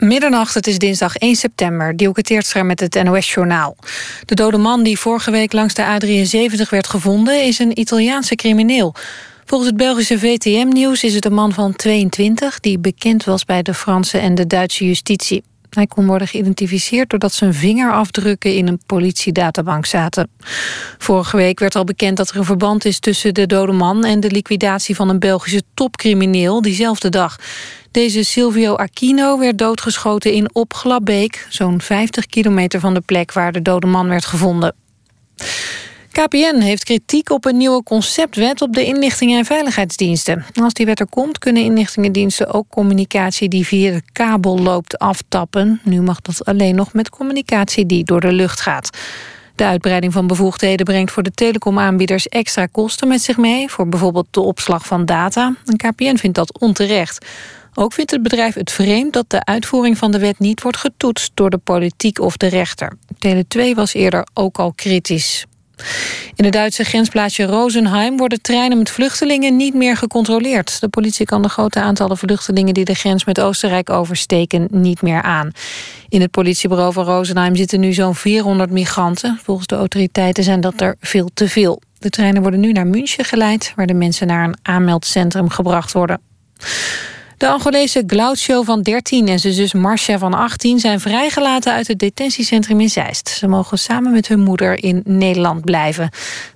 Middernacht, het is dinsdag 1 september. Dielke Teertstra met het NOS-journaal. De dode man die vorige week langs de A73 werd gevonden... is een Italiaanse crimineel. Volgens het Belgische VTM-nieuws is het een man van 22... die bekend was bij de Franse en de Duitse justitie. Hij kon worden geïdentificeerd doordat zijn vingerafdrukken in een politiedatabank zaten. Vorige week werd al bekend dat er een verband is tussen de dode man en de liquidatie van een Belgische topcrimineel diezelfde dag. Deze Silvio Aquino werd doodgeschoten in Opglabbeek, zo'n 50 kilometer van de plek waar de dode man werd gevonden. KPN heeft kritiek op een nieuwe conceptwet op de inlichtingen en veiligheidsdiensten. Als die wet er komt, kunnen inlichtingendiensten ook communicatie die via de kabel loopt aftappen. Nu mag dat alleen nog met communicatie die door de lucht gaat. De uitbreiding van bevoegdheden brengt voor de telecomaanbieders extra kosten met zich mee, voor bijvoorbeeld de opslag van data. KPN vindt dat onterecht. Ook vindt het bedrijf het vreemd dat de uitvoering van de wet niet wordt getoetst door de politiek of de rechter. Tele2 was eerder ook al kritisch. In het Duitse grensplaatsje Rosenheim worden treinen met vluchtelingen niet meer gecontroleerd. De politie kan de grote aantallen vluchtelingen die de grens met Oostenrijk oversteken niet meer aan. In het politiebureau van Rosenheim zitten nu zo'n 400 migranten. Volgens de autoriteiten zijn dat er veel te veel. De treinen worden nu naar München geleid, waar de mensen naar een aanmeldcentrum gebracht worden. De Angolese Glaucio van 13 en zijn zus Marcia van 18 zijn vrijgelaten uit het detentiecentrum in Zeist. Ze mogen samen met hun moeder in Nederland blijven.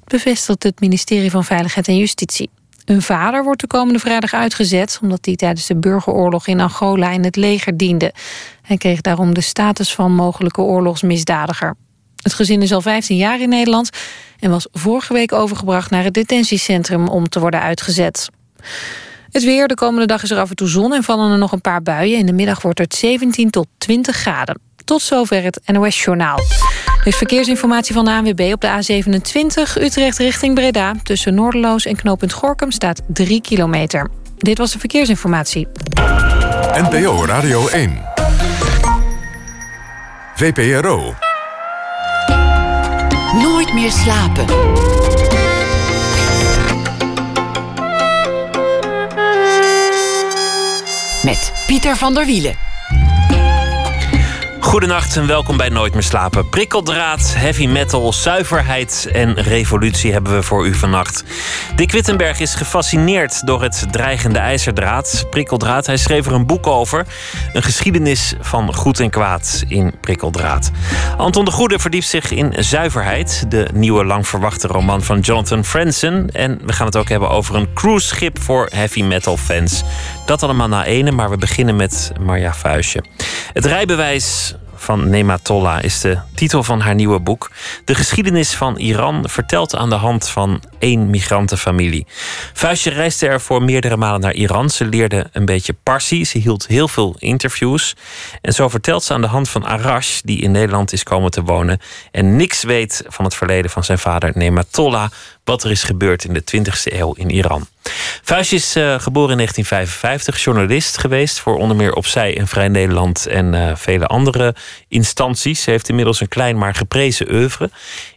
bevestigt het ministerie van Veiligheid en Justitie. Hun vader wordt de komende vrijdag uitgezet... omdat hij tijdens de burgeroorlog in Angola in het leger diende. Hij kreeg daarom de status van mogelijke oorlogsmisdadiger. Het gezin is al 15 jaar in Nederland... en was vorige week overgebracht naar het detentiecentrum om te worden uitgezet. Het weer, de komende dag is er af en toe zon en vallen er nog een paar buien. In de middag wordt het 17 tot 20 graden. Tot zover het NOS Journaal. Er is verkeersinformatie van de ANWB op de A27 Utrecht richting Breda. Tussen Noorderloos en knooppunt Gorkum staat 3 kilometer. Dit was de verkeersinformatie. NPO Radio 1. VPRO. Nooit meer slapen. Met Pieter van der Wielen. Goedenacht en welkom bij Nooit meer slapen. Prikkeldraad, heavy metal, zuiverheid en revolutie hebben we voor u vannacht. Dick Wittenberg is gefascineerd door het dreigende ijzerdraad. Prikkeldraad, hij schreef er een boek over. Een geschiedenis van goed en kwaad in Prikkeldraad. Anton de Goede verdiept zich in zuiverheid. De nieuwe lang verwachte roman van Jonathan Franzen. En we gaan het ook hebben over een cruiseschip voor heavy metal fans. Dat allemaal na ene, maar we beginnen met Marja Vuistje. Het rijbewijs van Nematollah is de titel van haar nieuwe boek. De geschiedenis van Iran vertelt aan de hand van één migrantenfamilie. Vuistje reisde er voor meerdere malen naar Iran. Ze leerde een beetje Parsi. Ze hield heel veel interviews. En zo vertelt ze aan de hand van Arash, die in Nederland is komen te wonen en niks weet van het verleden van zijn vader Nematollah, wat er is gebeurd in de 20e eeuw in Iran. Vuistje is uh, geboren in 1955, journalist geweest voor onder meer Opzij en Vrij Nederland en uh, vele andere instanties. Ze heeft inmiddels een klein maar geprezen oeuvre.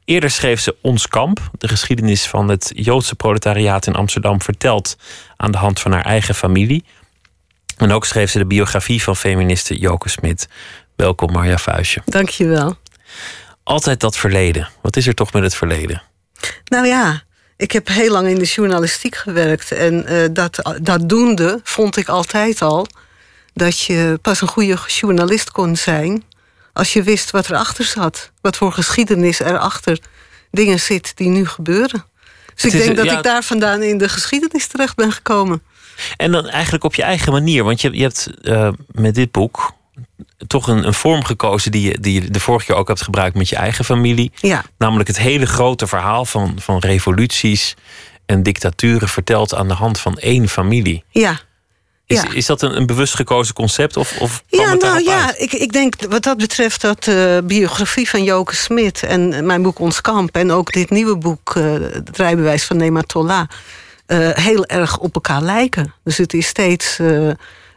Eerder schreef ze Ons Kamp, de geschiedenis van het Joodse proletariaat in Amsterdam verteld aan de hand van haar eigen familie. En ook schreef ze de biografie van feministe Joke Smit. Welkom Marja Vuistje. Dankjewel. Altijd dat verleden. Wat is er toch met het verleden? Nou ja, ik heb heel lang in de journalistiek gewerkt. En uh, dat, dat doende vond ik altijd al dat je pas een goede journalist kon zijn als je wist wat erachter zat. Wat voor geschiedenis erachter dingen zit die nu gebeuren. Dus ik denk dat ik daar vandaan in de geschiedenis terecht ben gekomen. En dan eigenlijk op je eigen manier. Want je, je hebt uh, met dit boek toch een, een, vorm gekozen die je, die je de vorige keer ook hebt gebruikt met je eigen familie. Ja. Namelijk het hele grote verhaal van, van revoluties en dictaturen verteld aan de hand van één familie. Ja. Is, is dat een, een bewust gekozen concept? Of, of ja, nou ja, ik, ik denk wat dat betreft dat de biografie van Joke Smit en mijn boek Ons Kamp en ook dit nieuwe boek, uh, Het rijbewijs van Nematollah, uh, heel erg op elkaar lijken. Dus het is steeds.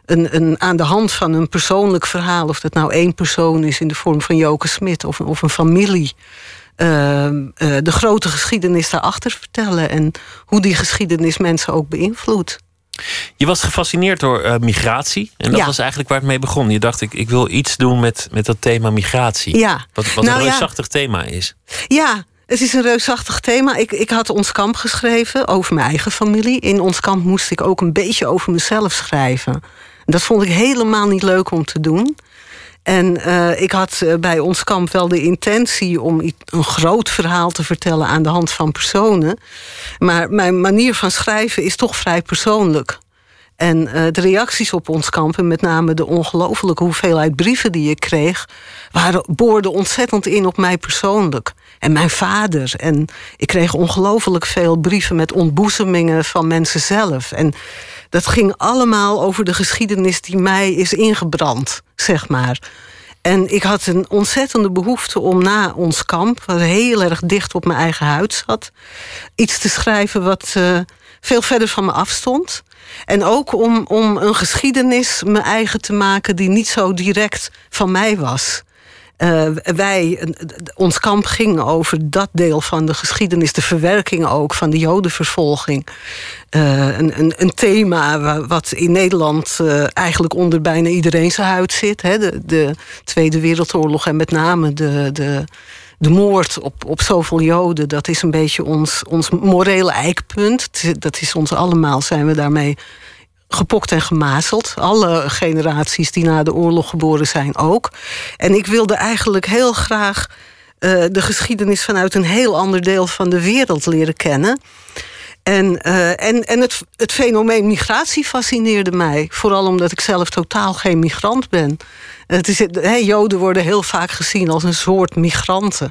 Een, een, aan de hand van een persoonlijk verhaal, of dat nou één persoon is in de vorm van Joke Smit of, of een familie, uh, uh, de grote geschiedenis daarachter vertellen en hoe die geschiedenis mensen ook beïnvloedt. Je was gefascineerd door uh, migratie. En dat Ja. was eigenlijk waar het mee begon. Je dacht, ik, ik wil iets doen met, met dat thema migratie. Ja. Wat, wat Nou een ja. reusachtig thema is. Ja, het is een reusachtig thema. Ik, ik had ons kamp geschreven over mijn eigen familie. In ons kamp moest ik ook een beetje over mezelf schrijven. Dat vond ik helemaal niet leuk om te doen. En eh, ik had eh, bij ons kamp wel de intentie om een groot verhaal te vertellen aan de hand van personen. Maar mijn manier van schrijven is toch vrij persoonlijk. En eh, de reacties op ons kamp, en met name de ongelofelijke hoeveelheid brieven die ik kreeg, waren, boorden ontzettend in op mij persoonlijk. En mijn vader. En ik kreeg ongelooflijk veel brieven met ontboezemingen van mensen zelf. En dat ging allemaal over de geschiedenis die mij is ingebrand, zeg maar. En ik had een ontzettende behoefte om na ons kamp, wat heel erg dicht op mijn eigen huid zat, iets te schrijven wat eh, veel verder van me afstond. En ook om, om een geschiedenis mijn eigen te maken die niet zo direct van mij was. Eh, wij, eh, ons kamp ging over dat deel van de geschiedenis, de verwerking ook van de Jodenvervolging. Eh, een, een, een thema wa- wat in Nederland eigenlijk onder bijna iedereen zijn huid zit. Hè? De, de Tweede Wereldoorlog en met name de, de, de moord op, op zoveel Joden. Dat is een beetje ons, ons morele eikpunt. Dat is ons allemaal, zijn we daarmee gepokt en gemazeld. Alle generaties die na de oorlog geboren zijn ook. En ik wilde eigenlijk heel graag eh, de geschiedenis vanuit een heel ander deel van de wereld leren kennen. En, eh, en, en het, het fenomeen migratie fascineerde mij. Vooral omdat ik zelf totaal geen migrant ben. Het is, hè, Joden worden heel vaak gezien als een soort migranten.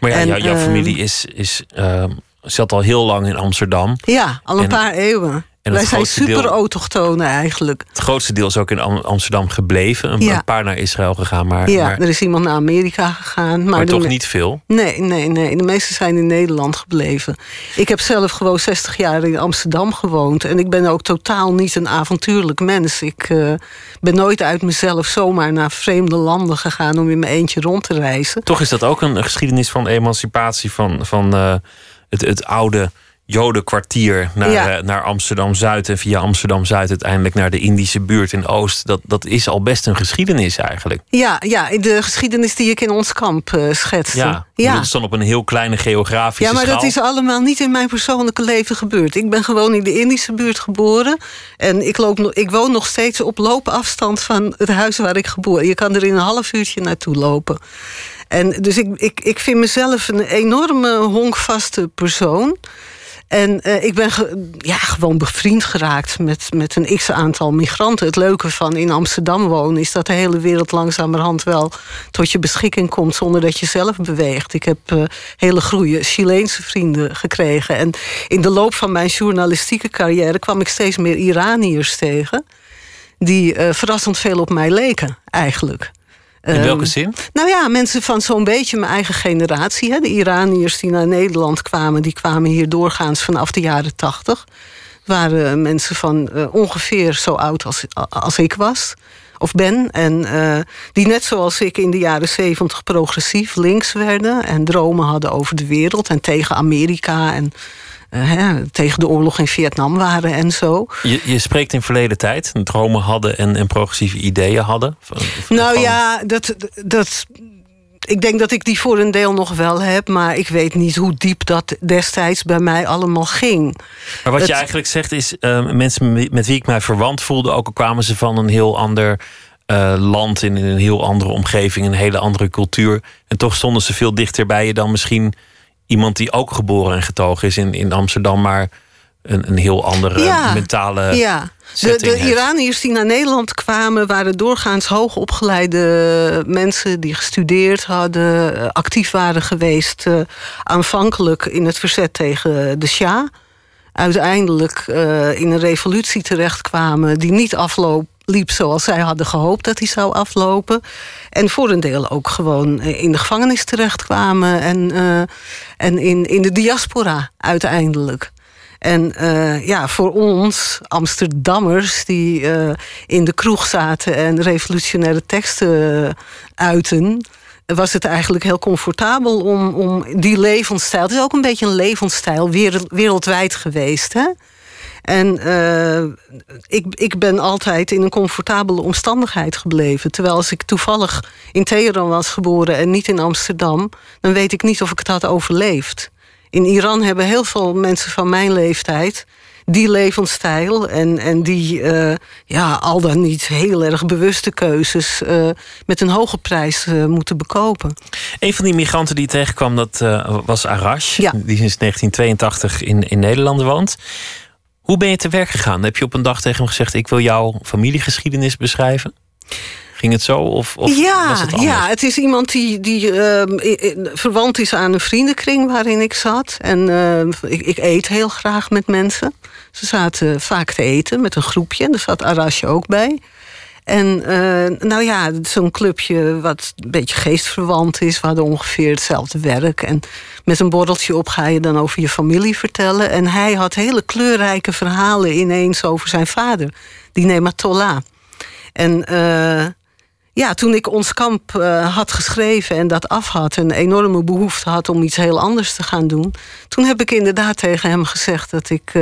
Maar ja, En, jou- jouw eh, familie is, is, eh, zat al heel lang in Amsterdam. Ja, al een En- paar eeuwen. Wij zijn super autochtonen eigenlijk. Het grootste deel is ook in Am- Amsterdam gebleven. Een, Ja. paar naar Israël gegaan, maar, Ja, maar, er is iemand naar Amerika gegaan. Maar, toch niet veel. Nee, nee, nee. De meeste zijn in Nederland gebleven. Ik heb zelf gewoon 60 jaar in Amsterdam gewoond. En ik ben ook totaal niet een avontuurlijk mens. Ik eh, ben nooit uit mezelf zomaar naar vreemde landen gegaan om in mijn eentje rond te reizen. Toch is dat ook een geschiedenis van emancipatie van, van eh, het, het oude Jodenkwartier naar, Ja. eh, naar Amsterdam Zuid en via Amsterdam Zuid uiteindelijk naar de Indische buurt in Oost. Dat, dat is al best een geschiedenis eigenlijk. Ja, ja, de geschiedenis die ik in ons kamp eh schetste. Ja, ja. dat is dan op een heel kleine geografische Ja, maar schaal. dat is allemaal niet in mijn persoonlijke leven gebeurd. Ik ben gewoon in de Indische buurt geboren. En ik, loop, ik woon nog steeds op loopafstand van het huis waar ik geboren Je kan er in een half uurtje naartoe lopen. En dus ik, ik, ik vind mezelf een enorme honkvaste persoon. En eh, ik ben ja, gewoon bevriend geraakt met, met een x-aantal migranten. Het leuke van in Amsterdam wonen is dat de hele wereld langzamerhand wel tot je beschikking komt zonder dat je zelf beweegt. Ik heb eh, hele goede Chileense vrienden gekregen. En in de loop van mijn journalistieke carrière kwam ik steeds meer Iraniërs tegen. Die eh, verrassend veel op mij leken, eigenlijk. In Ehm, welke zin? nou ja, mensen van zo'n beetje mijn eigen generatie. Hè. De Iraniërs die naar Nederland kwamen, die kwamen hier doorgaans vanaf de jaren tachtig. Waren mensen van eh, ongeveer zo oud als, als ik was. Of ben. En eh, die net zoals ik in de jaren zeventig progressief links werden. En dromen hadden over de wereld. En tegen Amerika. En hè, tegen de oorlog in Vietnam waren en zo. Je, je spreekt in verleden tijd. Dromen hadden en, en progressieve ideeën hadden. Van- van- Nou van- ja, dat, dat, ik denk dat ik die voor een deel nog wel heb. Maar ik weet niet hoe diep dat destijds bij mij allemaal ging. Maar wat je eigenlijk zegt is, eh, mensen met- met wie ik mij verwant voelde, ook al kwamen ze van een heel ander eh, land, in een heel andere omgeving, een hele andere cultuur. En toch stonden ze veel dichter bij je dan misschien iemand die ook geboren en getogen is in, in Amsterdam, maar een, een heel andere Ja, mentale. ja. De, de. Iraniërs die naar Nederland kwamen, waren doorgaans hoogopgeleide mensen die gestudeerd hadden, eh, actief waren geweest, eh, aanvankelijk in het verzet tegen de Shah. Uiteindelijk eh, in een revolutie terechtkwamen die niet afloop, liep zoals zij hadden gehoopt dat hij zou aflopen. En voor een deel ook gewoon eh, in de gevangenis terechtkwamen en, eh, en in, in de diaspora uiteindelijk. En eh, ja, voor ons, Amsterdammers, die in de kroeg zaten en revolutionaire teksten uiten, was het eigenlijk heel comfortabel om, om die levensstijl. Het is ook een beetje een levensstijl, wereld- wereldwijd geweest. Hè? En uh, ik, ik ben altijd in een comfortabele omstandigheid gebleven. Terwijl als ik toevallig in Teheran was geboren en niet in Amsterdam, dan weet ik niet of ik het had overleefd. In Iran hebben heel veel mensen van mijn leeftijd die levensstijl en, en die uh, ja, al dan niet heel erg bewuste keuzes uh, met een hoge prijs uh, moeten bekopen. Een van die migranten die tegenkwam, dat was Arash, ja. die sinds 1982 in, in Nederland woont. Hoe ben je te werk gegaan? Heb je op een dag tegen hem gezegd: Ik wil jouw familiegeschiedenis beschrijven? Ging het zo? Of, of ja, was het ja, het is iemand die, die uh, verwant is aan een vriendenkring waarin ik zat. En uh, ik, ik, eet heel graag met mensen. Ze zaten vaak te eten met een groepje. En daar zat Arasje ook bij. En uh, nou ja, zo'n clubje wat een beetje geestverwant is. Hadden ongeveer hetzelfde werk. En met een borreltje op ga je dan over je familie vertellen. En hij had hele kleurrijke verhalen ineens over zijn vader. Die Nematollah. En uh, ja, toen ik ons kamp uh, had geschreven en dat af had... een enorme behoefte had om iets heel anders te gaan doen... toen heb ik inderdaad tegen hem gezegd dat ik,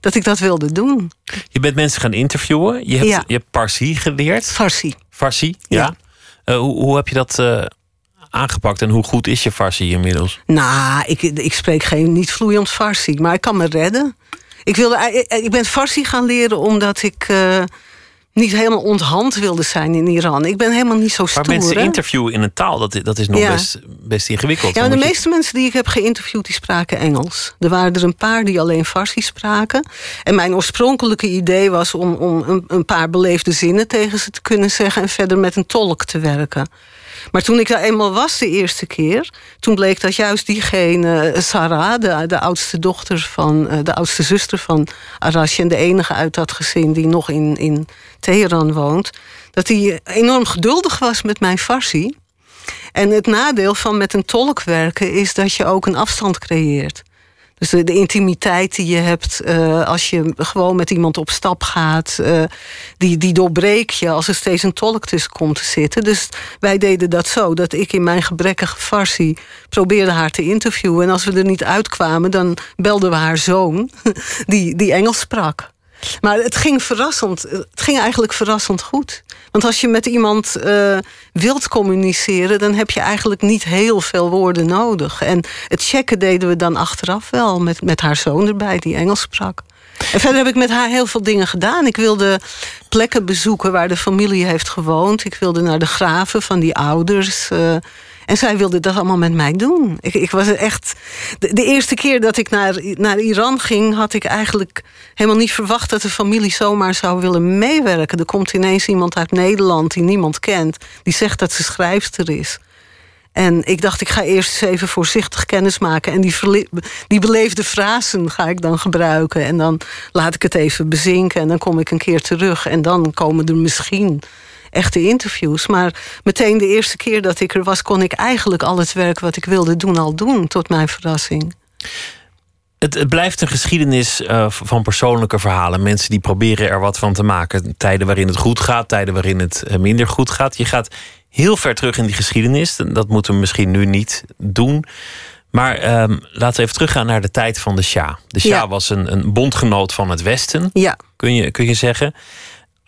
dat, ik dat wilde doen. Je bent mensen gaan interviewen. Je hebt, ja. je hebt Parsi geleerd. Farsi. Farsi, ja. ja. Uh, hoe, hoe heb je dat aangepakt en hoe goed is je Farsi inmiddels? Nou, ik, ik spreek geen niet vloeiend Farsi, maar ik kan me redden. Ik, wilde, ik ben Farsi gaan leren omdat ik niet helemaal onthand wilde zijn in Iran. Ik ben helemaal niet zo stoer. Maar mensen interviewen in een taal, dat, dat is nog best, best ingewikkeld. Ja, de meeste mensen die ik heb geïnterviewd, die spraken Engels. Er waren er een paar die alleen Farsi spraken. En mijn oorspronkelijke idee was om, om een, een paar beleefde zinnen tegen ze te kunnen zeggen... en verder met een tolk te werken. Maar toen ik daar eenmaal was de eerste keer... toen bleek dat juist diegene, Sarah, de, oudste dochter van... Eh, de oudste zuster van Arash... en de enige uit dat gezin die nog in, in Teheran woont... dat hij enorm geduldig was met mijn farsi. En het nadeel van met een tolk werken... is dat je ook een afstand creëert. Dus de, intimiteit die je hebt uh, als je gewoon met iemand op stap gaat, uh, die, die doorbreek je als er steeds een tolk tussen komt te zitten. Dus wij deden dat zo, dat ik in mijn gebrekkige farsi probeerde haar te interviewen. En als we er niet uitkwamen, dan belden we haar zoon, die, die Engels sprak. Maar het ging verrassend. Het ging eigenlijk verrassend goed. Want als je met iemand uh, wilt communiceren, dan heb je eigenlijk niet heel veel woorden nodig. En het checken deden we dan achteraf wel met, met haar zoon erbij, die Engels sprak. En verder heb ik met haar heel veel dingen gedaan. Ik wilde plekken bezoeken waar de familie heeft gewoond. Ik wilde naar de graven van die ouders. Uh, en zij wilde dat allemaal met mij doen. Ik, ik was echt. De, eerste keer dat ik naar, naar Iran ging, had ik eigenlijk helemaal niet verwacht dat de familie zomaar zou willen meewerken. Er komt ineens iemand uit Nederland die niemand kent, die zegt dat ze schrijfster is. En ik dacht, ik ga eerst eens even voorzichtig kennis maken. En die, die beleefde frasen ga ik dan gebruiken. En dan laat ik het even bezinken. En dan kom ik een keer terug. En dan komen er misschien echte interviews. Maar meteen de eerste keer dat ik er was, kon ik eigenlijk al het werk wat ik wilde doen al doen, tot mijn verrassing. Het, het blijft een geschiedenis uh, van persoonlijke verhalen. Mensen die proberen er wat van te maken. Tijden waarin het goed gaat, tijden waarin het uh, minder goed gaat. Je gaat heel ver terug in die geschiedenis. Dat moeten we misschien nu niet doen. Maar um, laten we even teruggaan naar de tijd van de Shah. De Shah ja. was een, een bondgenoot van het Westen, ja. kun, je, kun je zeggen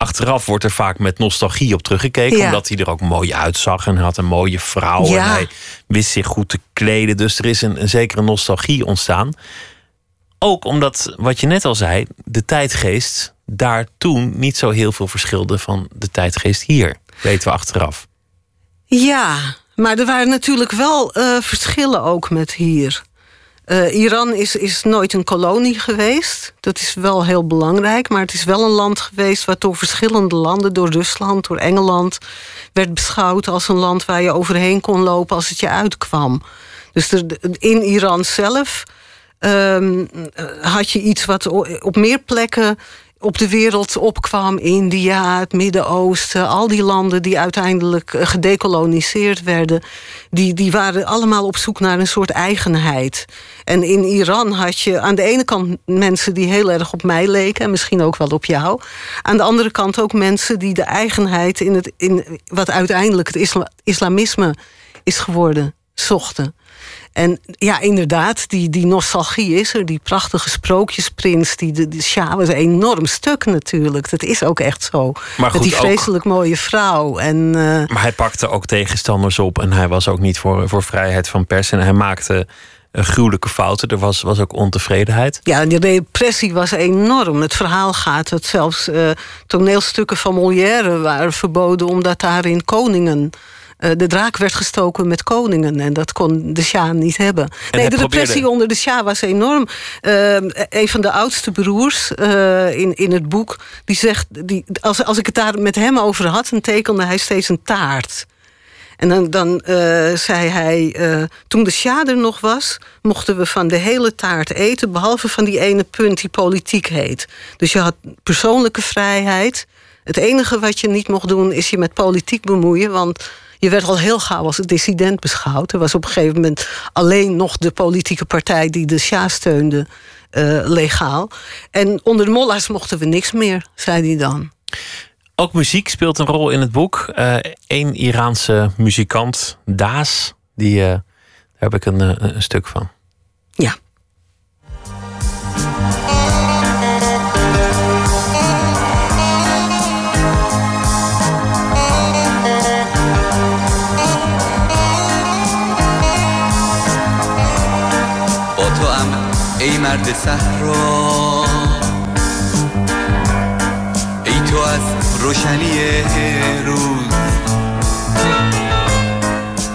achteraf wordt er vaak met nostalgie op teruggekeken. Ja. Omdat hij er ook mooi uitzag en had een mooie vrouw. Ja. En hij wist zich goed te kleden. Dus er is een, een zekere nostalgie ontstaan. Ook omdat, wat je net al zei, de tijdgeest daar toen niet zo heel veel verschilde van de tijdgeest hier. Weten we achteraf. Ja, maar er waren natuurlijk wel uh, verschillen ook met hier. Uh, Iran is, is nooit een kolonie geweest. Dat is wel heel belangrijk. Maar het is wel een land geweest wat door verschillende landen, door Rusland, door Engeland, werd beschouwd als een land waar je overheen kon lopen als het je uitkwam. Dus er, in Iran zelf um, had je iets wat op meer plekken op de wereld opkwam. India, het Midden-Oosten, al die landen die uiteindelijk eh, gedecoloniseerd werden, die, die waren allemaal op zoek naar een soort eigenheid. En in Iran had je aan de ene kant mensen die heel erg op mij leken, en misschien ook wel op jou. Aan de andere kant ook mensen die de eigenheid in, het, in wat uiteindelijk het isla, islamisme is geworden zochten. En ja, inderdaad, die, die nostalgie is er. Die prachtige sprookjesprins. Die, de, Shah was een enorm stuk natuurlijk. Dat is ook echt zo. Maar goed, Met die ook- vreselijk mooie vrouw. En, eh, Maar hij pakte ook tegenstanders op en hij was ook niet voor, voor vrijheid van pers. En hij maakte eh, gruwelijke fouten. Er was, was ook ontevredenheid. ja, die repressie was enorm. Het verhaal gaat dat zelfs eh, toneelstukken van Molière waren verboden... omdat daarin koningen... eh, de draak werd gestoken met koningen en dat kon de Shah niet hebben. nee, de probeerde- repressie onder de Shah was enorm. Eh, een van de oudste broers eh, in, in het boek, die zegt... Die, als, als ik het daar met hem over had, dan tekende hij steeds een taart. En dan, dan zei hij, toen de Shah er nog was... mochten we van de hele taart eten... behalve van die ene punt die politiek heet. Dus je had persoonlijke vrijheid. Het enige wat je niet mocht doen is je met politiek bemoeien... want je werd al heel gauw als dissident beschouwd. Er was op een gegeven moment alleen nog de politieke partij... die de Shah steunde, eh, legaal. En onder de mollahs mochten we niks meer, zei hij dan. Ook muziek speelt een rol in het boek. Eén Iraanse muzikant, Daas, die, eh, daar heb ik een, eh, een stuk van. Ja. ای مرد صحرا. ای تو از روشنی روز.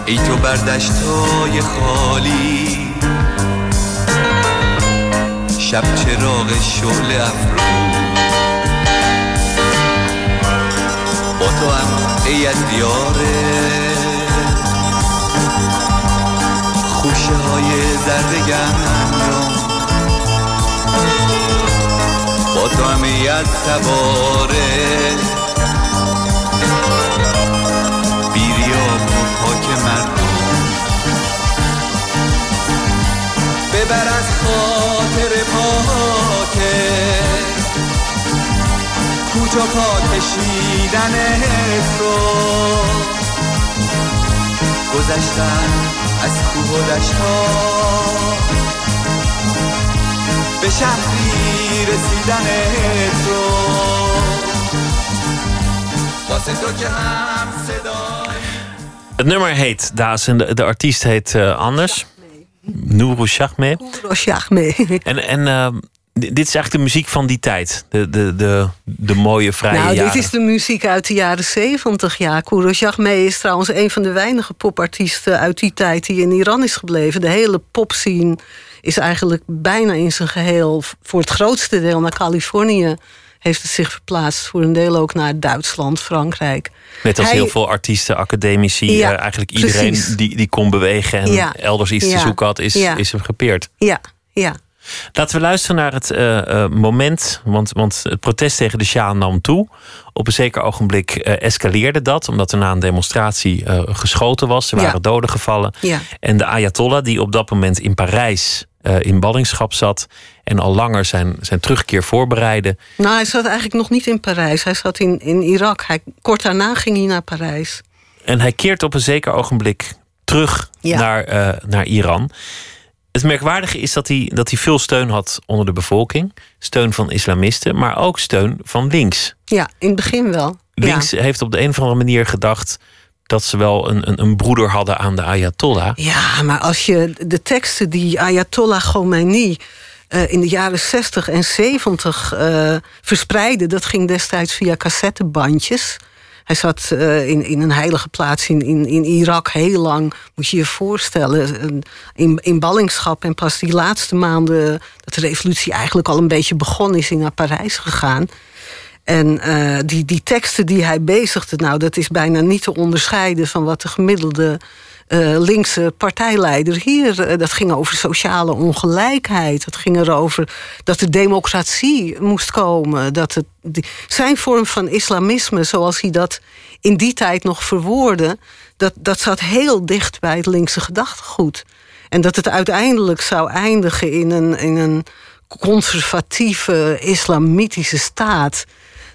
ای تو بر دشتای خالی. شب چراغ شعله افروز. با تو هم ای از دیار خوشه های تو ای از سواره بیریاب و پاک مردم. ببر از خاطر پاکه کجا پا کشیدن رو گذشتن از کوه و دشتا به شهری رسیدن تو واسه تو که هم صدای Het nummer heet Daas en de, de artiest heet eh, anders. Nourou Shahmeh. Roshachme. En, en eh, di- dit is eigenlijk de muziek van die tijd. De, de, de, de mooie, vrije Nou, jaren. dit is de muziek uit de jaren zeventig. Ja, Kourosh Jagmeh is trouwens een van de weinige popartiesten uit die tijd die in Iran is gebleven. De hele popscene is eigenlijk bijna in zijn geheel voor het grootste deel naar Californië heeft het zich verplaatst. Voor een deel ook naar Duitsland, Frankrijk. Net als Hij- heel veel artiesten, academici. Ja, eh, eigenlijk iedereen precies. die, die kon bewegen en Ja. elders iets te zoeken had, is, is hem gepeerd. Ja, ja. Laten we luisteren naar het eh, eh, moment. Want, want het protest tegen de Shah nam toe. Op een zeker ogenblik eh, escaleerde dat. Omdat er na een demonstratie geschoten was. Er Ja. waren doden gevallen. Ja. En de Ayatollah, die op dat moment in Parijs in ballingschap zat. En al langer zijn, zijn terugkeer voorbereidde. Nou, hij zat eigenlijk nog niet in Parijs. Hij zat in, in Irak. Hij, kort daarna ging hij naar Parijs. En hij keert op een zeker ogenblik terug Ja. naar, naar Iran. Het merkwaardige is dat hij, dat hij veel steun had onder de bevolking. Steun van islamisten, maar ook steun van links. Ja, in het begin wel. Links heeft op de een of andere manier gedacht dat ze wel een, een, een broeder hadden aan de Ayatollah. Ja, maar als je de teksten die Ayatollah Khomeini eh, in de jaren 60 en 70 eh, verspreidde, dat ging destijds via cassettebandjes. Hij zat eh, in, in een heilige plaats in, in, in Irak heel lang, moet je je voorstellen, in, in ballingschap. En pas die laatste maanden dat de revolutie eigenlijk al een beetje begonnen, is hij naar Parijs gegaan. En eh, die, die teksten die hij bezigde, nou, dat is bijna niet te onderscheiden van wat de gemiddelde eh, linkse partijleider hier. eh, dat ging over sociale ongelijkheid. Dat ging erover dat de democratie moest komen. Dat het, zijn vorm van islamisme, zoals hij dat in die tijd nog verwoordde, dat, dat zat heel dicht bij het linkse gedachtegoed. En dat het uiteindelijk zou eindigen in een, in een conservatieve islamitische staat.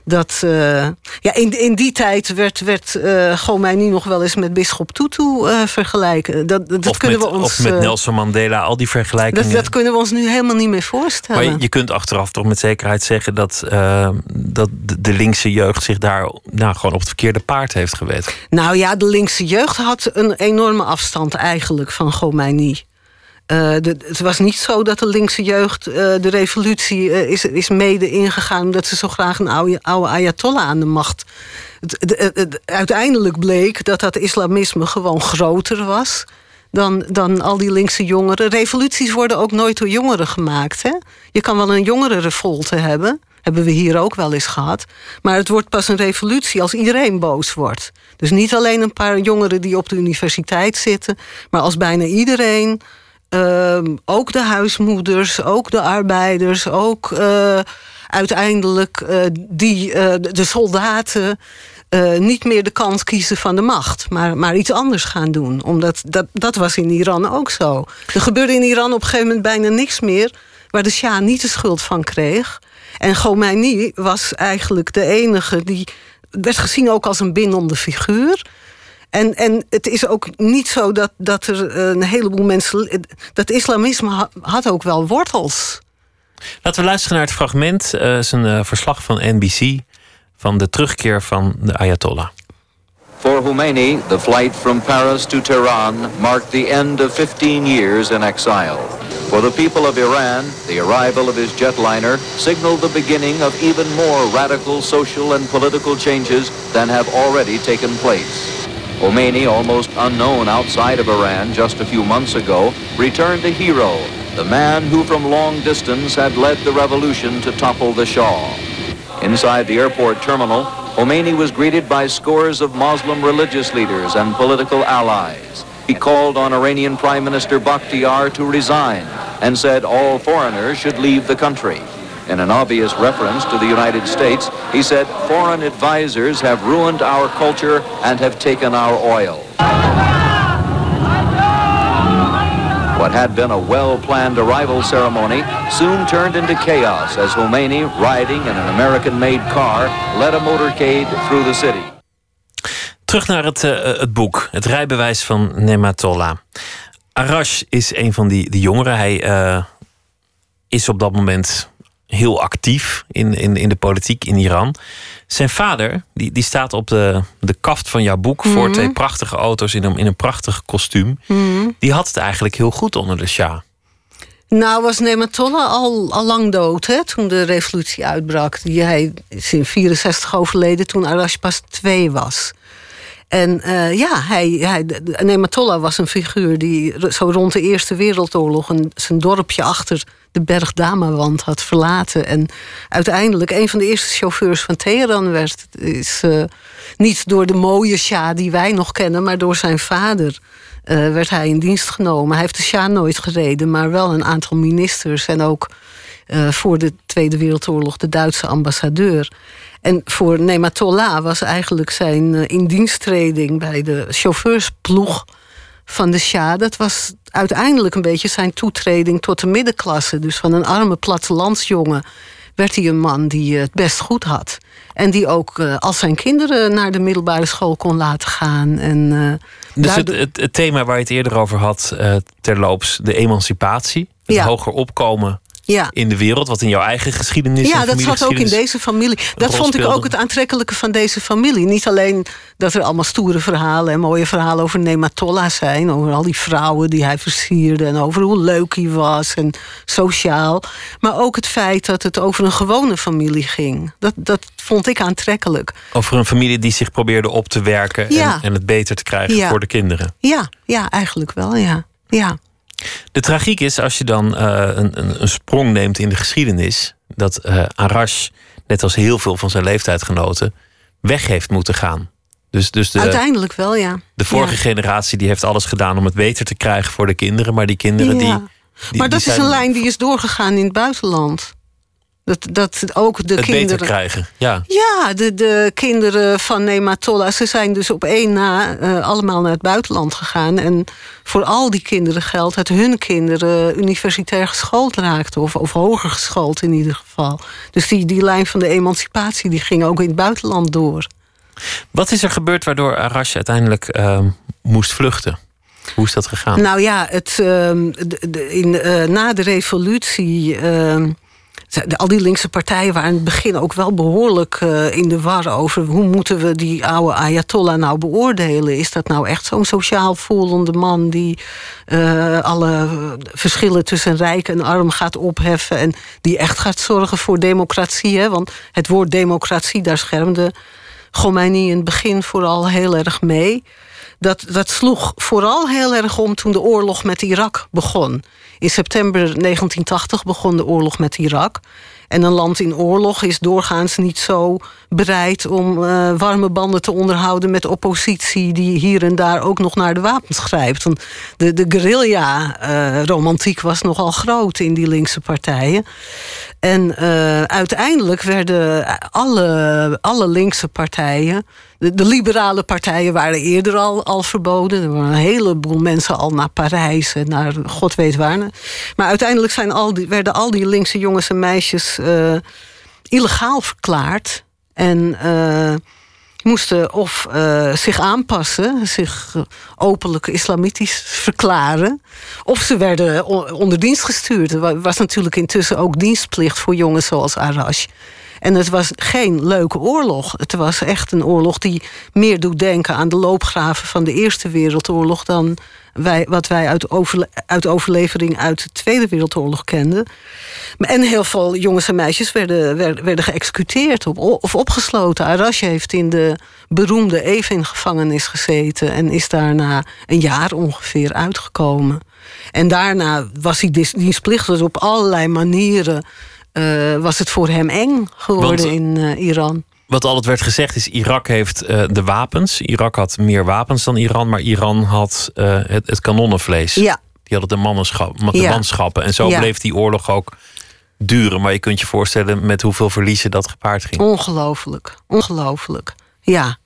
Dat uh, ja, in, in die tijd werd, werd uh, nog wel eens met Bisschop Tutu uh, vergelijken. Dat, dat of kunnen met, we ons, of met Nelson Mandela, al die vergelijkingen. Dat, dat, kunnen we ons nu helemaal niet meer voorstellen. Maar je, je kunt achteraf toch met zekerheid zeggen dat, dat de linkse jeugd zich daar nou, gewoon op het verkeerde paard heeft geweten. Nou ja, de linkse jeugd had een enorme afstand eigenlijk van Khomeini. De, het was niet zo dat de linkse jeugd uh, de revolutie uh, is, is mede ingegaan omdat ze zo graag een oude, ayatollah aan de macht. Het, uiteindelijk bleek dat dat islamisme gewoon groter was dan, dan al die linkse jongeren. Revoluties worden ook nooit door jongeren gemaakt. Hè? Je kan wel een jongerenrevolte hebben. Hebben we hier ook wel eens gehad. Maar het wordt pas een revolutie als iedereen boos wordt. Dus niet alleen een paar jongeren die op de universiteit zitten, maar als bijna iedereen uh, ook de huismoeders, ook de arbeiders, ook uh, uiteindelijk uh, die, de soldaten niet meer de kant kiezen van de macht, maar, maar iets anders gaan doen. Omdat dat, dat was in Iran ook zo. Er gebeurde in Iran op een gegeven moment bijna niks meer waar de Shah niet de schuld van kreeg. En Khomeini was eigenlijk de enige die werd gezien ook als een bindende figuur. En, en het is ook niet zo dat, dat er een heleboel mensen. Dat islamisme had ook wel wortels. Laten we luisteren naar het fragment. Het uh, is een uh, verslag van NBC van de terugkeer van de Ayatollah. For Khomeini, the flight from Paris to Tehran marked the end of 15 years in exile. For the people of Iran, the arrival of his jetliner signaled the beginning of even more radical social and political changes than have already taken place. Khomeini, almost unknown outside of Iran just a few months ago, returned a hero, the man who from long distance had led the revolution to topple the Shah. Inside the airport terminal, Khomeini was greeted by scores of Muslim religious leaders and political allies. He called on Iranian Prime Minister Bakhtiar to resign and said all foreigners should leave the country. In an obvious reference to the United States, he said foreign advisors have ruined our culture and have taken our oil. What had been a well-planned arrival ceremony soon turned into chaos as Khomeini, riding in an American-made car, led a motorcade through the city. Terug naar het, uh, het boek, het rijbewijs van Nematollah. Arash is een van die, die jongeren. Hij uh, is op dat moment heel actief in, in, in de politiek in Iran. Zijn vader, die, die staat op de, de kaft van jouw boek voor Mhm. twee prachtige auto's in een, in een prachtig kostuum. Die had het eigenlijk heel goed onder de Shah. Nou was Nematollah al, al lang dood hè, toen de revolutie uitbrak. Die, hij is in 64 overleden toen Arash pas twee was. En uh, ja, hij, hij, Nematollah was een figuur die zo rond de Eerste Wereldoorlog... Een, zijn dorpje achter de berg Damawand had verlaten. En uiteindelijk een van de eerste chauffeurs van Teheran werd. Is uh, niet door de mooie Shah die wij nog kennen, maar door zijn vader. Uh, werd hij in dienst genomen. Hij heeft de Shah nooit gereden, maar wel een aantal ministers en ook uh, voor de Tweede Wereldoorlog de Duitse ambassadeur. En voor Nematollah was eigenlijk zijn uh, indiensttreding bij de chauffeursploeg van de Shah. Dat was uiteindelijk een beetje zijn toetreding tot de middenklasse. Dus van een arme plattelandsjongen werd hij een man die het best goed had. En die ook uh, al zijn kinderen naar de middelbare school kon laten gaan. En, uh, dus daardoor... het, het, het, thema waar je het eerder over had, uh, terloops, de emancipatie. Het ja. hoger opkomen ja. in de wereld, wat in jouw eigen geschiedenis. Ja, dat zat ook in deze familie. Dat vond ik ook het aantrekkelijke van deze familie. Niet alleen dat er allemaal stoere verhalen en mooie verhalen over Nematollah zijn, over al die vrouwen die hij versierde en over hoe leuk hij was en sociaal. Maar ook het feit dat het over een gewone familie ging. Dat, dat vond ik aantrekkelijk. Over een familie die zich probeerde op te werken ja. en, en, het beter te krijgen ja. voor de kinderen. Ja, ja, eigenlijk wel, ja. ja. De tragiek is als je dan uh, een, een, een, sprong neemt in de geschiedenis, dat uh, Arash, net als heel veel van zijn leeftijdgenoten, weg heeft moeten gaan. Dus, dus de, Uiteindelijk wel, ja. De vorige ja. generatie die heeft alles gedaan om het beter te krijgen voor de kinderen, maar die kinderen ja. die, die. Maar dat die is een lijn die is doorgegaan in het buitenland. Dat, dat ook de het kinderen. beter krijgen. Ja. Ja, de, de kinderen van Nematolla, ze zijn dus op één na eh, allemaal naar het buitenland gegaan. En voor al die kinderen geldt dat hun kinderen universitair geschoold raakten. Of, of hoger geschoold in ieder geval. Dus die, die lijn van de emancipatie die ging ook in het buitenland door. Wat is er gebeurd waardoor Arash uiteindelijk ehm, moest vluchten? Hoe is dat gegaan? Nou ja, het, ehm, de- de- in, eh, na de revolutie. Al die linkse partijen waren in het begin ook wel behoorlijk eh, in de war over hoe moeten we die oude Ayatollah nou beoordelen. Is dat nou echt zo'n sociaal voelende man die eh, alle verschillen tussen rijk en arm gaat opheffen en die echt gaat zorgen voor democratie? Hè? Want het woord democratie, daar schermde Khomeini in het begin vooral heel erg mee. Dat, sloeg vooral heel erg om toen de oorlog met Irak begon. In september 1980 begon de oorlog met Irak. En een land in oorlog is doorgaans niet zo bereid om eh, warme banden te onderhouden met oppositie die hier en daar ook nog naar de wapens grijpt. Want de, de guerrilla-romantiek was nogal groot in die linkse partijen. En eh, uiteindelijk werden alle, alle linkse partijen. De, liberale partijen waren eerder al, al verboden. Er waren een heleboel mensen al naar Parijs en naar God weet waar. Maar uiteindelijk zijn al werden al die linkse jongens en meisjes eh, illegaal verklaard. En eh, moesten of eh, zich aanpassen, zich openlijk islamitisch verklaren. Of ze werden onder dienst gestuurd. Er wa- was natuurlijk intussen ook dienstplicht voor jongens zoals Arash. En het was geen leuke oorlog. Het was echt een oorlog die meer doet denken aan de loopgraven van de Eerste Wereldoorlog dan wij, wat wij uit, overle- uit overlevering uit de Tweede Wereldoorlog kenden. En heel veel jongens en meisjes werden, werden, geëxecuteerd of opgesloten. Arash heeft in de beroemde Evin-gevangenis gezeten en is daarna een jaar ongeveer uitgekomen. En daarna was hij dienstplichtig op allerlei manieren. Eh, was het voor hem eng geworden Want- in eh, Iran. Wat altijd werd gezegd is, Irak heeft eh, de wapens. Irak had meer wapens dan Iran, maar Iran had het, het kanonnenvlees. Ja, Die hadden de, mannenschap, de Ja. manschappen. En zo Ja. bleef die oorlog ook duren. Maar je kunt je voorstellen met hoeveel verliezen dat gepaard ging. Ongelooflijk. Ongelooflijk. Ja.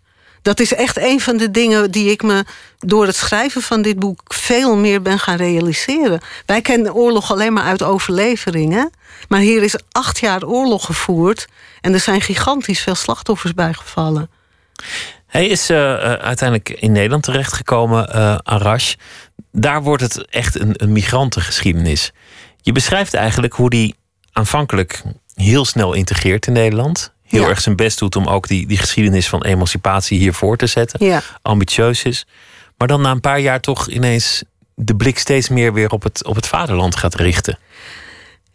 Dat is echt een van de dingen die ik me door het schrijven van dit boek veel meer ben gaan realiseren. Wij kennen oorlog alleen maar uit overleveringen. Maar hier is acht jaar oorlog gevoerd. En er zijn gigantisch veel slachtoffers bijgevallen. Hij is eh, eh, uiteindelijk in Nederland terechtgekomen, eh Arash. Daar wordt het echt een, een migrantengeschiedenis. Je beschrijft eigenlijk hoe die aanvankelijk heel snel integreert in Nederland. Heel Ja. erg zijn best doet om ook die, die geschiedenis van emancipatie hier voor te zetten. Ja. Ambitieus is. Maar dan na een paar jaar toch ineens de blik steeds meer weer op het, op het vaderland gaat richten.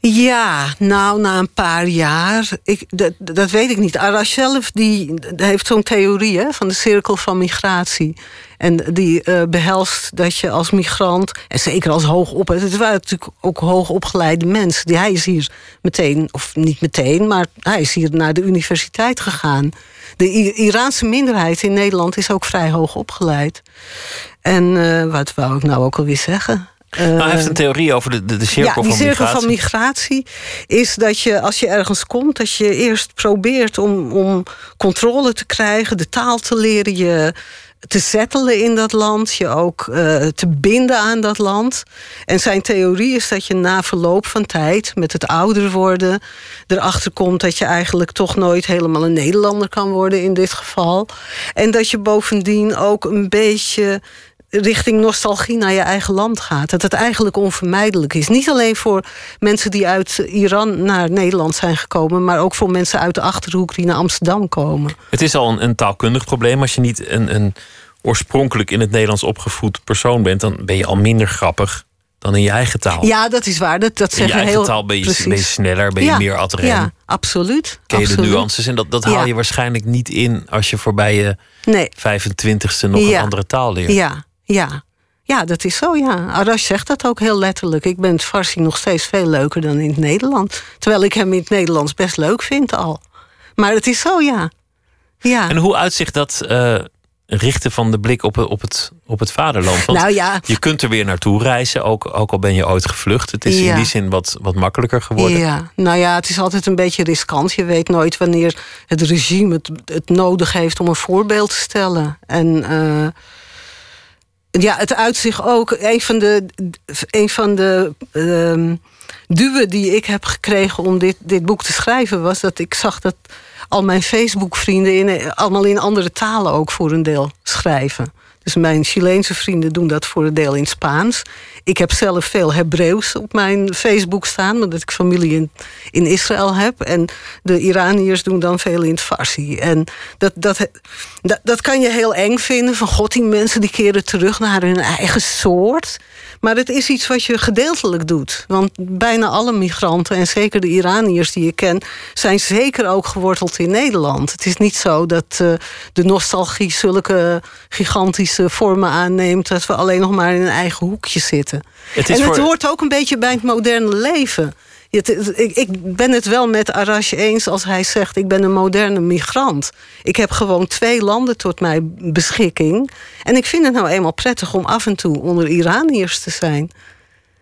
Ja, nou, na een paar jaar. Ik, dat, dat weet ik niet. Arash zelf die, heeft zo'n theorie hè, van de cirkel van migratie. En die eh, behelst dat je als migrant, en zeker als hoogop... het waren natuurlijk ook hoogopgeleide mensen. Die, hij is hier meteen, of niet meteen... maar hij is hier naar de universiteit gegaan. De Iraanse minderheid in Nederland is ook vrij hoog opgeleid. En eh, wat wou ik nou ook alweer zeggen? Nou, hij heeft Eh, een theorie over de, de, de cirkel ja, die van cirkel migratie. van migratie is dat je als je ergens komt, dat je eerst probeert om, om controle te krijgen, de taal te leren, je te settelen in dat land, je ook eh, te binden aan dat land. En zijn theorie is dat je na verloop van tijd, met het ouder worden, erachter komt dat je eigenlijk toch nooit helemaal een Nederlander kan worden in dit geval. En dat je bovendien ook een beetje richting nostalgie naar je eigen land gaat. Dat het eigenlijk onvermijdelijk is. Niet alleen voor mensen die uit Iran naar Nederland zijn gekomen, maar ook voor mensen uit de achterhoek die naar Amsterdam komen. Het is al een, een taalkundig probleem. Als je niet een, een oorspronkelijk in het Nederlands opgevoed persoon bent, dan ben je al minder grappig dan in je eigen taal. Ja, dat is waar. Dat, dat in je eigen heel taal ben je, precies. ben je sneller, ben je Ja, meer ad rem. Ja, absoluut. Ken je de nuances? En dat, dat haal Ja. je waarschijnlijk niet in als je voorbij je Nee. 25ste nog Ja. een andere taal leert. Ja, ja. Ja, dat is zo, ja. Arash zegt dat ook heel letterlijk. Ik ben het Farsi nog steeds veel leuker dan in het Nederlands. Terwijl ik hem in het Nederlands best leuk vind al. Maar het is zo, ja. Ja. En hoe uitzicht dat eh, richten van de blik op het, op het, op het vaderland. Want Nou ja. je kunt er weer naartoe reizen, ook, ook al ben je ooit gevlucht. Het is Ja. in die zin wat, wat makkelijker geworden. Ja, nou ja, het is altijd een beetje riskant. Je weet nooit wanneer het regime het, het nodig heeft om een voorbeeld te stellen. En eh, ja, het uit zich ook. Een van de, een van de ehm, duwen die ik heb gekregen om dit, dit boek te schrijven was dat ik zag dat al mijn Facebook-vrienden in, allemaal in andere talen ook voor een deel schrijven. Dus mijn Chileense vrienden doen dat voor een deel in Spaans. Ik heb zelf veel Hebreeuws op mijn Facebook staan, omdat ik familie in, in Israël heb. En de Iraniërs doen dan veel in het Farsi. En dat, dat, dat, kan je heel eng vinden. Van god, die mensen die keren terug naar hun eigen soort. Maar het is iets wat je gedeeltelijk doet. Want bijna alle migranten, en zeker de Iraniërs die je ken, zijn zeker ook geworteld in Nederland. Het is niet zo dat eh, de nostalgie zulke gigantische vormen aanneemt dat we alleen nog maar in een eigen hoekje zitten. Het en het voor- hoort ook een beetje bij het moderne leven. Het- ik, ik ben het wel met Arash eens als hij zegt: ik ben een moderne migrant. Ik heb gewoon twee landen tot mijn beschikking. En ik vind het nou eenmaal prettig om af en toe onder Iraniërs te zijn.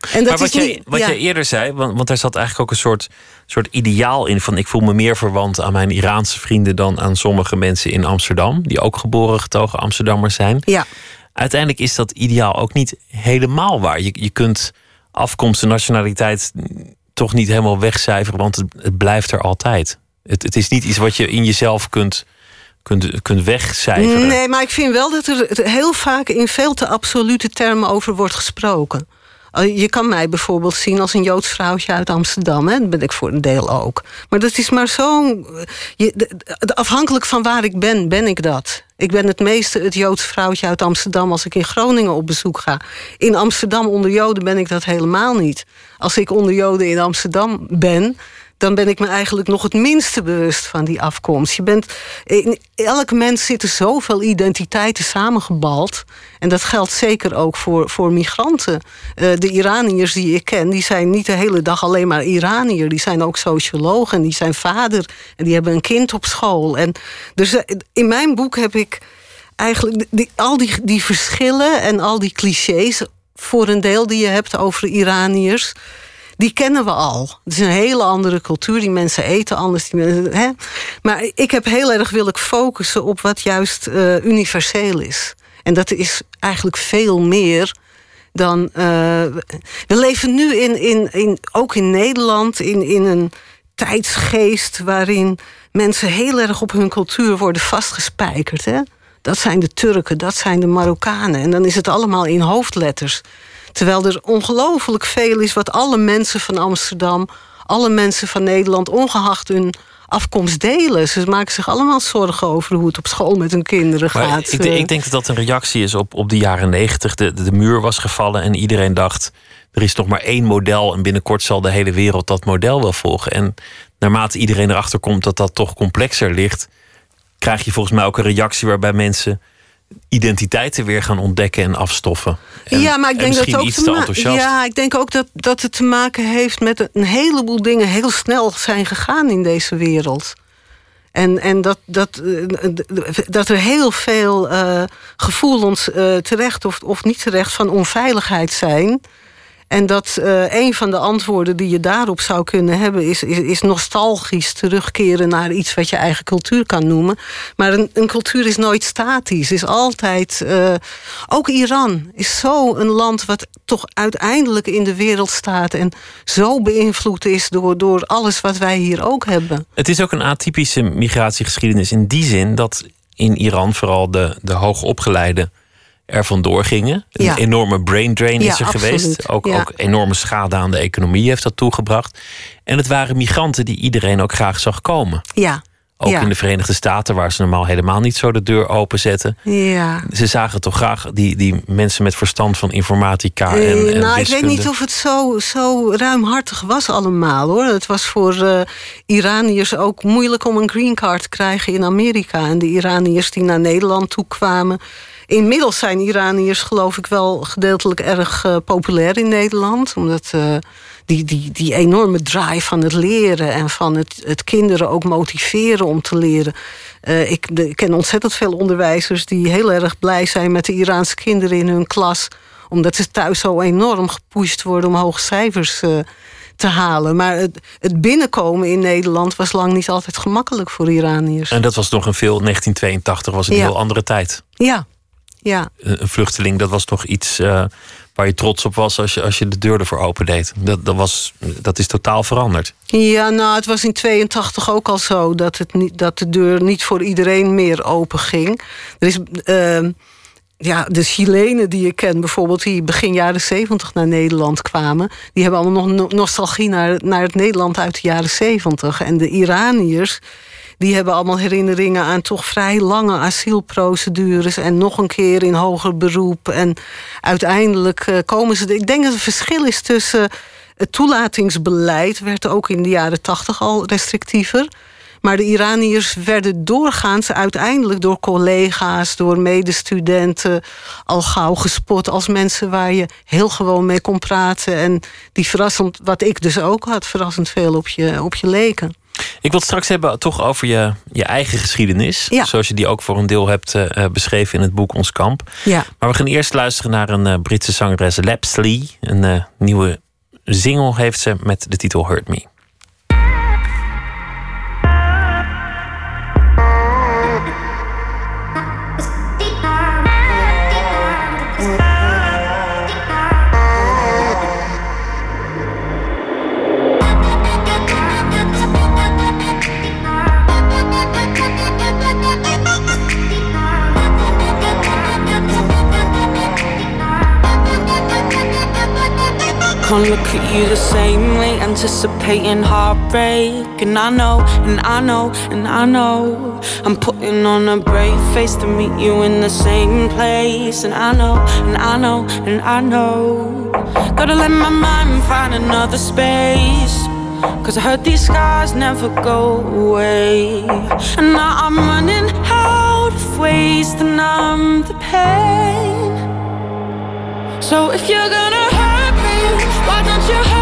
En dat maar wat, is jij, niet, wat ja. jij eerder zei, want, want daar zat eigenlijk ook een soort, soort ideaal in van ik voel me meer verwant aan mijn Iraanse vrienden dan aan sommige mensen in Amsterdam, die ook geboren getogen Amsterdammers zijn. Ja. Uiteindelijk is dat ideaal ook niet helemaal waar. Je, je kunt afkomst en nationaliteit toch niet helemaal wegcijferen, want het, het blijft er altijd. Het, het is niet iets wat je in jezelf kunt, kunt, kunt wegcijferen. Nee, maar ik vind wel dat er heel vaak in veel te absolute termen over wordt gesproken. Uh, Je kan mij bijvoorbeeld zien als een Joods vrouwtje uit Amsterdam. Hè? Dat ben ik voor een deel ook. Maar dat is maar zo. je- Afhankelijk van waar ik ben, ben ik dat. Ik ben het meeste het Joods vrouwtje uit Amsterdam als ik in Groningen op bezoek ga. In Amsterdam onder Joden ben ik dat helemaal niet. Als ik onder Joden in Amsterdam ben, dan ben ik me eigenlijk nog het minste bewust van die afkomst. Je bent, in elk mens zitten zoveel identiteiten samengebald. En dat geldt zeker ook voor, voor migranten. Eh, de Iraniërs die ik ken, die zijn niet de hele dag alleen maar Iraniër. Die zijn ook socioloog en die zijn vader. En die hebben een kind op school. En dus eh, in mijn boek heb ik eigenlijk al die, die verschillen en al die clichés voor een deel die je hebt over Iraniërs die kennen we al. Het is een hele andere cultuur. Die mensen eten anders. Die mensen, hè? Maar ik heb heel erg wil ik focussen op wat juist eh, universeel is. En dat is eigenlijk veel meer dan. eh, we leven nu in, in, in, ook in Nederland in, in een tijdsgeest waarin mensen heel erg op hun cultuur worden vastgespijkerd. Hè? Dat zijn de Turken, dat zijn de Marokkanen. En dan is het allemaal in hoofdletters. Terwijl er ongelooflijk veel is wat alle mensen van Amsterdam, alle mensen van Nederland, ongeacht hun afkomst delen. Ze maken zich allemaal zorgen over hoe het op school met hun kinderen Maar gaat. ik, ik denk dat dat een reactie is op, op de jaren negentig. De, de, de muur was gevallen en iedereen dacht... er is nog maar één model en binnenkort zal de hele wereld dat model wel volgen. En naarmate iedereen erachter komt dat dat toch complexer ligt... krijg je volgens mij ook een reactie waarbij mensen identiteiten weer gaan ontdekken en afstoffen. En, ja, maar ik en denk dat ook te te. Ja, ik denk ook dat, dat het te maken heeft met een heleboel dingen heel snel zijn gegaan in deze wereld. En, en dat, dat, eh, dat er heel veel eh, gevoelens eh, terecht of, of niet terecht van onveiligheid zijn. En dat eh, een van de antwoorden die je daarop zou kunnen hebben, is, is, is nostalgisch terugkeren naar iets wat je eigen cultuur kan noemen. Maar een, een cultuur is nooit statisch, is altijd. eh, ook Iran is zo een land wat toch uiteindelijk in de wereld staat en zo beïnvloed is door, door alles wat wij hier ook hebben. Het is ook een atypische migratiegeschiedenis in die zin dat in Iran vooral de, de hoogopgeleiden er vandoor gingen. Een Ja. enorme brain drain Ja, is er absoluut. geweest. Ook, Ja. ook enorme schade aan de economie heeft dat toegebracht. En het waren migranten die iedereen ook graag zag komen. Ja. Ook in de Verenigde Staten, waar ze normaal helemaal niet zo de deur openzetten. Ja. Ze zagen toch graag die, die mensen met verstand van informatica en, Eh, en nou, ik weet niet of het zo, zo ruimhartig was allemaal hoor. Het was voor eh, Iraniërs ook moeilijk om een green card te krijgen in Amerika. En de Iraniërs die naar Nederland toe kwamen. Inmiddels zijn Iraniërs geloof ik wel gedeeltelijk erg uh, populair in Nederland. Omdat uh, die, die, die enorme drive van het leren en van het, het kinderen ook motiveren om te leren. Uh, ik, de, ik ken ontzettend veel onderwijzers die heel erg blij zijn met de Iraanse kinderen in hun klas. Omdat ze thuis zo enorm gepusht worden om hoge cijfers te halen. Maar het, het, binnenkomen in Nederland was lang niet altijd gemakkelijk voor Iraniërs. En dat was nog een veel, 1982 was een ja. heel andere tijd. Ja, ja. Een vluchteling, dat was toch iets uh, waar je trots op was als je, als je de deur ervoor opendeed. Dat, dat, was, dat is totaal veranderd. Ja, nou, het was in 82 ook al zo dat, het niet, dat de deur niet voor iedereen meer open ging. Er is. Uh, ja, de Chilenen die ik ken, bijvoorbeeld, die begin jaren zeventig naar Nederland kwamen, die hebben allemaal nog nostalgie naar, naar het Nederland uit de jaren zeventig. En de Iraniërs, die hebben allemaal herinneringen aan toch vrij lange asielprocedures en nog een keer in hoger beroep. En uiteindelijk eh, komen ze. Ik denk dat het verschil is tussen het toelatingsbeleid, werd ook in de jaren tachtig al restrictiever. Maar de Iraniërs werden doorgaans uiteindelijk door collega's, door medestudenten al gauw gespot als mensen waar je heel gewoon mee kon praten. En die verrassend, wat ik dus ook had, verrassend veel op je, op je leken. Ik wil het straks hebben toch over je, je eigen geschiedenis. Ja. Zoals je die ook voor een deel hebt uh, beschreven in het boek Ons Kamp. Ja. Maar we gaan eerst luisteren naar een uh, Britse zangeres, Lapsley. Een nieuwe single heeft ze met de titel Hurt Me. Can't look at you the same way, anticipating heartbreak. And I know, and I know, and I know. I'm putting on a brave face to meet you in the same place. And I know, and I know, and I know. Gotta let my mind find another space. Cause I heard these scars never go away. And now I'm running out of ways to numb the pain. So if you're gonna your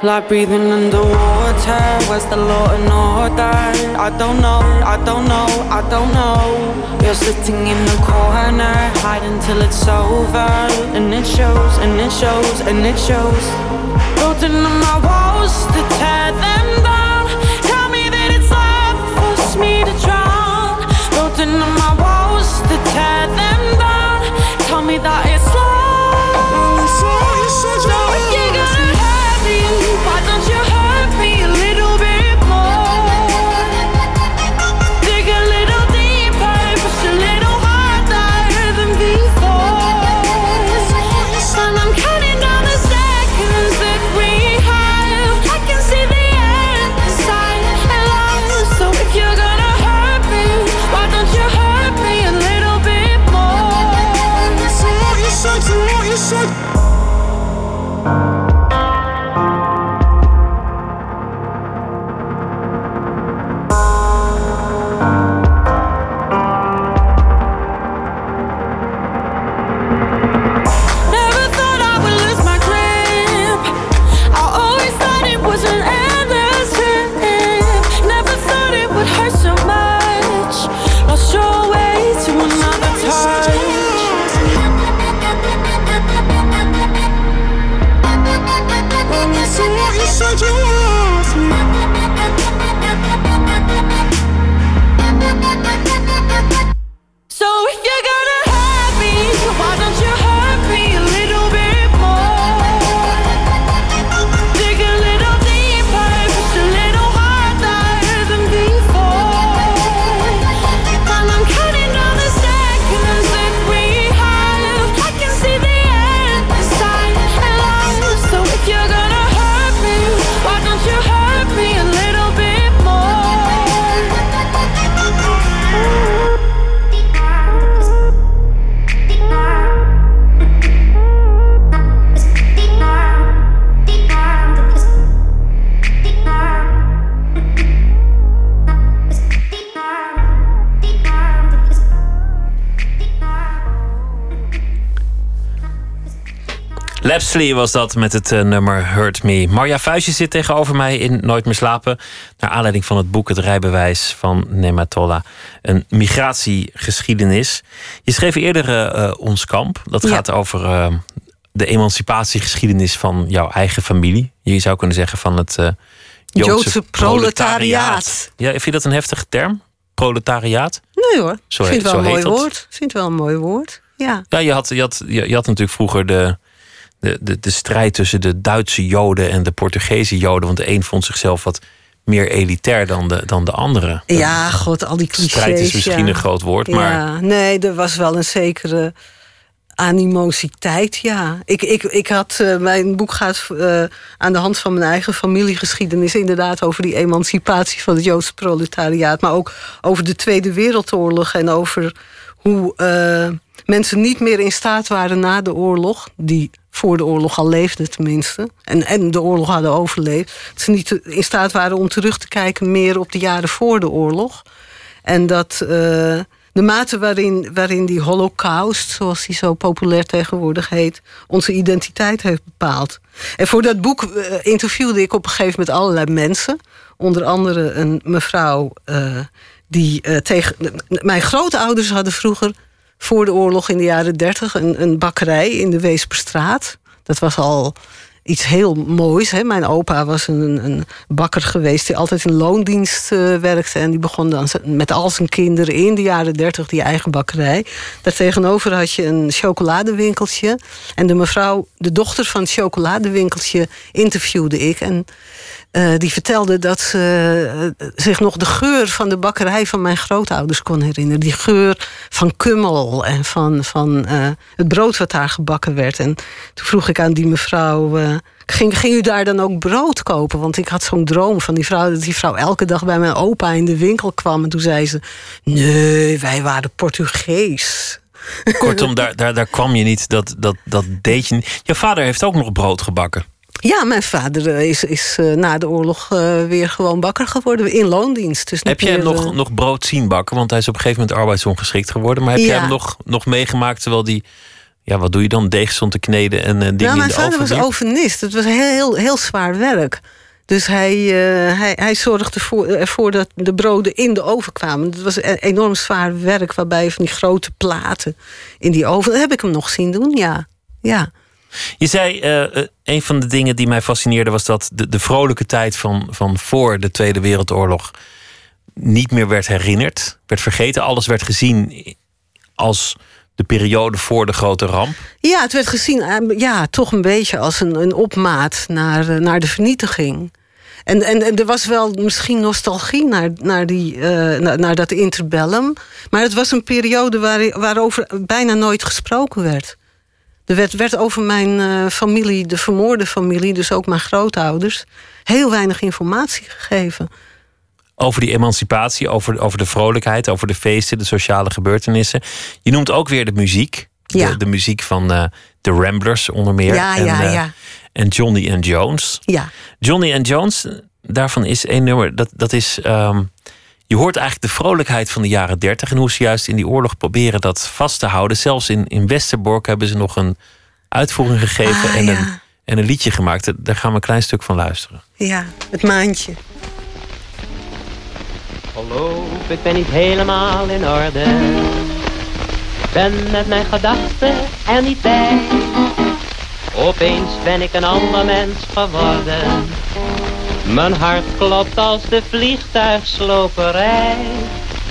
Like breathing underwater, where's the law and order? I don't know, I don't know, I don't know. You're sitting in the corner, hiding till it's over. And it shows, and it shows, and it shows. Building on my walls to tear them down. Tell me that it's love, force me to drown. Building on my walls to tear them down. Tell me that it's Lapsley was dat met het uh, nummer Hurt Me. Marja Vuijsje zit tegenover mij in Nooit meer slapen. Naar aanleiding van het boek Het rijbewijs van Nematolla. Een migratiegeschiedenis. Je schreef eerder uh, Ons Kamp. Dat ja. gaat over uh, de emancipatiegeschiedenis van jouw eigen familie. Je zou kunnen zeggen van het Joodse, Joodse proletariaat. Ja, vind je dat een heftige term? Proletariaat? Nee hoor, zo, vind het wel een mooi woord. vind wel een mooi woord. Ja, ja je, had, je, had, je, je had natuurlijk vroeger de, de, de, de strijd tussen de Duitse Joden en de Portugese Joden. Want de een vond zichzelf wat meer elitair dan de, dan de andere. Ja, god, al die clichés. Strijd is misschien een groot woord, maar... Ja, nee, er was wel een zekere animositeit, ja. Ik, ik, ik had, uh, mijn boek gaat uh, aan de hand van mijn eigen familiegeschiedenis... inderdaad over die emancipatie van het Joodse proletariaat... maar ook over de Tweede Wereldoorlog en over hoe... Uh, mensen niet meer in staat waren na de oorlog, die voor de oorlog al leefden tenminste, en, en de oorlog hadden overleefd, dat ze niet in staat waren om terug te kijken meer op de jaren voor de oorlog. En dat uh, de mate waarin, waarin die holocaust, zoals die zo populair tegenwoordig heet, onze identiteit heeft bepaald. En voor dat boek uh, interviewde ik op een gegeven moment allerlei mensen. Onder andere een mevrouw uh, die tegen. Mijn grootouders hadden vroeger voor de oorlog in de jaren dertig een, een bakkerij in de Weesperstraat. Dat was al iets heel moois. Hè. Mijn opa was een, een, bakker geweest die altijd in loondienst uh, werkte. En die begon dan met al zijn kinderen in de jaren dertig die eigen bakkerij. Daartegenover had je een chocoladewinkeltje. En de mevrouw, de dochter van het chocoladewinkeltje, interviewde ik. En uh, die vertelde dat ze uh, zich nog de geur van de bakkerij van mijn grootouders kon herinneren. Die geur van kummel en van, van het brood wat daar gebakken werd. En toen vroeg ik aan die mevrouw. Ging, ging u daar dan ook brood kopen? Want ik had zo'n droom van die vrouw, dat die vrouw elke dag bij mijn opa in de winkel kwam. En toen zei ze: Nee, wij waren Portugees. Kortom, daar, daar, daar kwam je niet, dat, dat, dat deed je niet. Je vader heeft ook nog brood gebakken. Ja, mijn vader eh, is, is uh, na de oorlog uh, weer gewoon bakker geworden in loondienst. Dus heb jij hem nog, nog brood zien bakken? Want hij is op een gegeven moment arbeidsongeschikt geworden. Maar heb ja. jij hem nog, nog meegemaakt terwijl die... Ja, wat doe je dan? Deeg stond te kneden en dingen nou, in de Mijn vader was ovenist. Het was heel, heel, heel zwaar werk. Dus hij, hij, hij zorgde ervoor, ervoor dat de broden in de oven kwamen. Het was een enorm zwaar werk waarbij van die grote platen in die oven... Dat heb ik hem nog zien doen, ja. ja. Je zei, uh, een van de dingen die mij fascineerde was dat de, de vrolijke tijd van, van voor de Tweede Wereldoorlog niet meer werd herinnerd, werd vergeten. Alles werd gezien als de periode voor de grote ramp. Ja, het werd gezien eh, ja, toch een beetje als een, een opmaat naar, naar de vernietiging. En, en, en er was wel misschien nostalgie naar, naar, die, uh, naar, dat interbellum. Maar het was een periode waar, waarover bijna nooit gesproken werd. Er werd, werd over mijn familie, de vermoorde familie, dus ook mijn grootouders, heel weinig informatie gegeven. Over die emancipatie, over, over de vrolijkheid, over de feesten, de sociale gebeurtenissen. Je noemt ook weer de muziek. Ja. De, de muziek van uh, de Ramblers onder meer. Ja, en, ja, uh, ja. en Johnny and Jones. Ja. Johnny and Jones, daarvan is één nummer, dat, dat is. Um, je hoort eigenlijk de vrolijkheid van de jaren dertig en hoe ze juist in die oorlog proberen dat vast te houden. Zelfs in, in Westerbork hebben ze nog een uitvoering gegeven ah, en, een, en een liedje gemaakt. Daar gaan we een klein stuk van luisteren. Ja, het maandje. Geloof, ik ben niet helemaal in orde. Ben met mijn gedachten er niet bij. Opeens ben ik een ander mens geworden. Mijn hart klopt als de vliegtuigsloperij.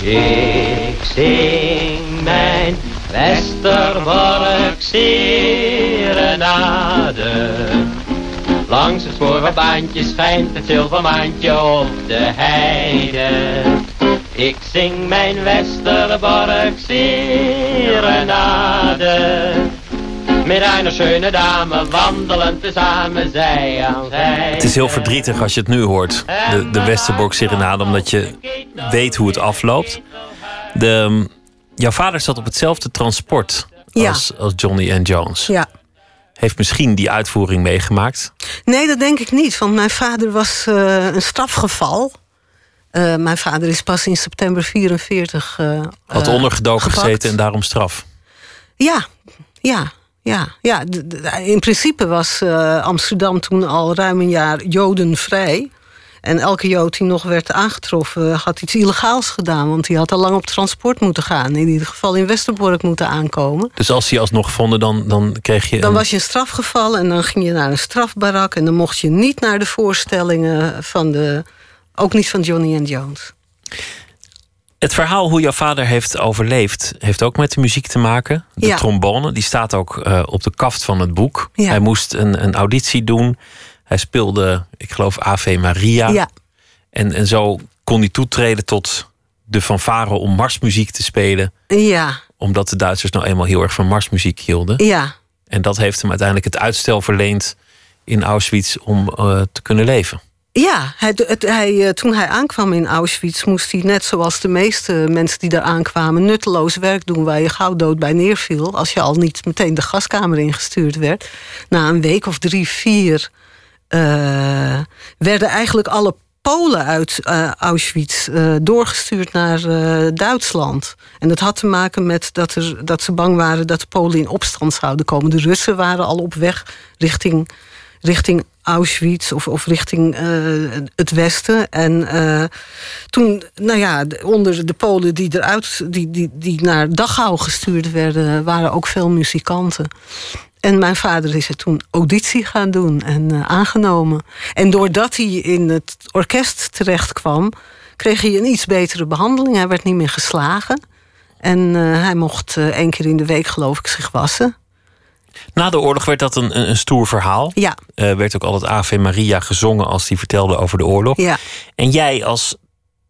Ik zing mijn Westerbork serenade. Langs het spoorwegbaantje schijnt het zilvermaantje op de heide. Ik zing mijn Westerbork serenade. Met een schöne dame wandelen tezamen zij aan zij. Het is heel verdrietig als je het nu hoort, de, de Westerbork Serenade, omdat je weet hoe het afloopt. De, jouw vader zat op hetzelfde transport Ja. als, als Johnny and Jones. Ja. Heeft misschien die uitvoering meegemaakt. Nee, dat denk ik niet, want mijn vader was eh, een strafgeval. Eh, mijn vader is pas in september 44 eh Had ondergedoken gepakt. gezeten en daarom straf. Ja, ja, Ja, ja in principe was Amsterdam toen al ruim een jaar jodenvrij. En elke jood die nog werd aangetroffen had iets illegaals gedaan. Want die had al lang op transport moeten gaan. In ieder geval in Westerbork moeten aankomen. Dus als die alsnog vonden, dan, dan kreeg je. Dan een- was je in strafgeval en dan ging je naar een strafbarak. En dan mocht je niet naar de voorstellingen van de... Ook niet van Johnny and Jones. Het verhaal hoe jouw vader heeft overleefd, heeft ook met de muziek te maken. De Ja. trombone, die staat ook eh, op de kaft van het boek. Ja. Hij moest een, een auditie doen. Hij speelde, ik geloof, Ave Maria. Ja. En, en zo kon hij toetreden tot de fanfare om marsmuziek te spelen. Ja, Omdat de Duitsers nou eenmaal heel erg van marsmuziek hielden. ja. En dat heeft hem uiteindelijk het uitstel verleend in Auschwitz om eh, te kunnen leven. Ja, hij, het, hij, eh, toen hij aankwam in Auschwitz moest hij net zoals de meeste mensen die daar aankwamen nutteloos werk doen waar je gauw dood bij neerviel als je al niet meteen de gaskamer ingestuurd werd. Na een week of drie, vier eh, werden eigenlijk alle Polen uit eh, Auschwitz eh, doorgestuurd naar Duitsland. En dat had te maken met dat, er, dat ze bang waren dat de Polen in opstand zouden komen. De Russen waren al op weg richting, richting Auschwitz of, of richting het Westen. En toen, nou ja, de- onder de Polen die eruit, die, die, die naar Dachau gestuurd werden, waren ook veel muzikanten. En mijn vader is er toen auditie gaan doen en eh, aangenomen. En doordat hij in het orkest terecht kwam, kreeg hij een iets betere behandeling. Hij werd niet meer geslagen. En eh, hij mocht eh, één keer in de week, geloof ik, zich wassen. Na de oorlog werd dat een, een, stoer verhaal. Ja, werd ook altijd Ave Maria gezongen als hij vertelde over de oorlog. ja. En jij als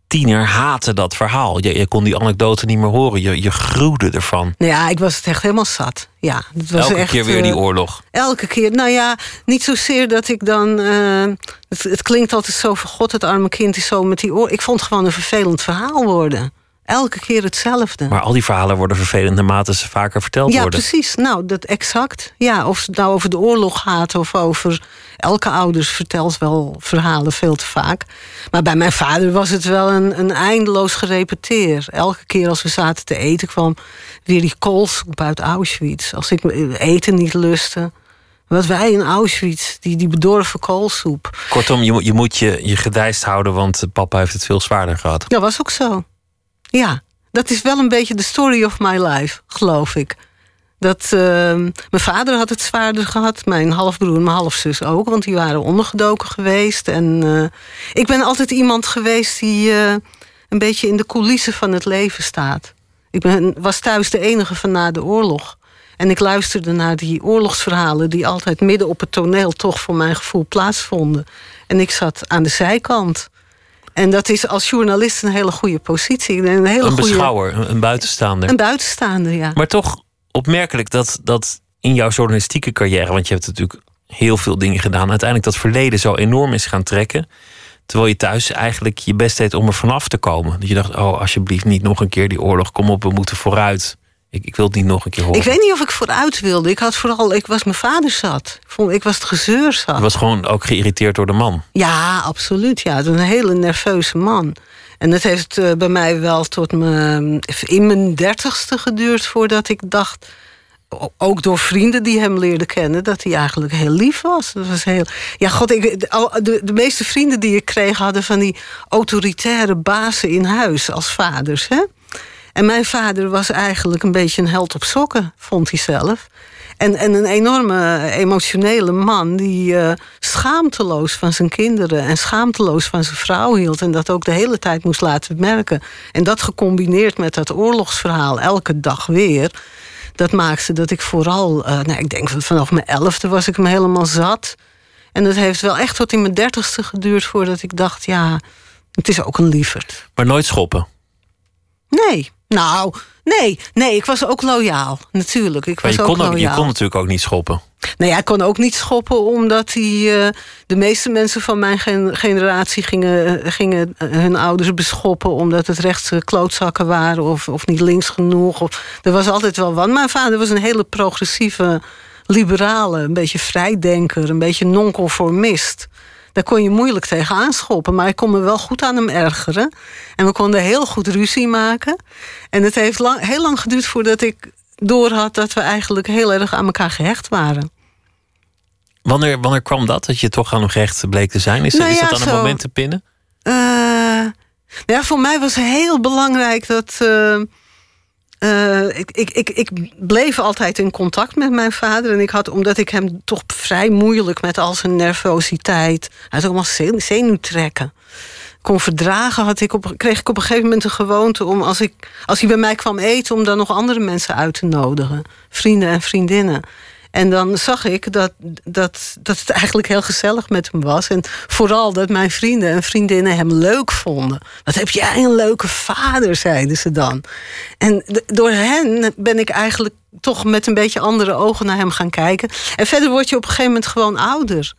tiener haatte dat verhaal. Je, je kon die anekdote niet meer horen. Je, je gruwde ervan. Nou ja, ik was het echt helemaal zat. Ja, het was Elke echt, keer weer die eh, oorlog. Elke keer. Nou ja, niet zozeer dat ik dan. eh, het, het klinkt altijd zo van God, het arme kind is zo met die oor. Ik vond het gewoon een vervelend verhaal worden. Elke keer hetzelfde. Maar al die verhalen worden vervelend naarmate ze vaker verteld ja, worden. precies. Nou, dat exact. Ja, of het nou over de oorlog gaat of over. Elke ouders vertelt wel verhalen veel te vaak. Maar bij mijn vader was het wel een, een eindeloos gerepeteer. Elke keer als we zaten te eten kwam weer die koolsoep uit Auschwitz. Als ik eten niet lustte. Wat wij in Auschwitz, die, die bedorven koolsoep. Kortom, je, moet- je moet je, je gedijst houden, want papa heeft het veel zwaarder gehad. Dat was ook zo. Ja, dat is wel een beetje de story of my life, geloof ik. Dat, ehm, mijn vader had het zwaarder gehad, mijn halfbroer en mijn halfzus ook, want die waren ondergedoken geweest. En eh, ik ben altijd iemand geweest die eh, een beetje in de coulissen van het leven staat. Ik ben, was thuis de enige van na de oorlog. En ik luisterde naar die oorlogsverhalen die altijd midden op het toneel toch voor mijn gevoel plaatsvonden. En ik zat aan de zijkant. En dat is als journalist een hele goede positie. Een hele Een goede, beschouwer, een, een buitenstaander. Een buitenstaander, ja. Maar toch opmerkelijk dat, dat in jouw journalistieke carrière, want je hebt natuurlijk heel veel dingen gedaan, uiteindelijk dat verleden zo enorm is gaan trekken. Terwijl je thuis eigenlijk je best deed om er vanaf te komen. Dat je dacht, oh, alsjeblieft niet nog een keer die oorlog. Kom op, we moeten vooruit. Ik, ik wil het niet nog een keer horen. Ik weet niet of ik vooruit wilde. Ik had vooral, ik was mijn vader zat. Ik, vond, ik was het gezeur zat. Je was gewoon ook geïrriteerd door de man. Ja, absoluut. Ja, een hele nerveuze man. En het heeft eh, bij mij wel tot mijn, in mijn dertigste geduurd voordat ik dacht. Ook door vrienden die hem leerden kennen, dat hij eigenlijk heel lief was. Dat was heel, ja, god, ik, de, de meeste vrienden die ik kreeg hadden van die autoritaire bazen in huis als vaders. Hè? En mijn vader was eigenlijk een beetje een held op sokken, vond hij zelf. En, en een enorme emotionele man die eh, schaamteloos van zijn kinderen en schaamteloos van zijn vrouw hield. En dat ook de hele tijd moest laten merken. En dat gecombineerd met dat oorlogsverhaal elke dag weer. Dat maakte dat ik vooral, eh, nou, ik denk vanaf mijn elfde was ik me helemaal zat. En dat heeft wel echt tot in mijn dertigste geduurd voordat ik dacht, ja, het is ook een lieverd. Maar nooit schoppen. Nee, nou, nee, nee, ik was ook loyaal, natuurlijk. Ik Maar was je ook kon, ook, je loyaal. kon natuurlijk ook niet schoppen. Nee, hij kon ook niet schoppen, omdat hij, eh, de meeste mensen van mijn gen- generatie gingen, eh, gingen eh, hun ouders beschoppen omdat het rechtse klootzakken waren of, of niet links genoeg. Of, er was altijd wel wat. Mijn vader was een hele progressieve, liberale, een beetje vrijdenker, een beetje nonconformist. Daar kon je moeilijk tegen aanschoppen, maar ik kon me wel goed aan hem ergeren. En we konden heel goed ruzie maken. En het heeft lang, heel lang geduurd voordat ik doorhad dat we eigenlijk heel erg aan elkaar gehecht waren. Wanneer, wanneer kwam dat, dat je toch aan hem gehecht bleek te zijn? Is, Nou is ja, dat aan een moment te pinnen? Eh, ja, voor mij was heel belangrijk dat. eh, eh, ik, ik, ik, ik bleef altijd in contact met mijn vader. En ik had, omdat ik hem toch vrij moeilijk met al zijn nervositeit. Hij had ook allemaal zen- zenuwtrekken. Kon verdragen, had ik op, kreeg ik op een gegeven moment een gewoonte om als, ik, als hij bij mij kwam eten, om dan nog andere mensen uit te nodigen. Vrienden en vriendinnen. En dan zag ik dat, dat, dat het eigenlijk heel gezellig met hem was. En vooral dat mijn vrienden en vriendinnen hem leuk vonden. Wat heb jij een leuke vader, zeiden ze dan. En door hen ben ik eigenlijk toch met een beetje andere ogen naar hem gaan kijken. En verder word je op een gegeven moment gewoon ouder.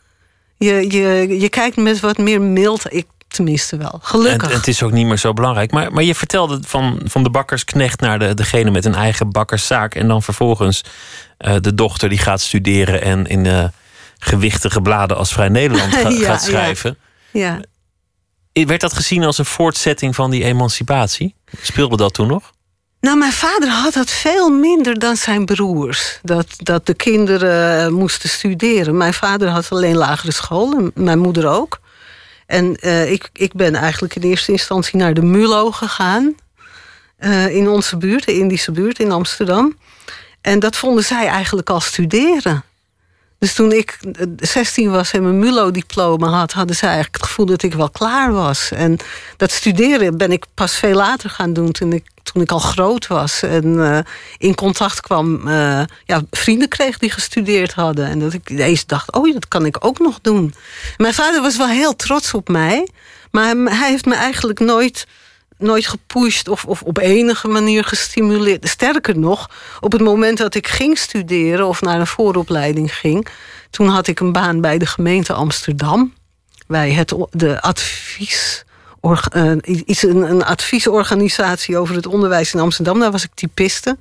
Je, je, je kijkt met wat meer mild. Tenminste wel. Gelukkig. en het is ook niet meer zo belangrijk. Maar, maar je vertelde van, van de bakkersknecht naar de, degene met een eigen bakkerszaak. En dan vervolgens eh, de dochter die gaat studeren en in eh, gewichtige bladen als Vrij Nederland ga- Ja, ja. gaat schrijven. ja. Werd dat gezien als een voortzetting van die emancipatie? Speelde dat toen nog? Nou, mijn vader had dat veel minder dan zijn broers. Dat, dat de kinderen eh, moesten studeren. Mijn vader had alleen lagere school en mijn moeder ook. En eh, ik, ik ben eigenlijk in eerste instantie naar de MULO gegaan. eh, in onze buurt, de Indische buurt in Amsterdam. En dat vonden zij eigenlijk al studeren. Dus toen ik eh, 16 was en mijn MULO-diploma had, hadden zij eigenlijk het gevoel dat ik wel klaar was. En dat studeren ben ik pas veel later gaan doen toen ik, toen ik al groot was. En eh, in contact kwam, eh, ja, vrienden kreeg die gestudeerd hadden. En dat ik ineens dacht, oh, dat kan ik ook nog doen. Mijn vader was wel heel trots op mij. Maar hij heeft me eigenlijk nooit nooit gepusht of, of op enige manier gestimuleerd. Sterker nog, op het moment dat ik ging studeren of naar een vooropleiding ging, toen had ik een baan bij de gemeente Amsterdam. Bij het, de advies. eh, iets, een adviesorganisatie over het onderwijs in Amsterdam. Daar was ik typiste.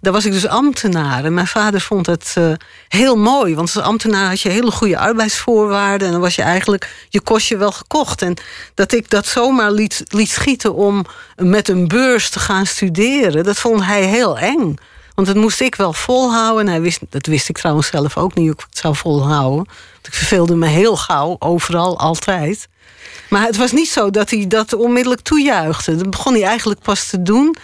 Daar was ik dus ambtenaar. En mijn vader vond het eh, heel mooi. Want als ambtenaar had je hele goede arbeidsvoorwaarden. En dan was je eigenlijk je kostje wel gekocht. En dat ik dat zomaar liet, liet schieten om met een beurs te gaan studeren... dat vond hij heel eng. Want dat moest ik wel volhouden. En hij wist, dat wist ik trouwens zelf ook niet hoe ik het zou volhouden. Want ik verveelde me heel gauw, overal, altijd. Maar het was niet zo dat hij dat onmiddellijk toejuichte. Dat begon hij eigenlijk pas te doen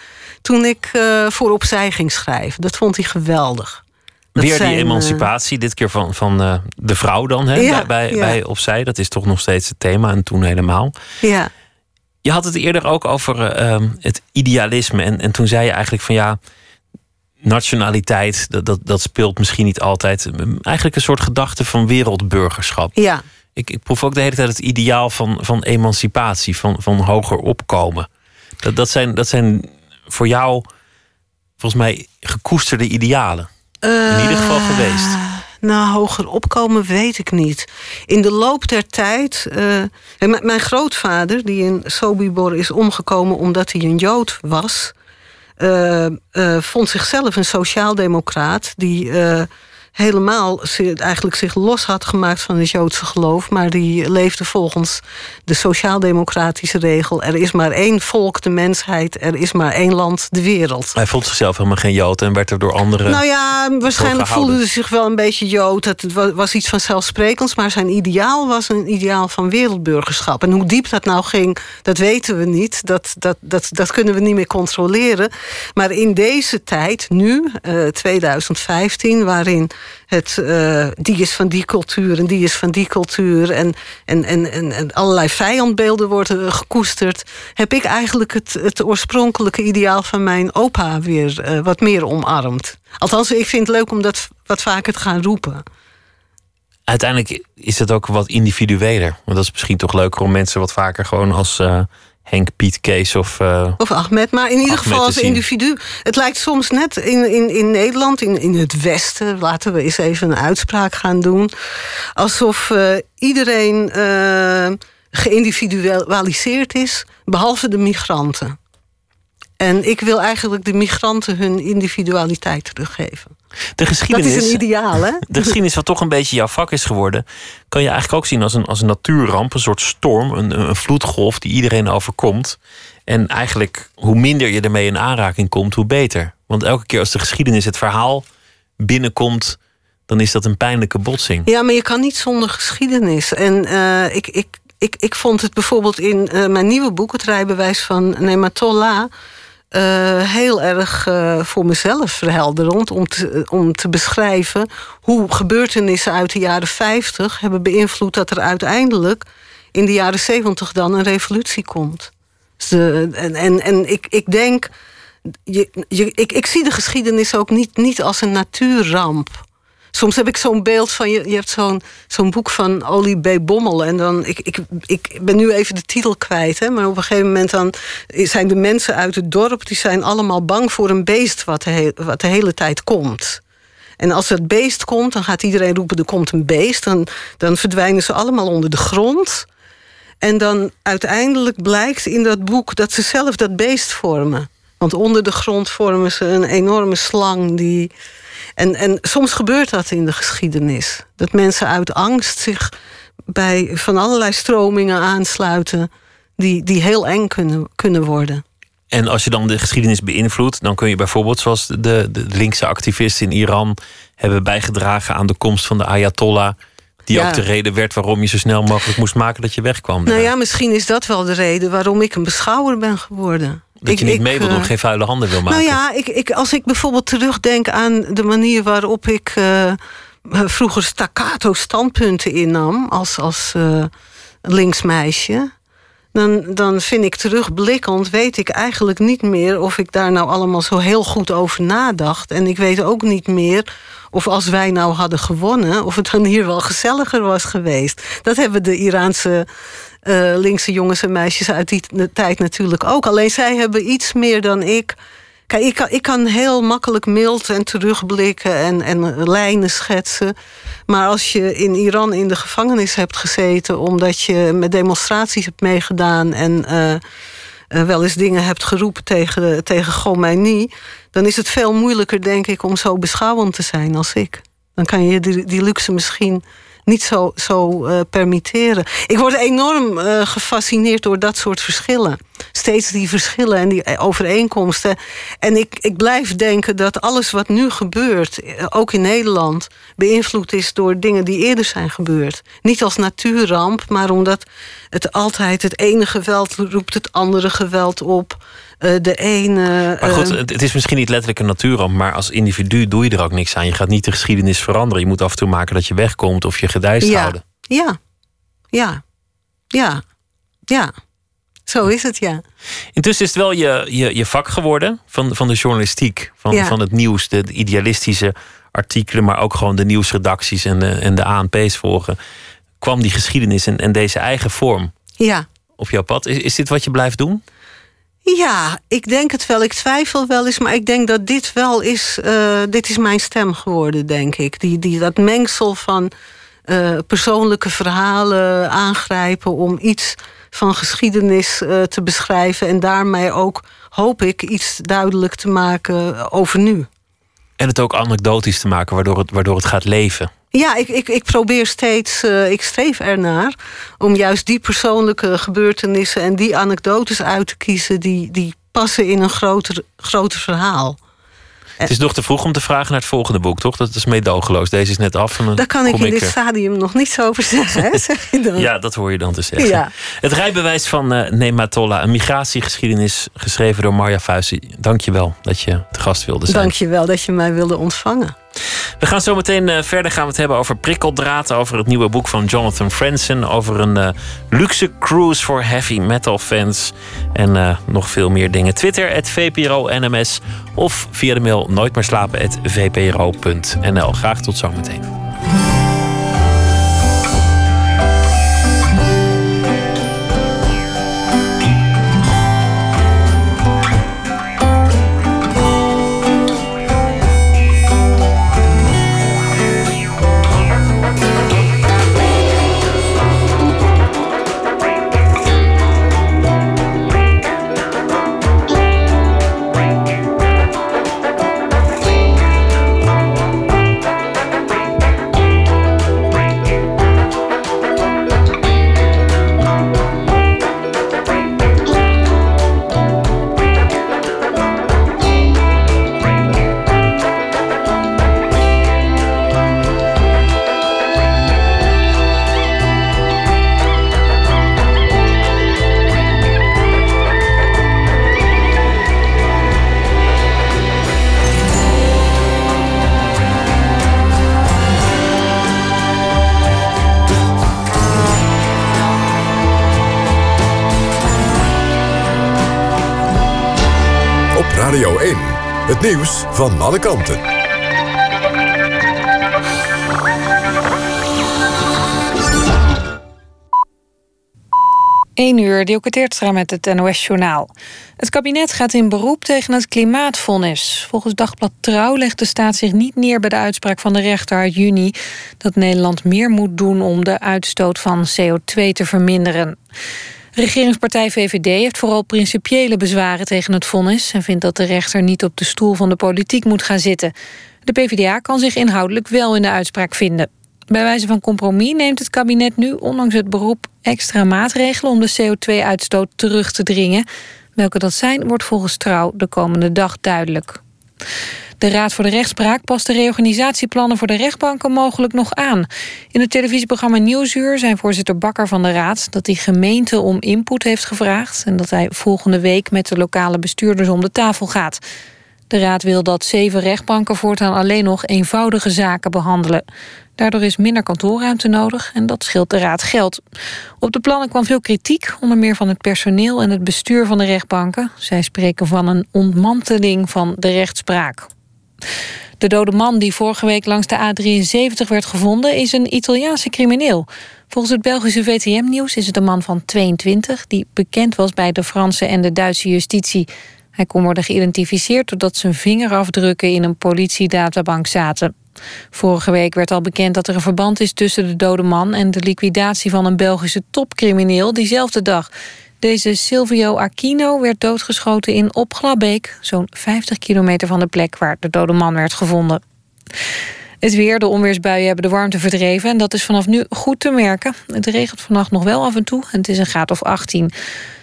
toen ik eh, voor opzij ging schrijven. Dat vond hij geweldig. Dat Weer zijn, die emancipatie, dit keer van, van eh, de vrouw dan, hè? Ja, bij, bij, ja. bij Opzij. Dat is toch nog steeds het thema en toen helemaal. ja. Je had het eerder ook over eh, ehm, het idealisme. En, en toen zei je eigenlijk van ja, nationaliteit, dat, dat, dat speelt misschien niet altijd. Eigenlijk een soort gedachte van wereldburgerschap. ja. Ik, ik proef ook de hele tijd het ideaal van, van emancipatie, van, van hoger opkomen. Dat, dat, zijn, dat zijn voor jou volgens mij gekoesterde idealen. In ieder geval Eh, geweest. Nou, hoger opkomen weet ik niet. In de loop der tijd. eh, mijn- grootvader, die in Sobibor is omgekomen omdat hij een Jood was. eh, vond zichzelf een sociaaldemocraat. die helemaal eigenlijk zich los had gemaakt van het Joodse geloof. maar die leefde volgens de sociaaldemocratische regel: er is maar één volk, de mensheid. er is maar één land, de wereld. Hij vond zichzelf helemaal geen Jood en werd er door anderen. Nou ja, waarschijnlijk voelde hij zich wel een beetje Jood. Het wa- was iets vanzelfsprekends. Maar zijn ideaal was een ideaal van wereldburgerschap. En hoe diep dat nou ging, dat weten we niet. Dat, dat, dat, dat kunnen we niet meer controleren. Maar in deze tijd, nu, eh, 2015, waarin het eh, die is van die cultuur en die is van die cultuur. En, en, en, en, en allerlei vijandbeelden worden gekoesterd. Heb ik eigenlijk het, het oorspronkelijke ideaal van mijn opa weer eh, wat meer omarmd. Althans, ik vind het leuk om dat wat vaker te gaan roepen. Uiteindelijk is het ook wat individueler. Want dat is misschien toch leuker om mensen wat vaker gewoon als eh, Henk, Piet, Kees of. eh, Of Ahmed, maar in ieder Ahmed geval als individu. Het lijkt soms net in, in, in Nederland, in, in het Westen, laten we eens even een uitspraak gaan doen. Alsof eh, iedereen eh, geïndividualiseerd is, behalve de migranten. En ik wil eigenlijk de migranten hun individualiteit teruggeven. de Dat geschiedenis. is een ideaal, hè? De geschiedenis, wat toch een beetje jouw vak is geworden, kan je eigenlijk ook zien als een, als een natuurramp, een soort storm, een, een vloedgolf die iedereen overkomt. En eigenlijk, hoe minder je ermee in aanraking komt, hoe beter. Want Want elke keer als de geschiedenis, het verhaal binnenkomt, dan is dat een pijnlijke botsing. Ja, maar je kan niet zonder geschiedenis. En uh, ik, ik, ik, ik vond het bijvoorbeeld in uh, mijn nieuwe boek, Het rijbewijs van Nematollah. Uh, heel erg uh, voor mezelf verhelderend om te, om te beschrijven hoe gebeurtenissen uit de jaren 50 hebben beïnvloed dat er uiteindelijk in de jaren 70 dan een revolutie komt. Dus, uh, en, en, en ik, ik denk, je, je, ik, ik zie de geschiedenis ook niet, niet als een natuurramp. Soms heb ik zo'n beeld van, je, je hebt zo'n zo'n boek van Olie B. Bommel. En dan, ik, ik, ik ben nu even de titel kwijt. Hè, maar op een gegeven moment dan zijn de mensen uit het dorp... die zijn allemaal bang voor een beest wat de, wat de hele tijd komt. En als het beest komt, dan gaat iedereen roepen... er komt een beest. Dan, dan verdwijnen ze allemaal onder de grond. En dan uiteindelijk blijkt in dat boek... dat ze zelf dat beest vormen. Want onder de grond vormen ze een enorme slang... die en, en soms gebeurt dat in de geschiedenis. Dat mensen uit angst zich bij van allerlei stromingen aansluiten die, die heel eng kunnen, kunnen worden. En als je dan de geschiedenis beïnvloedt, dan kun je bijvoorbeeld, zoals de, de linkse activisten in Iran hebben bijgedragen aan de komst van de Ayatollah. Die ja. ook de reden werd waarom je zo snel mogelijk moest maken dat je wegkwam. Nou ja, misschien is dat wel de reden waarom ik een beschouwer ben geworden. Dat ik, je niet mee wil doen, uh, geen vuile handen wil maken. Nou ja, ik, ik, als ik bijvoorbeeld terugdenk aan de manier waarop ik uh, vroeger staccato standpunten innam als, als uh, linksmeisje. Dan, dan vind ik terugblikkend, weet ik eigenlijk niet meer of ik daar nou allemaal zo heel goed over nadacht. En ik weet ook niet meer of als wij nou hadden gewonnen, of het dan hier wel gezelliger was geweest. Dat hebben de Iraanse uh, linkse jongens en meisjes uit die tijd natuurlijk ook. Alleen zij hebben iets meer dan ik. Kijk, ik kan, ik kan heel makkelijk mild en terugblikken en, en lijnen schetsen. Maar als je in Iran in de gevangenis hebt gezeten omdat je met demonstraties hebt meegedaan en uh, uh, wel eens dingen hebt geroepen tegen, tegen Khomeini, dan is het veel moeilijker, denk ik, om zo beschouwend te zijn als ik. Dan kan je die, die luxe misschien niet zo, zo uh, permitteren. Ik word enorm uh, gefascineerd door dat soort verschillen. Steeds die verschillen en die overeenkomsten. En ik, ik blijf denken dat alles wat nu gebeurt, eh, ook in Nederland, beïnvloed is door dingen die eerder zijn gebeurd. Niet als natuurramp, maar omdat het altijd het ene geweld roept het andere geweld op. Uh, de ene. Maar goed, het is misschien niet letterlijk een natuurramp, maar als individu doe je er ook niks aan. Je gaat niet de geschiedenis veranderen. Je moet af en toe maken dat je wegkomt of je gedijst ja. houden. Ja, ja, ja, ja. Zo is het, ja. Intussen is het wel je, je, je vak geworden van, van de journalistiek, van, Ja. van het nieuws, de, de idealistische artikelen, maar ook gewoon de nieuwsredacties en de, en de ANP's volgen. Kwam die geschiedenis en, en deze eigen vorm Ja. op jouw pad? Is, is dit wat je blijft doen? Ja, ik denk het wel. Ik twijfel wel eens, maar ik denk dat dit wel is. eh, dit is mijn stem geworden, denk ik. Die, die, dat mengsel van eh, persoonlijke verhalen aangrijpen om iets van geschiedenis eh, te beschrijven. En daarmee ook, hoop ik, iets duidelijk te maken over nu. En het ook anekdotisch te maken, waardoor het, waardoor het gaat leven. Ja, ik, ik, ik probeer steeds, eh, ik streef ernaar om juist die persoonlijke gebeurtenissen en die anekdotes uit te kiezen die, die passen in een groter, groter verhaal. Het is nog te vroeg om te vragen naar het volgende boek, toch? Dat is meedogenloos. Deze is net af. En Daar kan ik in dit er- stadium nog niets over zeggen. Hè? Zeg je dan? Ja, dat hoor je dan te zeggen. Ja. Het rijbewijs van eh Nematollah, een migratiegeschiedenis geschreven door Marja Fuisi. Dank je wel dat je te gast wilde zijn. Dank je wel dat je mij wilde ontvangen. We gaan zo meteen eh, verder gaan we het hebben over prikkeldraad, over het nieuwe boek van Jonathan Franzen, over een eh, luxe cruise voor heavy metal fans en eh, nog veel meer dingen. Twitter at VPRO NMS of via de mail nooit meer slapen at VPRO.nl. Graag tot zometeen. Nieuws van alle kanten. 1 uur, Dielke Teertstra met het NOS-journaal. Het kabinet gaat in beroep tegen het klimaatvonnis. Volgens Dagblad Trouw legt de staat zich niet neer... bij de uitspraak van de rechter uit juni... dat Nederland meer moet doen om de uitstoot van CO2 te verminderen. Regeringspartij VVD heeft vooral principiële bezwaren tegen het vonnis... en vindt dat de rechter niet op de stoel van de politiek moet gaan zitten. De PvdA kan zich inhoudelijk wel in de uitspraak vinden. Bij wijze van compromis neemt het kabinet nu, ondanks het beroep, extra maatregelen om de CO2-uitstoot terug te dringen. Welke dat zijn, wordt volgens Trouw de komende dag duidelijk. De Raad voor de Rechtspraak past de reorganisatieplannen voor de rechtbanken mogelijk nog aan. In het televisieprogramma Nieuwsuur zijn voorzitter Bakker van de Raad dat hij gemeente om input heeft gevraagd en dat hij volgende week met de lokale bestuurders om de tafel gaat. De Raad wil dat zeven rechtbanken voortaan alleen nog eenvoudige zaken behandelen. Daardoor is minder kantoorruimte nodig en dat scheelt de Raad geld. Op de plannen kwam veel kritiek, onder meer van het personeel en het bestuur van de rechtbanken. Zij spreken van een ontmanteling van de rechtspraak. De dode man die vorige week langs de A73 werd gevonden is een Italiaanse crimineel. Volgens het Belgische VTM-nieuws is het een man van 22... die bekend was bij de Franse en de Duitse justitie. Hij kon worden geïdentificeerd doordat zijn vingerafdrukken in een politiedatabank zaten. Vorige week werd al bekend dat er een verband is tussen de dode man... en de liquidatie van een Belgische topcrimineel diezelfde dag. Deze Silvio Aquino werd doodgeschoten in Opglabeek... zo'n 50 kilometer van de plek waar de dode man werd gevonden. Het weer, de onweersbuien hebben de warmte verdreven... en dat is vanaf nu goed te merken. Het regent vannacht nog wel af en toe en het is een graad of 18.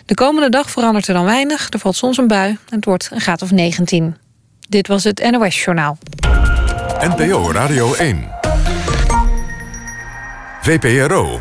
De komende dag verandert er dan weinig. Er valt soms een bui en het wordt een graad of 19. Dit was het NOS Journaal. NPO Radio 1. VPRO.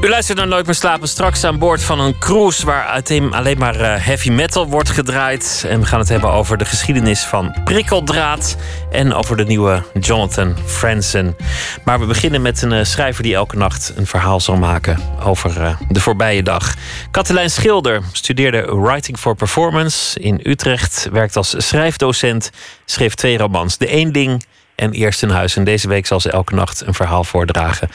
U luistert naar Nooit meer slapen. Straks aan boord van een cruise waar alleen maar eh, heavy metal wordt gedraaid. En we gaan het hebben over de geschiedenis van prikkeldraad. En over de nieuwe Jonathan Franzen. Maar we beginnen met een eh, schrijver die elke nacht een verhaal zal maken over uh, de voorbije dag. Katelijn Schilder studeerde Writing for Performance in Utrecht. Werkt als schrijfdocent. Schreef twee romans. De Eending en Eerst in Huis. En deze week zal ze elke nacht een verhaal voordragen.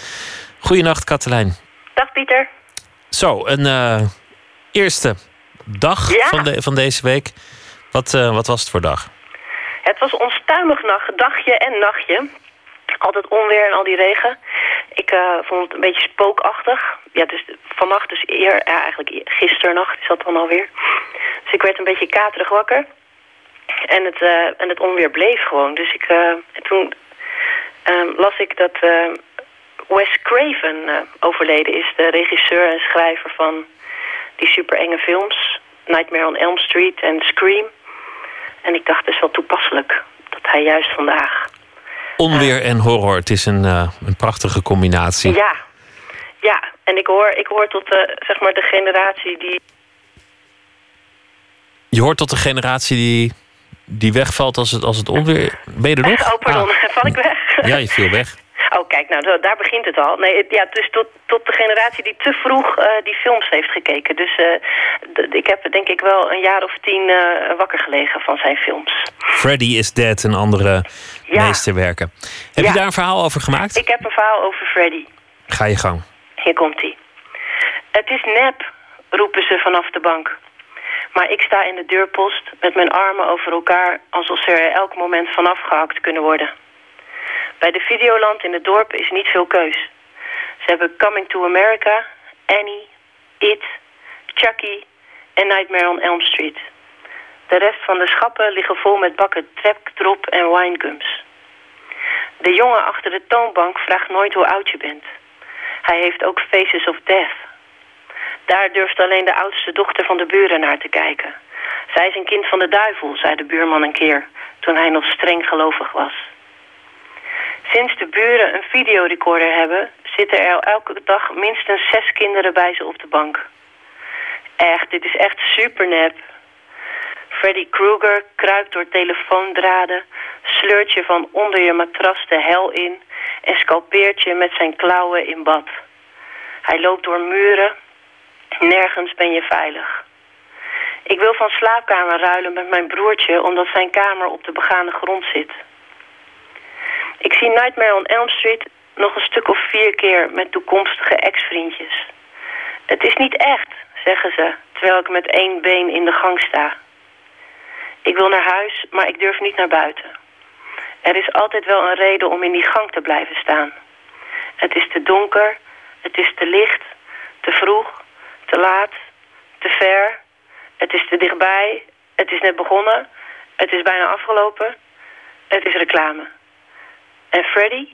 Goedenacht, Katelijn. Dag Pieter. Zo, een uh, eerste dag Ja. van, de, van deze week. Wat, uh, wat was het voor dag? Het was onstuimig nacht, dagje en nachtje. Altijd onweer en al die regen. Ik uh, vond het een beetje spookachtig. Ja, dus vannacht dus eer, ja, eigenlijk gisternacht is dat dan alweer. Dus ik werd een beetje katerig wakker. En het, en het onweer bleef gewoon. Dus ik, en toen las ik dat Wes Craven uh, overleden is. De regisseur en schrijver van die super enge films. Nightmare on Elm Street en Scream. En ik dacht, het is wel toepasselijk dat hij juist vandaag... Onweer en horror, het is een, uh, een prachtige combinatie. Ja, ja. En ik hoor, ik hoor tot de, zeg maar de generatie die... Je hoort tot de generatie die, die wegvalt als het, als het onweer... Ben je er nog? Oh, pardon. Ah. Val ik weg? Ja, je viel weg. Oh, kijk, nou, daar begint het al. Nee, ja, dus tot, tot de generatie die te vroeg uh, die films heeft gekeken. Dus uh, ik heb denk ik wel een jaar of tien uh, wakker gelegen van zijn films. Freddy is Dead en andere ja. meesterwerken. Heb ja. je daar een verhaal over gemaakt? Ik heb een verhaal over Freddy. Ga je gang. Hier komt hij. Het is nep, roepen ze vanaf de bank. Maar ik sta in de deurpost met mijn armen over elkaar... alsof ze er elk moment vanaf gehakt kunnen worden. Bij de Videoland in het dorp is niet veel keus. Ze hebben Coming to America, Annie, It, Chucky en Nightmare on Elm Street. De rest van de schappen liggen vol met bakken trapdrop en winegums. De jongen achter de toonbank vraagt nooit hoe oud je bent. Hij heeft ook Faces of Death. Daar durft alleen de oudste dochter van de buren naar te kijken. Zij is een kind van de duivel, zei de buurman een keer, toen hij nog streng gelovig was. Sinds de buren een videorecorder hebben, zitten er elke dag minstens zes kinderen bij ze op de bank. Echt, dit is echt super nep. Freddy Krueger kruipt door telefoondraden, sleurt je van onder je matras de hel in en scalpeert je met zijn klauwen in bad. Hij loopt door muren, nergens ben je veilig. Ik wil van slaapkamer ruilen met mijn broertje omdat zijn kamer op de begane grond zit. Ik zie Nightmare on Elm Street nog een stuk of vier keer met toekomstige ex-vriendjes. Het is niet echt, zeggen ze, terwijl ik met één been in de gang sta. Ik wil naar huis, maar ik durf niet naar buiten. Er is altijd wel een reden om in die gang te blijven staan. Het is te donker, het is te licht, te vroeg, te laat, te ver. Het is te dichtbij, het is net begonnen, het is bijna afgelopen. Het is reclame. En Freddy?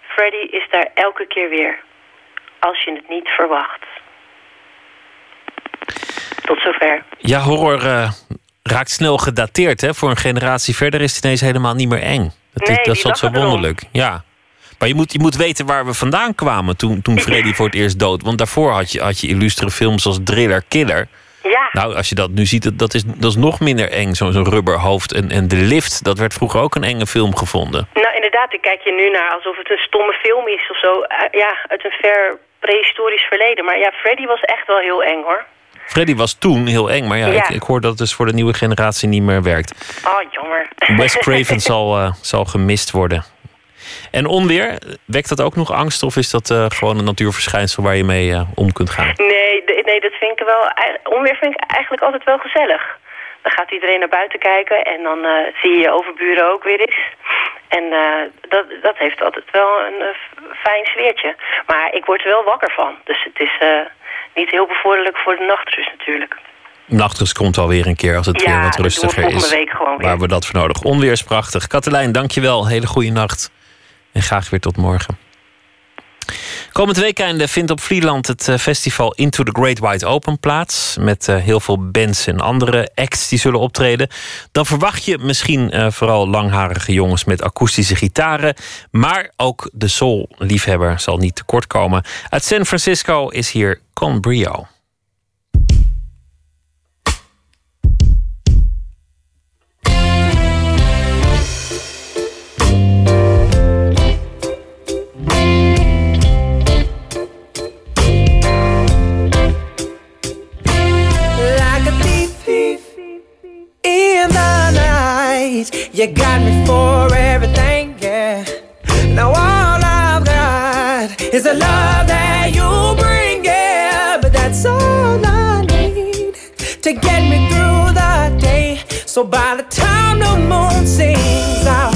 Freddy is daar elke keer weer. Als je het niet verwacht. Tot zover. Ja, horror uh, raakt snel gedateerd. Hè? Voor een generatie verder is het ineens helemaal niet meer eng. Dat, nee, is, dat is wat zo wonderlijk. Ja. Maar je moet, je moet weten waar we vandaan kwamen toen, toen Freddy voor het eerst dood. Want daarvoor had je, had je illustere films als Driller Killer. Ja. Nou, als je dat nu ziet, dat is, dat is nog minder eng, zo'n zo rubberhoofd. En, en De Lift, dat werd vroeger ook een enge film gevonden. Nou, inderdaad, ik kijk je nu naar alsof het een stomme film is of zo. ja, uit een ver prehistorisch verleden. Maar ja, Freddy was echt wel heel eng, hoor. Freddy was toen heel eng, maar ja, Ik, ik, hoor dat het dus voor de nieuwe generatie niet meer werkt. Oh, jammer. Wes Craven zal, uh, zal gemist worden. En onweer, wekt dat ook nog angst of is dat uh, gewoon een natuurverschijnsel waar je mee uh, om kunt gaan? Nee, nee, dat vind ik wel. Onweer vind ik eigenlijk altijd wel gezellig. Dan gaat iedereen naar buiten kijken en dan uh, zie je je overburen ook weer eens. En dat, dat heeft altijd wel een fijn sfeertje. Maar ik word er wel wakker van. Dus het is niet heel bevorderlijk voor de nachtrust natuurlijk. Nachtrust komt wel weer een keer als het ja, weer wat rustiger is. Week gewoon weer. Waar we dat voor nodig. Onweer is prachtig. Katelijn, dankjewel. Hele goede nacht. En graag weer tot morgen. Komend weekend vindt op Vlieland het eh, festival Into the Great Wide Open plaats. Met eh, heel veel bands en andere acts die zullen optreden. Dan verwacht je misschien uh, vooral langharige jongens met akoestische gitaren. Maar ook de soul-liefhebber zal niet tekort komen. Uit San Francisco is hier Con Brio. You got me for everything, yeah. Now all I've got is a love that you bring, yeah. But that's all I need to get me through the day. So by the time the moon sings out.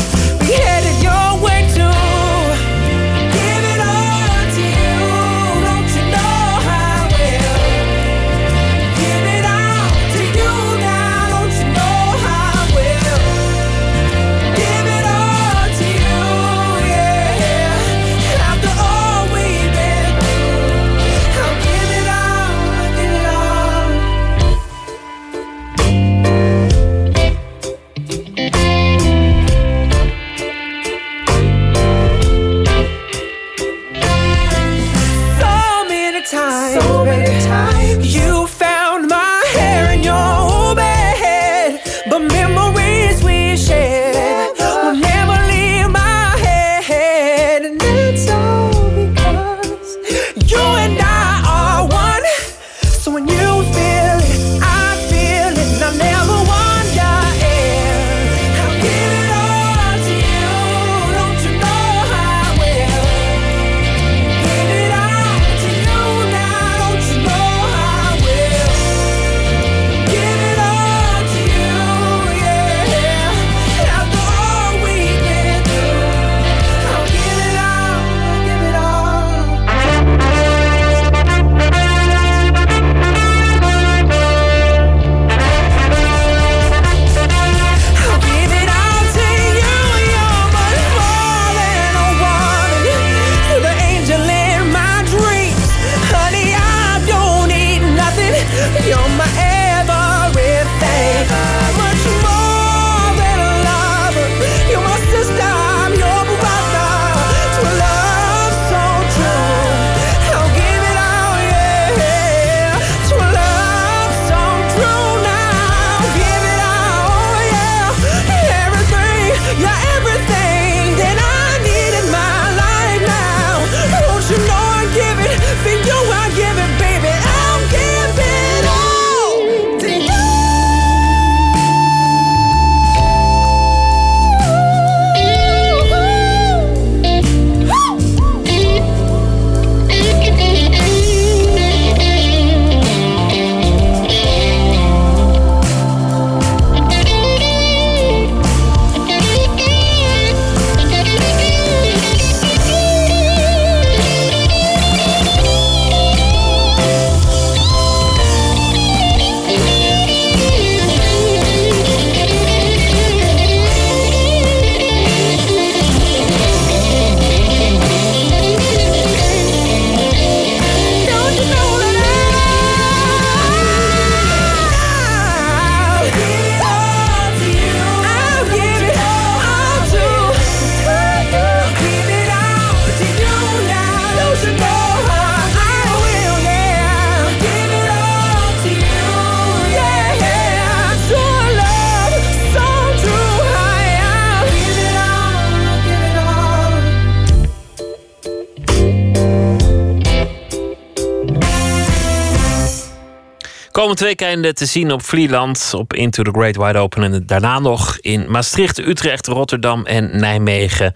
Komend weekend te zien op Vlieland, op Into the Great Wide Open. En daarna nog in Maastricht, Utrecht, Rotterdam en Nijmegen.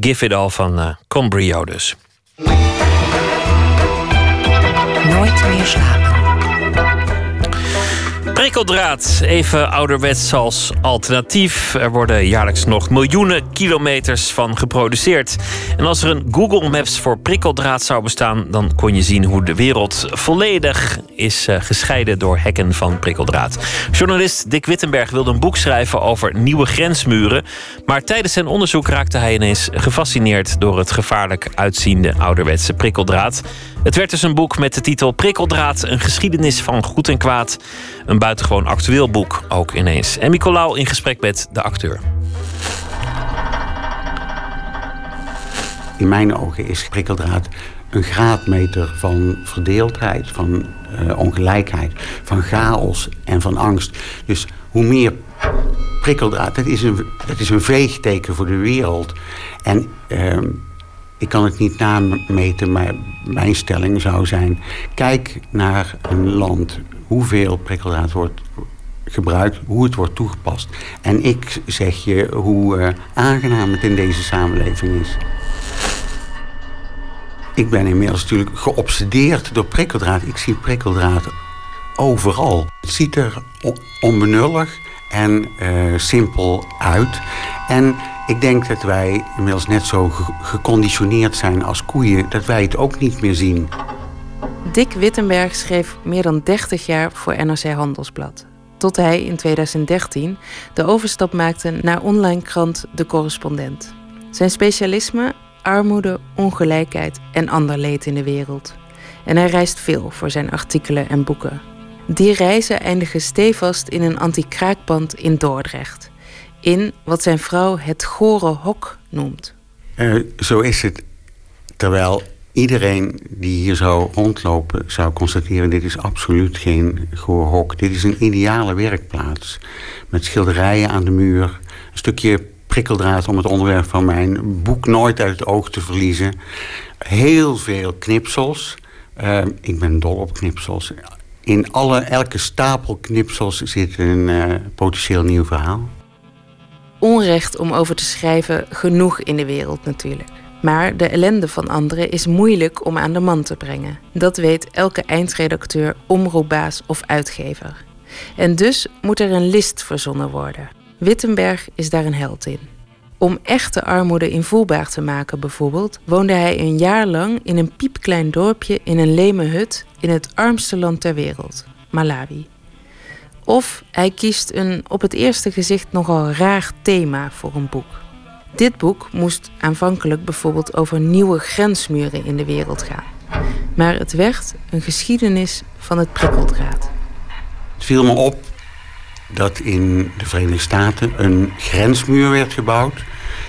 Give It All van uh, Combrio dus. Nooit meer slapen. Prikkeldraad, even ouderwets als alternatief. Er worden jaarlijks nog miljoenen kilometers van geproduceerd. En als er een Google Maps voor prikkeldraad zou bestaan, dan kon je zien hoe de wereld volledig is eh, gescheiden door hekken van prikkeldraad. Journalist Dick Wittenberg wilde een boek schrijven over nieuwe grensmuren. Maar tijdens zijn onderzoek raakte hij ineens gefascineerd door het gevaarlijk uitziende ouderwetse prikkeldraad. Het werd dus een boek met de titel Prikkeldraad, een geschiedenis van goed en kwaad. Een buitengewoon actueel boek ook ineens. En Nicolaou in gesprek met de acteur. In mijn ogen is prikkeldraad een graadmeter van verdeeldheid, van uh, ongelijkheid, van chaos en van angst. Dus hoe meer prikkeldraad, dat is een, dat is een veegteken voor de wereld. En uh, ik kan het niet nameten, maar mijn stelling zou zijn... kijk naar een land, hoeveel prikkeldraad wordt gebruikt, hoe het wordt toegepast. En ik zeg je hoe uh, aangenaam het in deze samenleving is. Ik ben inmiddels natuurlijk geobsedeerd door prikkeldraad. Ik zie prikkeldraad overal. Het ziet er onbenullig en uh, simpel uit. En ik denk dat wij inmiddels net zo geconditioneerd zijn als koeien... dat wij het ook niet meer zien. Dick Wittenberg schreef meer dan 30 jaar voor NRC Handelsblad. Tot hij in 2013 de overstap maakte naar online krant De Correspondent. Zijn specialisme? Armoede, ongelijkheid en ander leed in de wereld. En hij reist veel voor zijn artikelen en boeken. Die reizen eindigen stevast in een anti-kraakband in Dordrecht wat zijn vrouw het gore hok noemt. Uh, zo is het. Terwijl iedereen die hier zou rondlopen zou constateren... dit is absoluut geen gore hok. Dit is een ideale werkplaats. Met schilderijen aan de muur. Een stukje prikkeldraad om het onderwerp van mijn boek nooit uit het oog te verliezen. Heel veel knipsels. Uh, ik ben dol op knipsels. In alle, elke stapel knipsels zit een uh, potentieel nieuw verhaal onrecht om over te schrijven genoeg in de wereld natuurlijk. Maar de ellende van anderen is moeilijk om aan de man te brengen. Dat weet elke eindredacteur, omroepbaas of uitgever. En dus moet er een list verzonnen worden. Wittenberg is daar een held in. Om echte armoede invoelbaar te maken bijvoorbeeld, woonde hij een jaar lang in een piepklein dorpje in een leme hut in het armste land ter wereld, Malawi. Of hij kiest een op het eerste gezicht nogal raar thema voor een boek. Dit boek moest aanvankelijk bijvoorbeeld over nieuwe grensmuren in de wereld gaan. Maar het werd een geschiedenis van het prikkeldraad. Het viel me op dat in de Verenigde Staten een grensmuur werd gebouwd.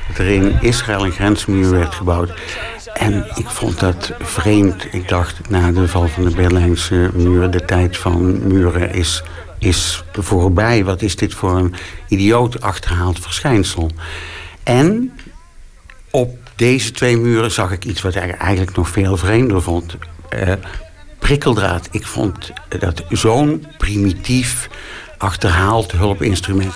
Dat er in Israël een grensmuur werd gebouwd. En ik vond dat vreemd. Ik dacht na de val van de Berlijnse muur, de tijd van muren is is voorbij. Wat is dit voor een idioot achterhaald verschijnsel? En op deze twee muren zag ik iets wat ik eigenlijk nog veel vreemder vond. Uh, prikkeldraad. Ik vond dat zo'n primitief achterhaald hulpinstrument.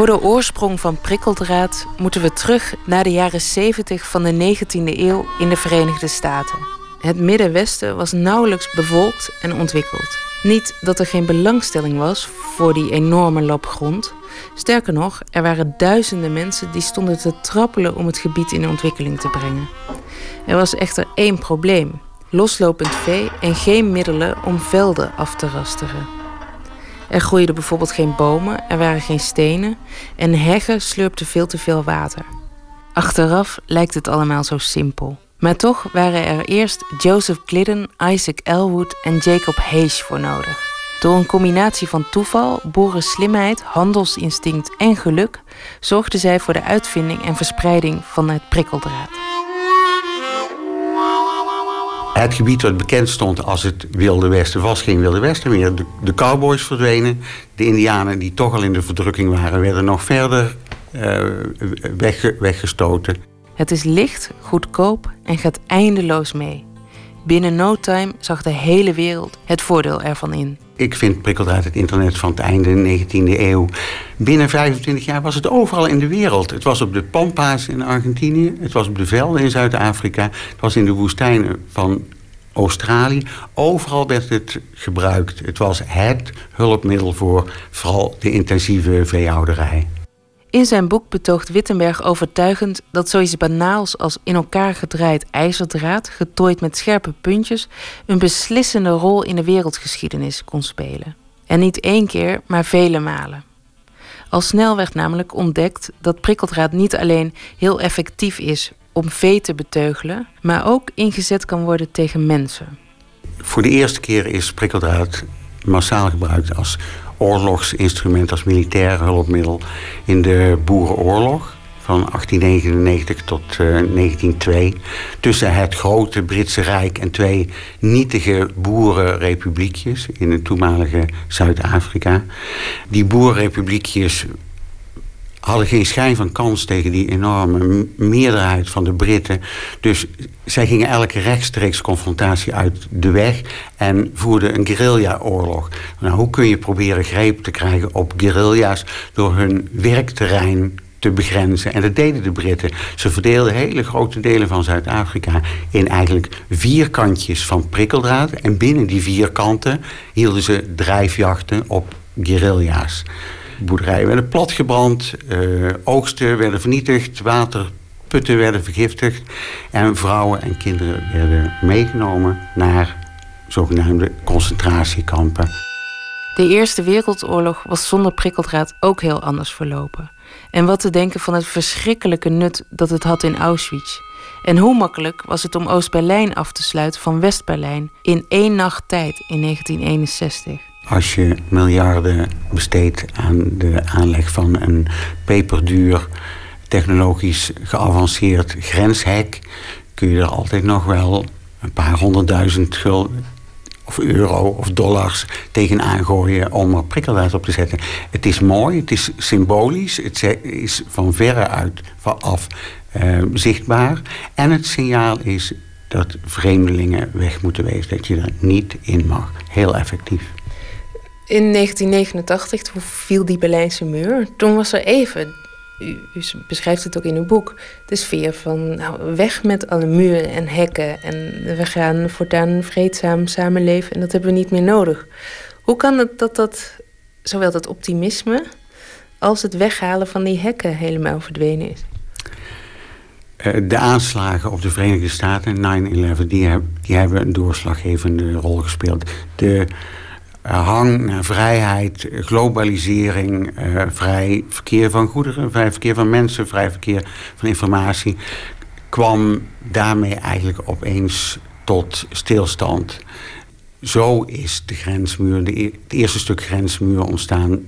Voor de oorsprong van prikkeldraad moeten we terug naar de jaren 70 van de 19e eeuw in de Verenigde Staten. Het Middenwesten was nauwelijks bevolkt en ontwikkeld. Niet dat er geen belangstelling was voor die enorme lap grond. Sterker nog, er waren duizenden mensen die stonden te trappelen om het gebied in ontwikkeling te brengen. Er was echter één probleem: loslopend vee en geen middelen om velden af te rasteren. Er groeiden bijvoorbeeld geen bomen, er waren geen stenen en heggen slurpten veel te veel water. Achteraf lijkt het allemaal zo simpel. Maar toch waren er eerst Joseph Glidden, Isaac Elwood en Jacob Hayes voor nodig. Door een combinatie van toeval, boerenslimheid, handelsinstinct en geluk zorgden zij voor de uitvinding en verspreiding van het prikkeldraad. Het gebied wat bekend stond als het Wilde Westen was geen Wilde Westen meer. De, cowboys verdwenen. De indianen die toch al in de verdrukking waren... werden nog verder uh, weggestoten. Het is licht, goedkoop en gaat eindeloos mee. Binnen no time zag de hele wereld het voordeel ervan in. Ik vind prikkeldraad het internet van het einde 19e eeuw. Binnen 25 jaar was het overal in de wereld. Het was op de Pampas in Argentinië, het was op de velden in Zuid-Afrika, het was in de woestijnen van Australië. Overal werd het gebruikt. Het was het hulpmiddel voor vooral de intensieve veehouderij. In zijn boek betoogt Wittenberg overtuigend dat zoiets banaals als in elkaar gedraaid ijzerdraad, getooid met scherpe puntjes, een beslissende rol in de wereldgeschiedenis kon spelen. En niet één keer, maar vele malen. Al snel werd namelijk ontdekt dat prikkeldraad niet alleen heel effectief is om vee te beteugelen, maar ook ingezet kan worden tegen mensen. Voor de eerste keer is prikkeldraad massaal gebruikt als oorlogsinstrument, als militair hulpmiddel in de Boerenoorlog van 1899 tot uh, eh, 1902. Tussen het grote Britse Rijk en twee nietige boerenrepubliekjes in het toenmalige Zuid-Afrika. Die boerenrepubliekjes hadden geen schijn van kans tegen die enorme meerderheid van de Britten. Dus zij gingen elke rechtstreeks confrontatie uit de weg en voerden een guerrilla-oorlog. Nou, hoe kun je proberen greep te krijgen op guerrilla's door hun werkterrein te begrenzen. En dat deden de Britten. Ze verdeelden hele grote delen van Zuid-Afrika in eigenlijk vierkantjes van prikkeldraad. En binnen die vierkanten hielden ze drijfjachten op guerrilla's. Boerderijen werden platgebrand, uh, oogsten werden vernietigd, waterputten werden vergiftigd. En vrouwen en kinderen werden meegenomen naar zogenaamde concentratiekampen. De Eerste Wereldoorlog was zonder prikkeldraad ook heel anders verlopen. En wat te denken van het verschrikkelijke nut dat het had in Auschwitz. En hoe makkelijk was het om Oost-Berlijn af te sluiten van West-Berlijn in één nacht tijd in 1961 als je miljarden besteedt aan de aanleg van een peperduur, technologisch geavanceerd grenshek, kun je er altijd nog wel een paar honderdduizend gulden of euro of dollars tegenaan gooien om er prikkeldraad op te zetten. Het is mooi, het is symbolisch, het is van verre uit af uh, zichtbaar. En het signaal is dat vreemdelingen weg moeten wezen, dat je er niet in mag. Heel effectief. In 1989, toen viel die Berlijnse muur. Toen was er even, u, u, beschrijft het ook in uw boek, de sfeer van nou, weg met alle muren en hekken. En we gaan voortaan vreedzaam samenleven en dat hebben we niet meer nodig. Hoe kan het dat dat, zowel dat optimisme als het weghalen van die hekken helemaal verdwenen is? Eh, de aanslagen op de Verenigde Staten, 9-11, die, die hebben een doorslaggevende rol gespeeld. De hang naar vrijheid, globalisering, uh, vrij verkeer van goederen, vrij verkeer van mensen, vrij verkeer van informatie, kwam daarmee eigenlijk opeens tot stilstand. Zo is de grensmuur, de, e-, het eerste stuk grensmuur ontstaan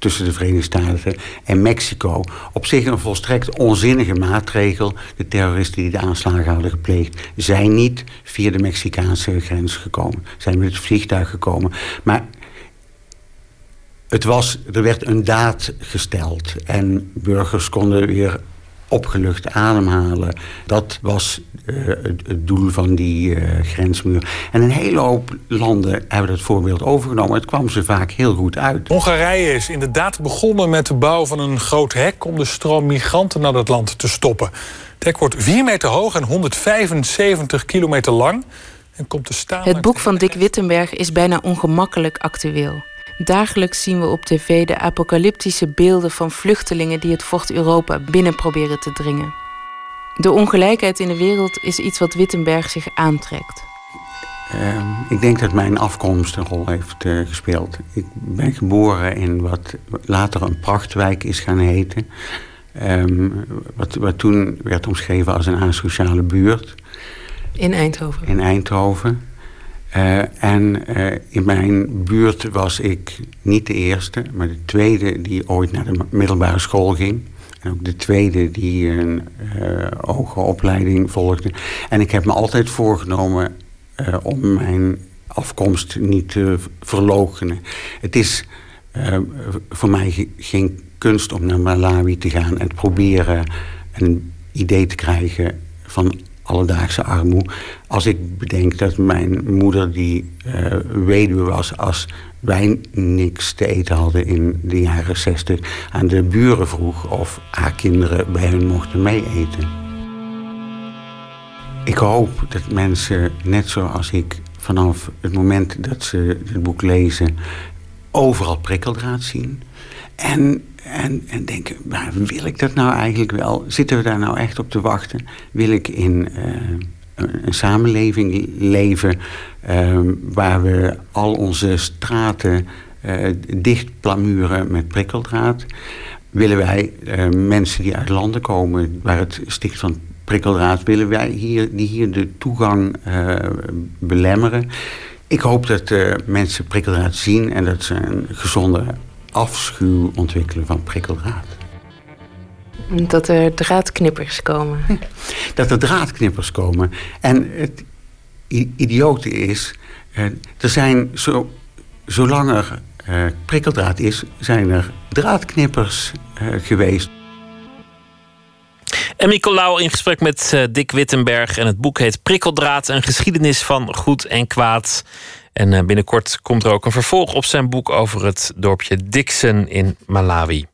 tussen de Verenigde Staten en Mexico. Op zich een volstrekt onzinnige maatregel. De terroristen die de aanslagen hadden gepleegd... zijn niet via de Mexicaanse grens gekomen. Zijn met het vliegtuig gekomen. Maar het was, er werd een daad gesteld. En burgers konden weer opgelucht ademhalen. Dat was uh, het, het, doel van die uh, grensmuur. En een hele hoop landen hebben dat voorbeeld overgenomen. Het kwam ze vaak heel goed uit. Hongarije is inderdaad begonnen met de bouw van een groot hek... om de stroom migranten naar dat land te stoppen. Het hek wordt 4 meter hoog en 175 kilometer lang... En komt te staan het boek van Dick Wittenberg is bijna ongemakkelijk actueel. Dagelijks zien we op tv de apocalyptische beelden van vluchtelingen die het vocht Europa binnen proberen te dringen. De ongelijkheid in de wereld is iets wat Wittenberg zich aantrekt. Uh, ik denk dat mijn afkomst een rol heeft uh, gespeeld. Ik ben geboren in wat later een prachtwijk is gaan heten. Um, wat, wat toen werd omschreven als een asociale buurt. In Eindhoven? In Eindhoven. Uh, en uh, in mijn buurt was ik niet de eerste, maar de tweede die ooit naar de middelbare school ging. En ook de tweede die een uh, hoge opleiding volgde. En ik heb me altijd voorgenomen om mijn afkomst niet te verloochenen. Het is voor mij geen kunst om naar Malawi te gaan en te proberen een idee te krijgen van alledaagse armoede. Als ik bedenk dat mijn moeder, die uh, weduwe was, als wij niks te eten hadden in de jaren zestig, aan de buren vroeg of haar kinderen bij hun mochten meeeten. Ik hoop dat mensen, net zoals ik, vanaf het moment dat ze het boek lezen, overal prikkeldraad zien. En, en, en denken, maar wil ik dat nou eigenlijk wel? Zitten we daar nou echt op te wachten? Wil ik in uh, een samenleving leven uh, waar we al onze straten uh, dicht plamuren met prikkeldraad? Willen wij mensen die uit landen komen waar het sticht van prikkeldraad, willen wij hier, die hier de toegang belemmeren? Ik hoop dat mensen prikkeldraad zien en dat ze een gezonde afschuw ontwikkelen van prikkeldraad. Dat er draadknippers komen. Dat er draadknippers komen. En het idiote is, eh, er zijn zo, zolang er uh, prikkeldraad is, zijn er draadknippers uh, geweest. En Nicolaou in gesprek met Dick Wittenberg. En het boek heet Prikkeldraad, een geschiedenis van goed en kwaad. En eh, binnenkort komt er ook een vervolg op zijn boek over het dorpje Dixon in Malawi.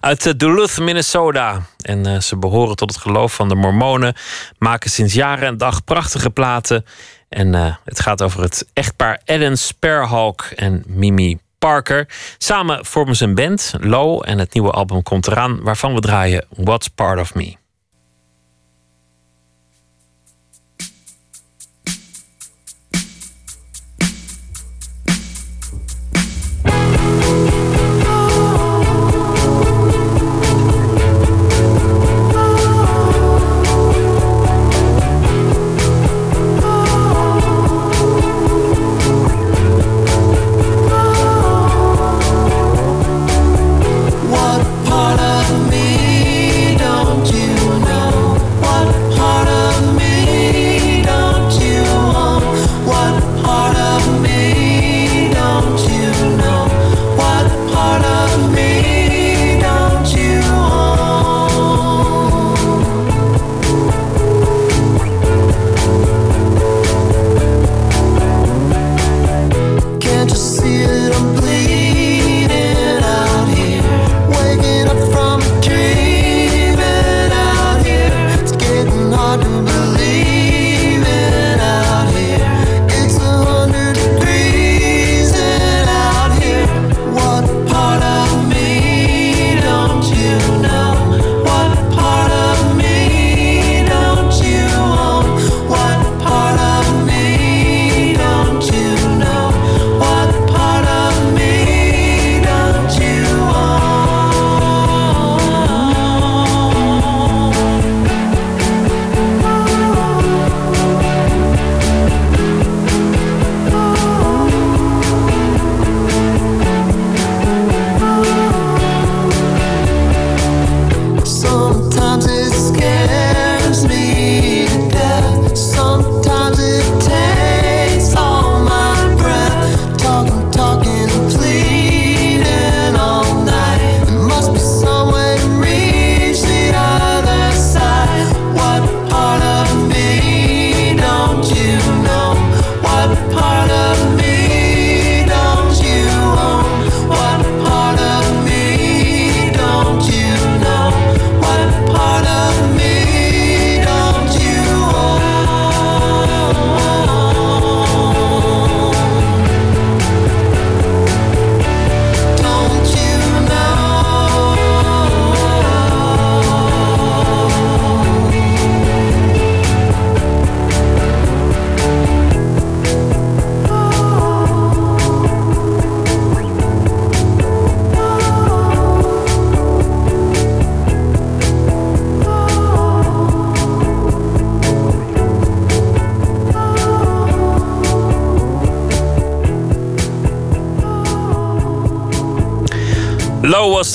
Uit eh, Duluth, Minnesota. En uh, ze behoren tot het geloof van de Mormonen. Maken sinds jaren en dag prachtige platen. En het gaat over het echtpaar Ellen Sparhawk en Mimi Parker. Samen vormen ze een band, Low. En het nieuwe album komt eraan, waarvan we draaien What's Part of Me.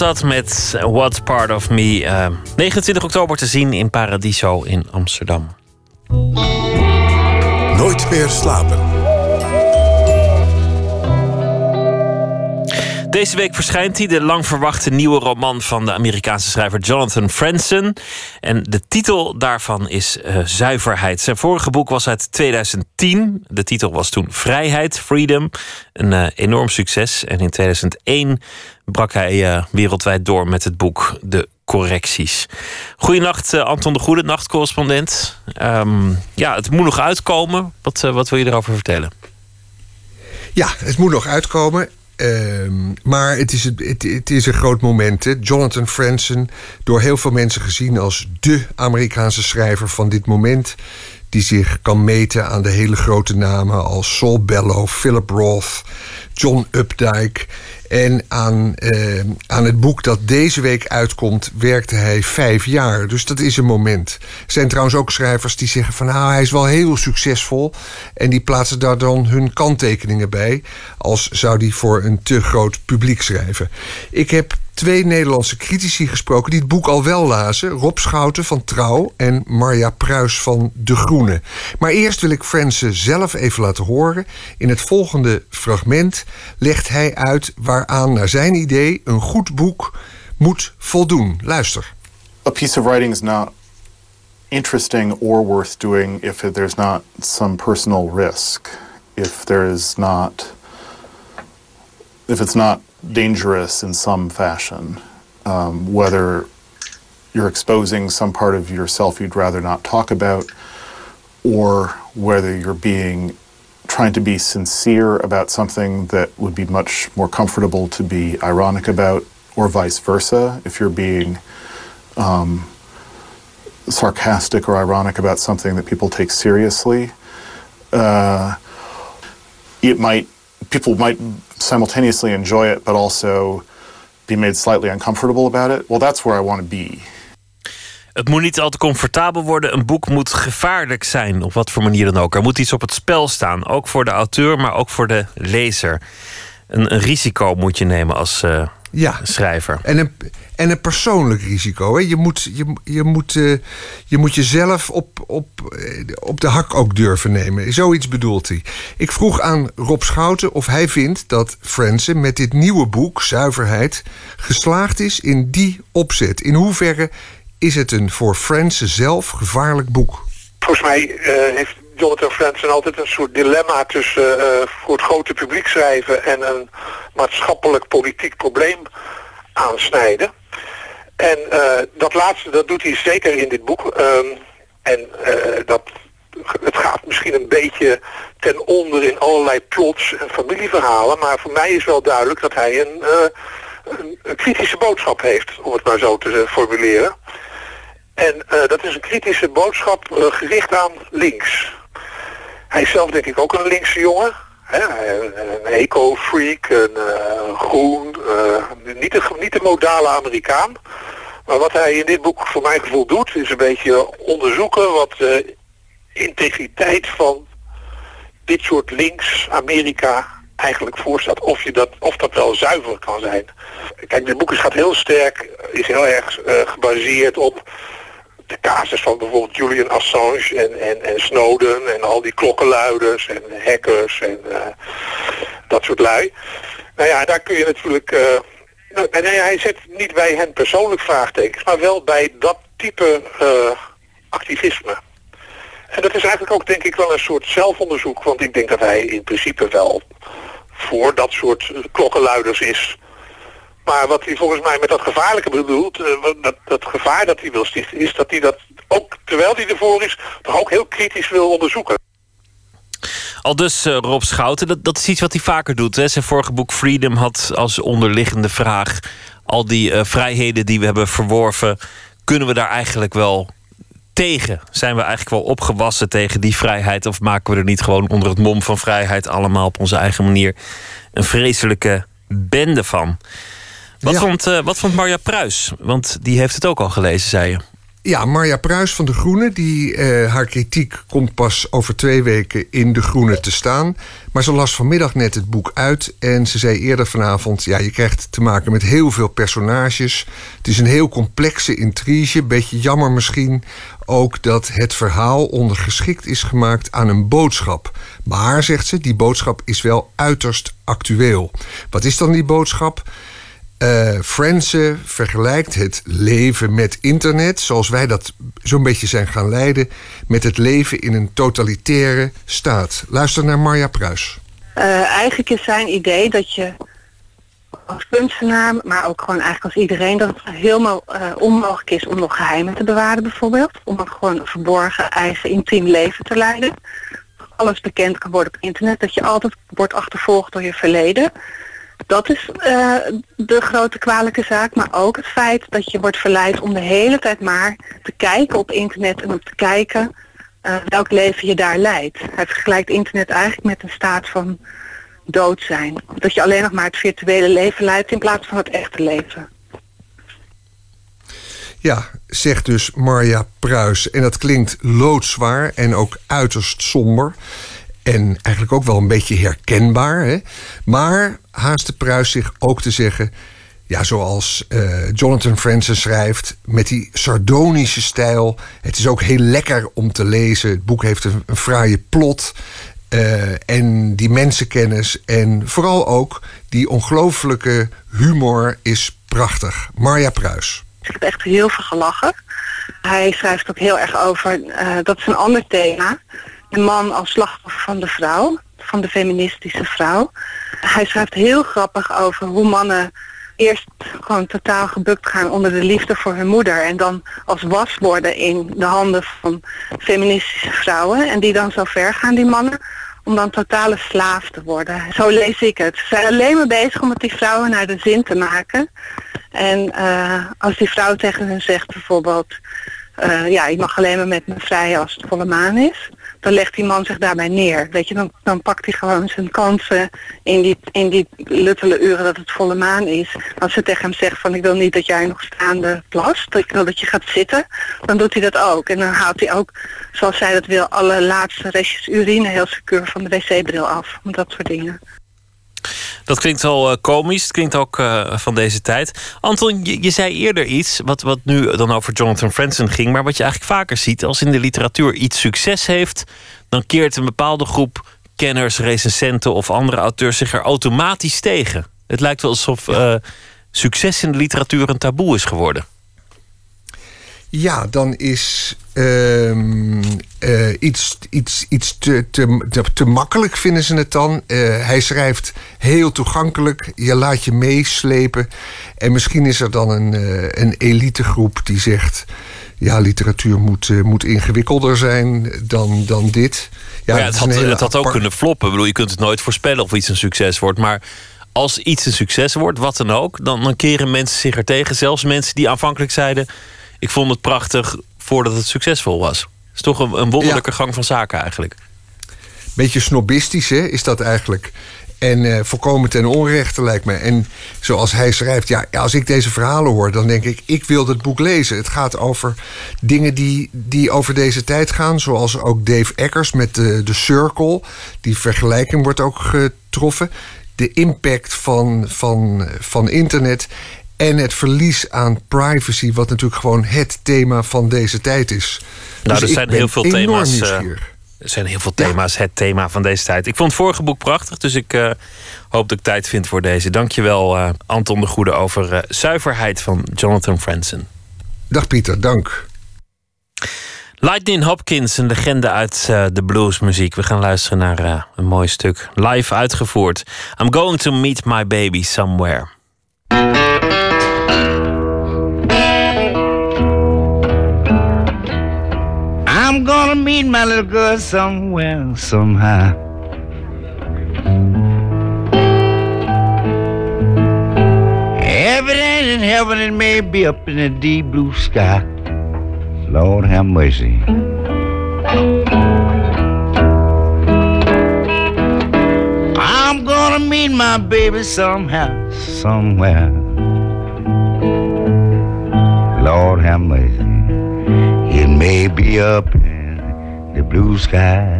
Dat met What's Part of Me. Uh, eh, 29 oktober te zien in Paradiso in Amsterdam. Nooit meer slapen. Deze week verschijnt hij, de lang verwachte nieuwe roman van de Amerikaanse schrijver Jonathan Franzen. En de titel daarvan is uh, Zuiverheid. Zijn vorige boek was uit 2010. De titel was toen Vrijheid, Freedom. Een uh, enorm succes. En in 2001 brak hij uh, wereldwijd door met het boek De Correcties. Goedenacht, Anton de Goede, nachtcorrespondent. Um, ja, het moet nog uitkomen. Wat, wat wil je erover vertellen? Ja, het moet nog uitkomen. Uh, maar het is, het, het, is een groot moment. Hè? Jonathan Franzen, door heel veel mensen gezien als de Amerikaanse schrijver van dit moment. Die zich kan meten aan de hele grote namen als Saul Bellow, Philip Roth, John Updike. En aan, eh, aan het boek dat deze week uitkomt, werkte hij vijf jaar. Dus dat is een moment. Er zijn trouwens ook schrijvers die zeggen van nou, hij is wel heel succesvol. En die plaatsen daar dan hun kanttekeningen bij. Als zou die voor een te groot publiek schrijven. Ik heb twee Nederlandse critici gesproken die het boek al wel lazen. Rob Schouten van Trouw en Marja Pruis van De Groene. Maar eerst wil ik Fransen zelf even laten horen. In het volgende fragment legt hij uit waaraan naar zijn idee een goed boek moet voldoen. Luister. A piece of writing is not interesting or worth doing if there's not some personal risk. If there is not if it's not dangerous in some fashion, um, whether you're exposing some part of yourself you'd rather not talk about, or whether you're being trying to be sincere about something that would be much more comfortable to be ironic about, or vice versa. If you're being um, sarcastic or ironic about something that people take seriously, uh, it might people might simultaneously enjoy it, but also be made slightly uncomfortable about it. Well, that's where I want to be. Het moet niet al te comfortabel worden. Een boek moet gevaarlijk zijn, op wat voor manier dan ook. Er moet iets op het spel staan, ook voor de auteur, maar ook voor de lezer. Een, een risico moet je nemen als uh, ja. schrijver. En een, en een persoonlijk risico. Hè? Je, moet, je, je, moet, uh, je moet jezelf op, op, eh, op de hak ook durven nemen. Zoiets bedoelt hij. Ik vroeg aan Rob Schouten of hij vindt dat Fransen met dit nieuwe boek, Zuiverheid, geslaagd is in die opzet. In hoeverre is het een voor Fransen zelf gevaarlijk boek? Volgens mij uh, heeft Jonathan Franzen altijd een soort dilemma tussen uh, voor het grote publiek schrijven en een maatschappelijk politiek probleem aansnijden. En uh, dat laatste, dat doet hij zeker in dit boek. Um, en dat, het gaat misschien een beetje ten onder in allerlei plots en familieverhalen. Maar voor mij is wel duidelijk dat hij een, een kritische boodschap heeft, om het maar zo te formuleren. En dat is een kritische boodschap gericht aan links. Hij is zelf denk ik ook een linkse jongen. Een eco-freak, een groen, niet, de, niet de modale Amerikaan. Maar wat hij in dit boek voor mijn gevoel doet, is een beetje onderzoeken wat de integriteit van dit soort links Amerika eigenlijk voorstelt. Of, je dat, of dat wel zuiver kan zijn. Kijk, dit boek is, gaat heel sterk, is heel erg uh, gebaseerd op de casus van bijvoorbeeld Julian Assange en, en, en Snowden en al die klokkenluiders en hackers en uh, dat soort lui. Nou ja, daar kun je natuurlijk... Uh, nou, hij zet niet bij hen persoonlijk vraagtekens, maar wel bij dat type uh, activisme. En dat is eigenlijk ook denk ik wel een soort zelfonderzoek, want ik denk dat hij in principe wel voor dat soort klokkenluiders is. Maar wat hij volgens mij met dat gevaarlijke bedoelt, uh, dat, dat gevaar dat hij wil stichten, is dat hij dat ook, terwijl hij ervoor is, toch ook heel kritisch wil onderzoeken. Al dus uh, Rob Schouten, dat, dat is iets wat hij vaker doet. Hè? Zijn vorige boek Freedom had als onderliggende vraag... al die uh, vrijheden die we hebben verworven... kunnen we daar eigenlijk wel tegen? Zijn we eigenlijk wel opgewassen tegen die vrijheid... of maken we er niet gewoon onder het mom van vrijheid... allemaal op onze eigen manier een vreselijke bende van? Wat, ja. vond, uh, wat vond Marja Pruis? Want die heeft het ook al gelezen, zei je. Ja, Marja Pruis van De Groene. Die, eh, haar kritiek komt pas over twee weken in De Groene te staan. Maar ze las vanmiddag net het boek uit. En ze zei eerder vanavond... ja, je krijgt te maken met heel veel personages. Het is een heel complexe intrige. Beetje jammer misschien ook dat het verhaal ondergeschikt is gemaakt aan een boodschap. Maar, zegt ze, die boodschap is wel uiterst actueel. Wat is dan die boodschap? Uh, vergelijkt het leven met internet, zoals wij dat zo'n beetje zijn gaan leiden, met het leven in een totalitaire staat. Luister naar Marja Pruis. Uh, eigenlijk is zijn idee dat je als kunstenaar, maar ook gewoon eigenlijk als iedereen, dat het helemaal uh, onmogelijk is om nog geheimen te bewaren bijvoorbeeld. Om een gewoon verborgen eigen intiem leven te leiden. Alles bekend kan worden op internet, dat je altijd wordt achtervolgd door je verleden. Dat is uh, de grote kwalijke zaak, maar ook het feit dat je wordt verleid om de hele tijd maar te kijken op internet en om te kijken uh, welk leven je daar leidt. Hij vergelijkt internet eigenlijk met een staat van dood zijn. Dat je alleen nog maar het virtuele leven leidt in plaats van het echte leven. Ja, zegt dus Marja Pruis. En dat klinkt loodzwaar en ook uiterst somber. En eigenlijk ook wel een beetje herkenbaar. Hè? Maar haast de Pruis zich ook te zeggen... Ja, zoals uh, Jonathan Franzen schrijft, met die sardonische stijl. Het is ook heel lekker om te lezen. Het boek heeft een, fraaie plot. Uh, en die mensenkennis. En vooral ook die ongelooflijke humor is prachtig. Marja Pruis. Ik heb echt heel veel gelachen. Hij schrijft ook heel erg over, uh, dat is een ander thema de man als slachtoffer van de vrouw, van de feministische vrouw. Hij schrijft heel grappig over hoe mannen eerst gewoon totaal gebukt gaan onder de liefde voor hun moeder. En dan als was worden in de handen van feministische vrouwen. En die dan zo ver gaan, die mannen, om dan totale slaaf te worden. Zo lees ik het. Ze zijn alleen maar bezig om het die vrouwen naar de zin te maken. En uh, als die vrouw tegen hen zegt bijvoorbeeld... Uh, ja, ik mag alleen maar met me vrij als het volle maan is dan legt die man zich daarbij neer. Weet je, dan, dan pakt hij gewoon zijn kansen in die, in die luttele uren dat het volle maan is. Als ze tegen hem zegt van ik wil niet dat jij nog staande plast, ik wil dat je gaat zitten, dan doet hij dat ook. En dan haalt hij ook, zoals zij dat wil, alle laatste restjes urine heel secuur van de wc-bril af. Dat soort dingen. Dat klinkt wel uh, komisch, het klinkt ook uh, van deze tijd. Anton, je, je, zei eerder iets, wat, wat nu dan over Jonathan Franzen ging, maar wat je eigenlijk vaker ziet, als in de literatuur iets succes heeft, dan keert een bepaalde groep kenners, recensenten of andere auteurs zich er automatisch tegen. Het lijkt wel alsof uh, succes in de literatuur een taboe is geworden. Ja, dan is uh, iets, iets, iets te, te, te, makkelijk, vinden ze het dan. Uh, hij schrijft heel toegankelijk, je laat je meeslepen. En misschien is er dan een, uh, een elitegroep die zegt... ja, literatuur moet, moet ingewikkelder zijn dan, dan dit. Ja, ja het, had, het had ook kunnen floppen. Ik bedoel, je kunt het nooit voorspellen of iets een succes wordt. Maar als iets een succes wordt, wat dan ook... dan, dan keren mensen zich er tegen. Zelfs mensen die aanvankelijk zeiden ik vond het prachtig voordat het succesvol was. Is toch een, een wonderlijke gang van zaken eigenlijk. Beetje snobistisch hè, is dat eigenlijk. En uh, volkomen ten onrechte lijkt me. En zoals hij schrijft, ja, als ik deze verhalen hoor, dan denk ik, ik wil het boek lezen. Het gaat over dingen die, die over deze tijd gaan. Zoals ook Dave Eckers met de, de Circle. Die vergelijking wordt ook getroffen. De impact van, van, van internet. En het verlies aan privacy, wat natuurlijk gewoon het thema van deze tijd is. Nou, dus er zijn heel veel thema's. Uh, er zijn heel veel thema's, het thema van deze tijd. Ik vond het vorige boek prachtig, dus ik uh, hoop dat ik tijd vind voor deze. Dankjewel, uh, Anton de Goede, over zuiverheid van Jonathan Franzen. Dag Pieter, dank. Lightning Hopkins, een legende uit de bluesmuziek. We gaan luisteren naar een mooi stuk, live uitgevoerd. I'm going to meet my baby somewhere. I'm gonna meet my little girl somewhere, somehow. Ain't in heaven, it may be up in the deep blue sky. Lord have mercy. Meet my baby somehow, somewhere. Lord have mercy. It may be up in the blue sky.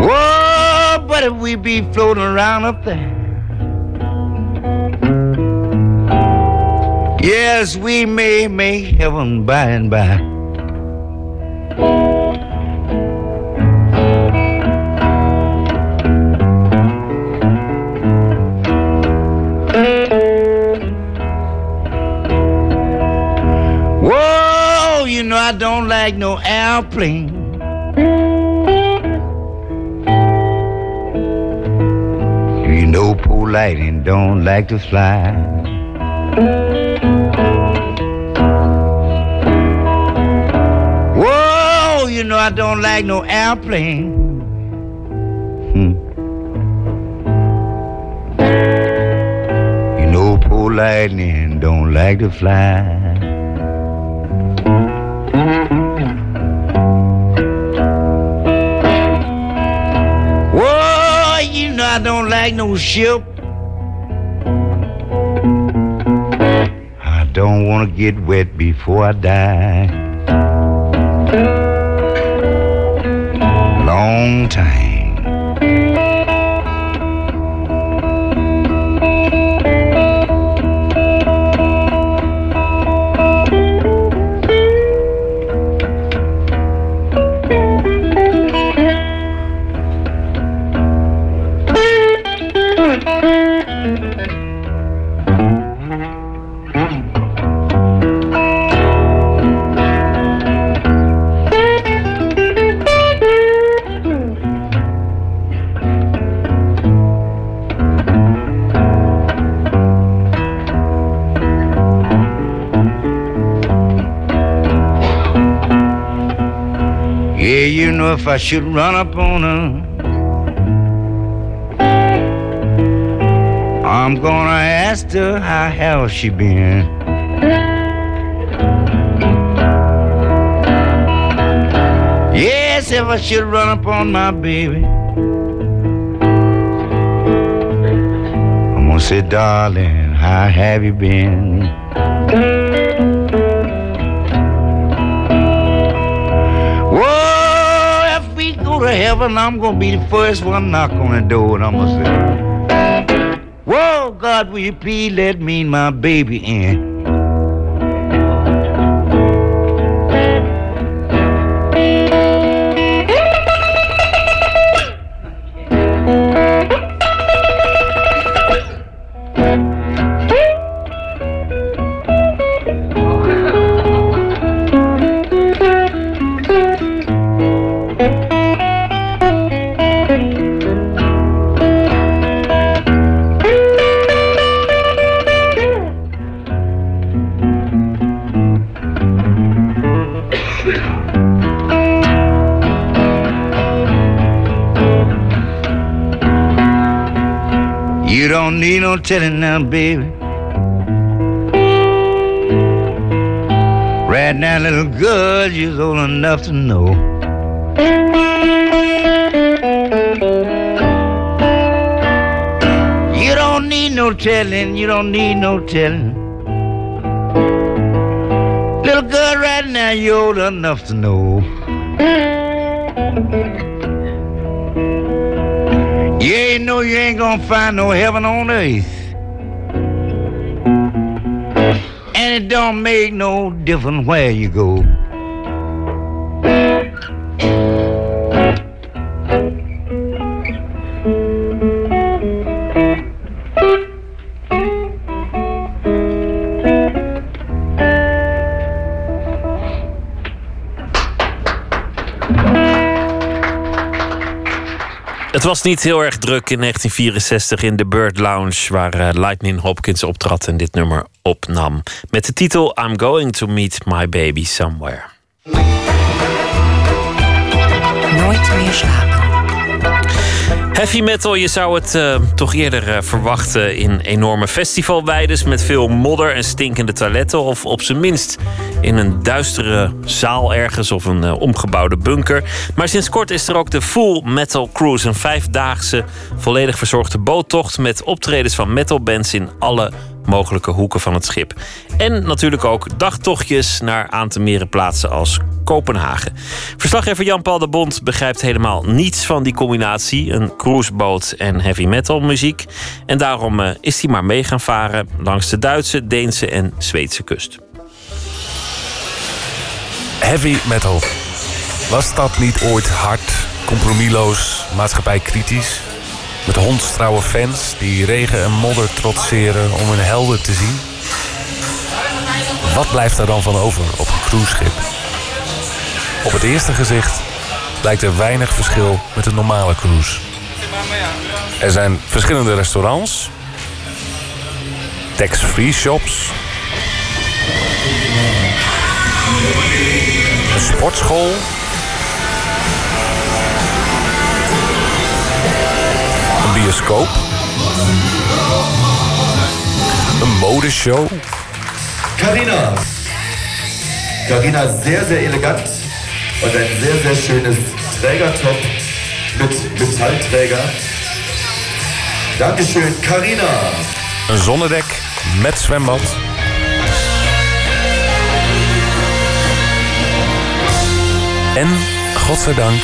Whoa, but if we be floating around up there, yes, we may make heaven by and by. I don't like no airplane. You know poor lighting don't like to fly. Whoa, you know I don't like no airplane. Hmm. You know poor lightning don't like to fly. Whoa, you know I don't like no ship. I don't want to get wet before I die. Long time. If I should run up on her, I'm gonna ask her how hell she been. Yes, if I should run up on my baby, I'm gonna say, darling, how have you been? To heaven, I'm gonna be the first one knock on the door, and I'm gonna say, Whoa, God, will you please let me and my baby in? Telling now, baby. Right now, little girl, you're old enough to know. You don't need no telling, you don't need no telling. Little girl, right now, you're old enough to know. You ain't know you ain't gonna find no heaven on earth. It don't make no difference where you go. Het was niet heel erg druk in 1964 in de Bird Lounge, waar eh, Lightning Hopkins optrad en dit nummer opnam. Met de titel I'm Going to Meet My Baby Somewhere. Nooit meer slapen. Heavy metal, je zou het uh, toch eerder uh, verwachten in enorme festivalweides met veel modder en stinkende toiletten. Of op zijn minst in een duistere zaal ergens of een uh, omgebouwde bunker. Maar sinds kort is er ook de Full Metal Cruise, een vijfdaagse volledig verzorgde boottocht met optredens van metalbands in alle mogelijke hoeken van het schip. En natuurlijk ook dagtochtjes naar aan te meren plaatsen als Kopenhagen. Verslaggever Jan-Paul de Bond begrijpt helemaal niets van die combinatie: een cruiseboot en heavy metal muziek. En daarom uh, is hij maar mee gaan varen langs de Duitse, Deense en Zweedse kust. Heavy metal. Was dat niet ooit hard, compromisloos, maatschappijkritisch? Met hondstrouwe fans die regen en modder trotseren om hun helden te zien? Wat blijft er dan van over op een cruiseschip? Op het eerste gezicht lijkt er weinig verschil met een normale cruise. Er zijn verschillende restaurants, tax-free shops, een sportschool. Een bioscoop. Een modeshow. Carina. Carina sehr, sehr elegant und ein sehr, sehr schönes Trägertop mit Metallträger. Dankeschön, Carina. Een zonnedek met zwembad. En, godzijdank,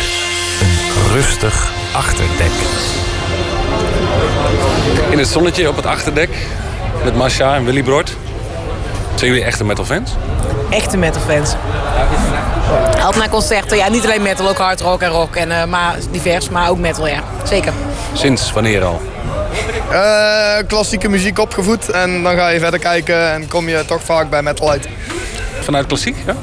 een rustig achterdek. In het zonnetje op het achterdek met Masha en Willy Brod. Zijn jullie echte metalfans? Echte metalfans. Altijd naar concerten, ja, niet alleen metal, ook hard rock en rock. En, uh, maar divers, maar ook metal, ja. Zeker. Sinds wanneer al? Uh, klassieke muziek opgevoed en dan ga je verder kijken en kom je toch vaak bij metal uit. Vanuit klassiek, ja?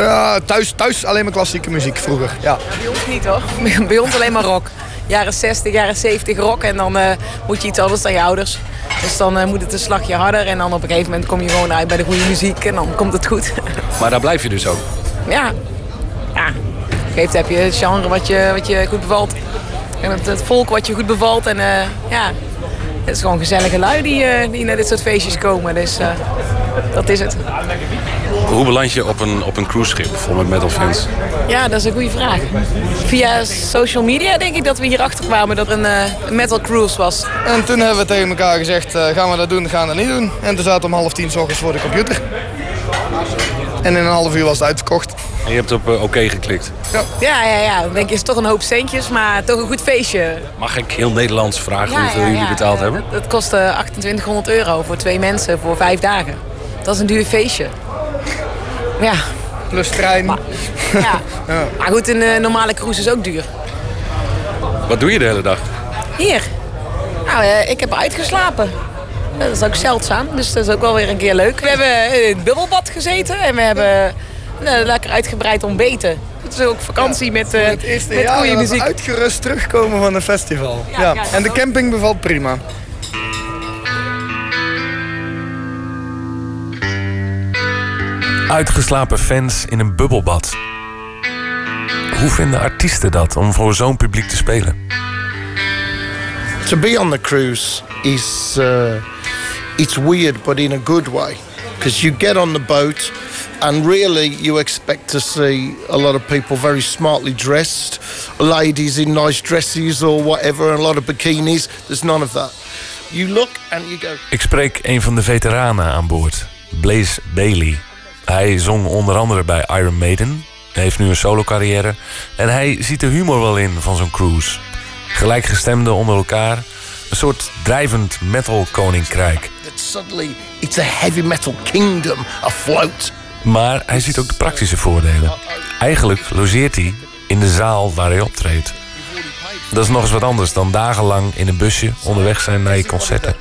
Ja, thuis, thuis alleen maar klassieke muziek vroeger, ja. Bij ons niet hoor. Bij ons alleen maar rock. Jaren 60, jaren 70 rock en dan uh, moet je iets anders dan je ouders. Dus dan uh, moet het een slagje harder en dan op een gegeven moment kom je gewoon uit bij de goede muziek en dan komt het goed. Maar daar blijf je dus ook? Ja. Ja. Geeft heb je het genre wat je, wat je goed bevalt. En het, het volk wat je goed bevalt. En uh, ja, het is gewoon gezellige lui die, die naar dit soort feestjes komen. Dus dat is het. Hoe beland je op een, op een cruiseschip vol met metalfans? Ja, dat is een goede vraag. Via social media denk ik dat we hierachter kwamen dat er een, uh, metal cruise was. En toen hebben we tegen elkaar gezegd, uh, gaan we dat doen, gaan we dat niet doen. En toen zaten we om half tien s ochtends voor de computer. En in een half uur was het uitverkocht. En je hebt op uh, oké okay geklikt? Ja. ja, ja, ja. Dan denk je, is toch een hoop centjes, maar toch een goed feestje. Mag ik heel Nederlands vragen ja, hoeveel ja, jullie betaald hebben? Dat kostte 2800 euro voor twee mensen voor vijf dagen. Dat is een duur feestje. Ja. Plus trein. Maar, ja. ja. Maar goed, een uh, normale cruise is ook duur. Wat doe je de hele dag? Hier. Nou, uh, ik heb uitgeslapen. Dat is ook zeldzaam, dus dat is ook wel weer een keer leuk. We hebben in het bubbelbad gezeten en we hebben uh, lekker uitgebreid ontbeten. Het is ook vakantie ja, met, uh, het eerste met jaar goede muziek. uitgerust terugkomen van een festival. Ja, ja. En de camping bevalt prima. Uitgeslapen fans in een bubbelbad. Hoe vinden artiesten dat om voor zo'n publiek te spelen? To be on the cruise is uh, it's weird, but in a good way, because you get on the boat. And really, you expect to see a lot of people very smartly dressed, ladies in nice dresses or whatever, and a lot of bikinis. There's none of that. You look and you go. Ik spreek een van de veteranen aan boord, Blaze Bailey. Hij zong onder andere bij Iron Maiden. Hij heeft nu een solo-carrière. En hij ziet de humor wel in van zo'n cruise. Gelijkgestemden onder elkaar. Een soort drijvend metal-koninkrijk. Suddenly it's a heavy metal kingdom afloat. Maar hij ziet ook de praktische voordelen. Eigenlijk logeert hij in de zaal waar hij optreedt. Dat is nog eens wat anders dan dagenlang in een busje onderweg zijn naar je concerten.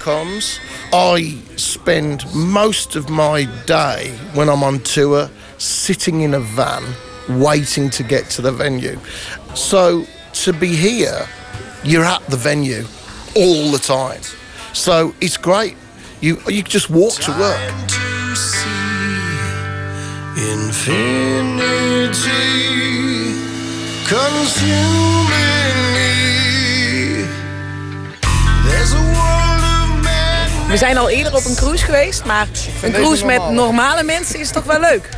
I spend most of my day when I'm on tour sitting in a van waiting to get to the venue. So to be here, you're at the venue all the time. So it's great. You you just walk to work. To infinity consuming me We zijn al eerder op een cruise geweest, maar een cruise met normale mensen is toch wel leuk.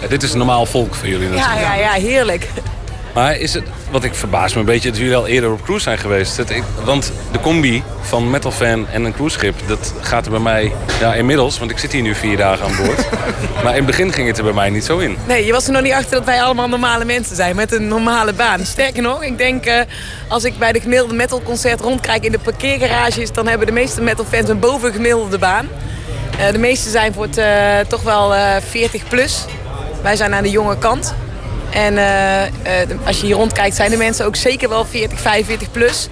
Ja, dit is normaal volk voor jullie Ja, natuurlijk. ja, ja, heerlijk. Maar is het, wat ik verbaas me een beetje, dat jullie al eerder op cruise zijn geweest. Dat ik, want de combi van metalfan en een cruiseschip, dat gaat er bij mij, ja inmiddels, want ik zit hier nu vier dagen aan boord. maar in het begin ging het er bij mij niet zo in. Nee, je was er nog niet achter dat wij allemaal normale mensen zijn met een normale baan. Sterker nog, ik denk eh, als ik bij de gemiddelde metalconcert rondkijk in de parkeergarages, dan hebben de meeste metalfans een bovengemiddelde baan. Eh, de meeste zijn voor het eh, toch wel eh 40 plus. Wij zijn aan de jonge kant. En eh, eh, als je hier rondkijkt zijn de mensen ook zeker wel 40, 45 plus.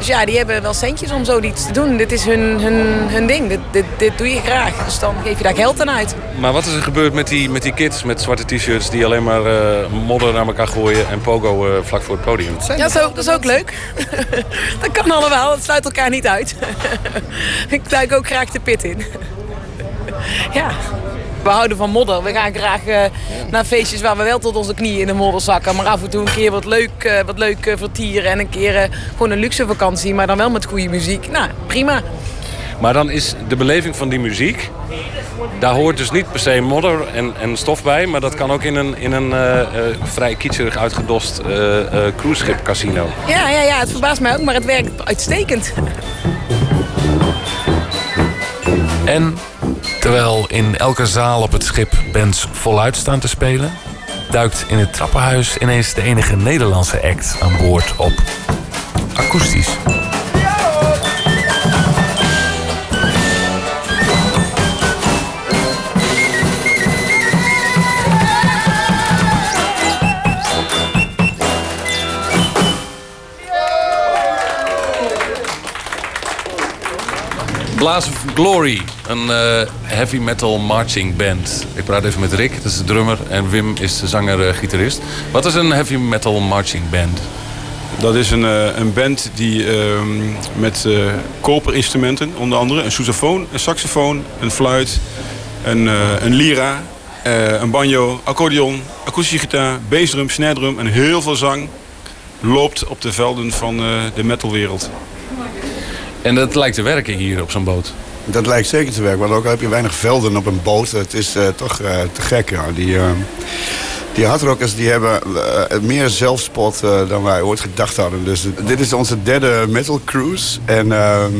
Dus ja, die hebben wel centjes om zoiets te doen. Dit is hun, hun, hun ding. Dit, dit, dit doe je graag. Dus dan geef je daar geld aan uit. Maar wat is er gebeurd met die, met die kids met zwarte t-shirts die alleen maar eh, modder naar elkaar gooien en pogo eh, vlak voor het podium? Ja, dat is ook, dat is ook leuk. dat kan allemaal, het sluit elkaar niet uit. ik duik ook graag de pit in. ja. We houden van modder. We gaan graag eh, naar feestjes waar we wel tot onze knieën in de modder zakken. Maar af en toe een keer wat leuk, eh, wat leuk eh, vertieren. En een keer eh, gewoon een luxe vakantie, maar dan wel met goede muziek. Nou, prima. Maar dan is de beleving van die muziek, daar hoort dus niet per se modder en, en stof bij, maar dat kan ook in een, in een eh, eh, vrij kitscherig uitgedost eh eh cruiseschip casino. Ja, ja, ja, het verbaast mij ook, maar het werkt uitstekend. En terwijl in elke zaal op het schip bands voluit staan te spelen, duikt in het trappenhuis ineens de enige Nederlandse act aan boord op. Akoestisch. Blaze of Glory, een eh, heavy metal marching band. Ik praat even met Rick, dat is de drummer, en Wim is de zanger-gitarist. Wat is een heavy metal marching band? Dat is een, eh, een band die ehm, met eh koperinstrumenten, onder andere een sousaphone, een saxofoon, een fluit, een, eh, een lira, eh, een banjo, accordeon, akoestische gitaar, bassdrum, snare drum en heel veel zang loopt op de velden van eh, de metalwereld. En dat lijkt te werken hier op zo'n boot. Dat lijkt zeker te werken, want ook al heb je weinig velden op een boot. Het is eh, toch eh, te gek, ja. Die, eh, die hardrockers die hebben eh, meer zelfspot dan wij ooit gedacht hadden. Dus dit is onze derde metal cruise. En ehm,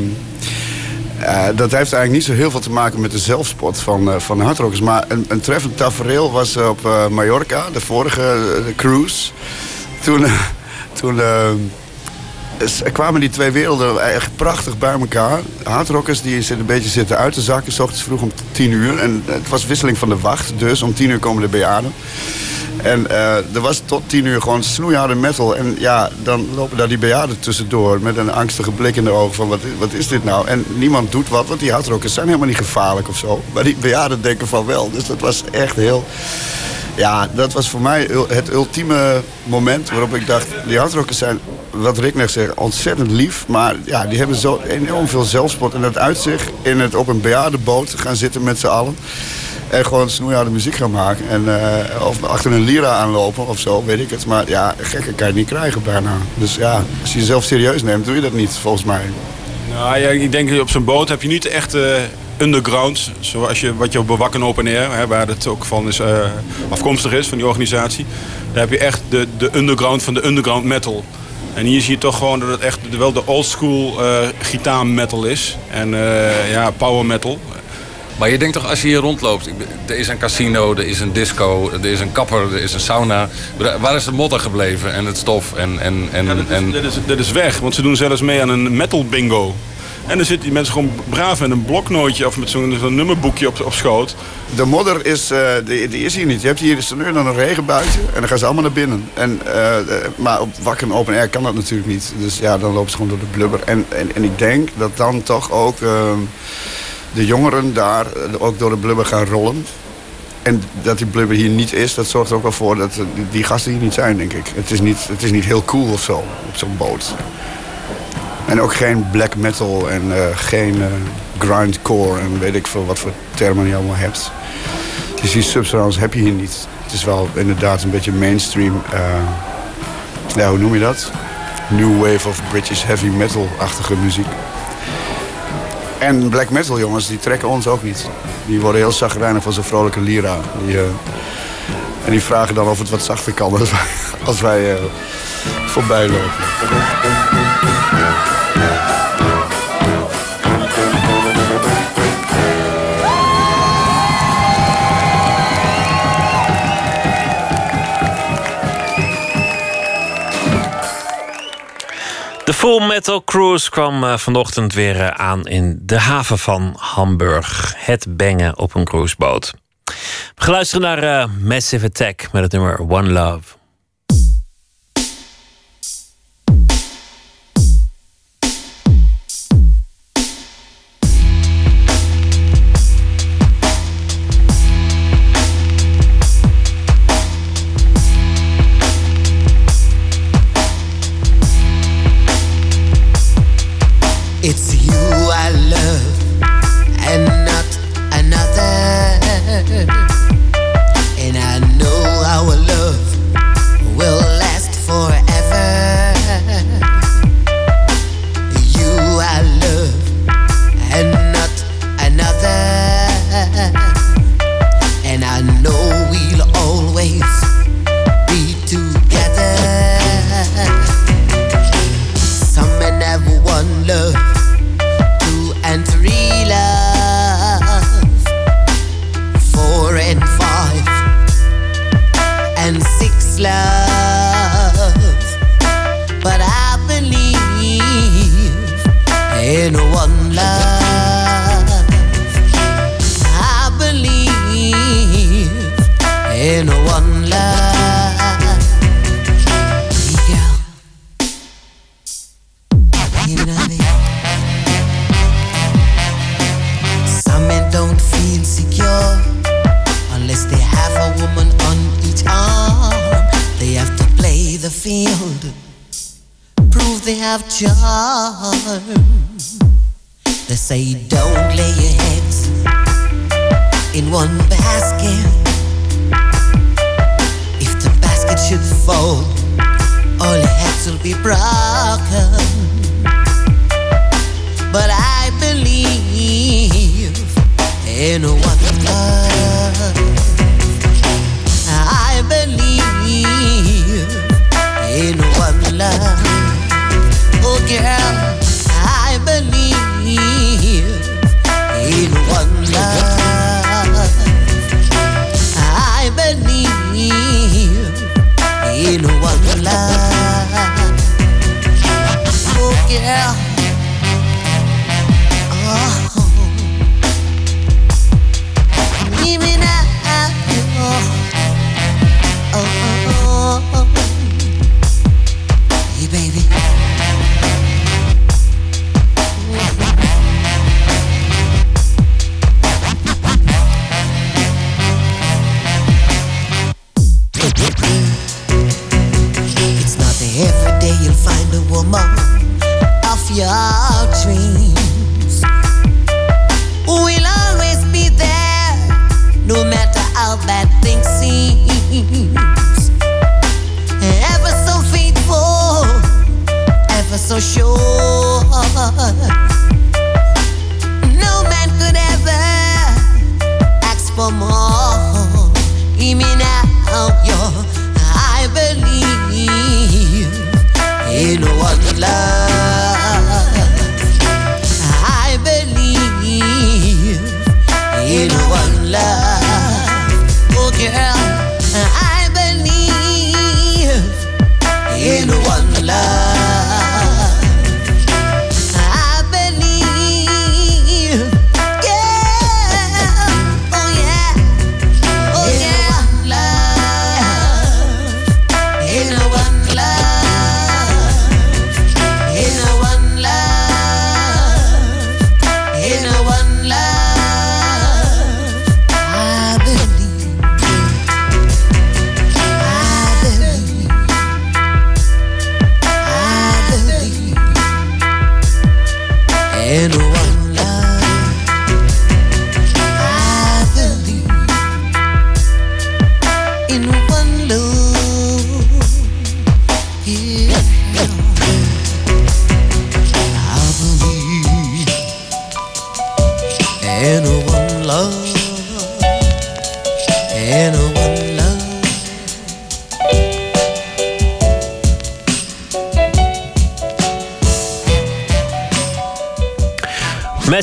eh, dat heeft eigenlijk niet zo heel veel te maken met de zelfspot van, van de hardrockers. Maar een, een treffend tafereel was op Mallorca, de vorige cruise. Toen, toen eh, s- kwamen die twee werelden echt prachtig bij elkaar. Hardrockers die een beetje zitten uit te zakken, s ochtends vroeg om tien uur. En het was wisseling van de wacht, dus om tien uur komen de bejaarden. En eh, er was tot tien uur gewoon snoeiharde metal. En ja, dan lopen daar die bejaarden tussendoor met een angstige blik in de ogen van wat, wat is dit nou? En niemand doet wat, want die hardrockers zijn helemaal niet gevaarlijk of zo. Maar die bejaarden denken van wel. Dus dat was echt heel... Ja, dat was voor mij het ultieme moment waarop ik dacht... die hardrockers zijn, wat Rick net zegt, ontzettend lief. Maar ja, die hebben zo enorm veel zelfspot. En dat uit zich in het op een bejaardenboot gaan zitten met z'n allen. En gewoon snoeiharde muziek gaan maken. En, eh, of achter een lira aanlopen of zo, weet ik het. Maar ja, gekker kan je niet krijgen bijna. Dus ja, als je jezelf serieus neemt, doe je dat niet, volgens mij. Nou ja, ik denk op zo'n boot heb je niet echt eh, underground, zoals je, wat je op Bewakken Open Air, hè, waar het ook van is, eh, afkomstig is, van die organisatie. Daar heb je echt de, de underground van de underground metal. En hier zie je toch gewoon dat het echt wel de old school eh gitaar metal is. En eh, ja, power metal. Maar je denkt toch als je hier rondloopt, er is een casino, er is een disco, er is een kapper, er is een sauna. Waar is de modder gebleven en het stof? En, en, en, en... Dat is, dat is weg, want ze doen zelfs mee aan een metal bingo. En dan zitten die mensen gewoon braaf met een bloknootje of met zo'n nummerboekje op, op schoot. De modder is, eh, die, die is hier niet. Je hebt hier er nu dan een regenbuitje en dan gaan ze allemaal naar binnen. En, eh, maar op wakker en open air kan dat natuurlijk niet. Dus ja, dan lopen ze gewoon door de blubber. En, en, en ik denk dat dan toch ook eh, de jongeren daar eh, ook door de blubber gaan rollen. En dat die blubber hier niet is, dat zorgt er ook wel voor dat die gasten hier niet zijn, denk ik. Het is niet, het is niet heel cool of zo op zo'n boot. En ook geen black metal en eh, geen eh, grindcore en weet ik veel wat voor termen je allemaal hebt. Dus die substance heb je hier niet. Het is wel inderdaad een beetje mainstream. Eh, ja, hoe noem je dat? New wave of British heavy metal-achtige muziek. En black metal jongens, die trekken ons ook niet. Die worden heel zagrijnig van zo'n vrolijke lira. Die, en die vragen dan of het wat zachter kan als wij, als voorbij lopen. Full Metal Cruise kwam eh, vanochtend weer eh, aan in de haven van Hamburg. Het bengen op een cruiseboot. We gaan luisteren naar eh, Massive Attack met het nummer One Love. have charm. They say don't lay your heads in one basket. If the basket should fall, all your heads will be broken. But I believe in one love. yeah.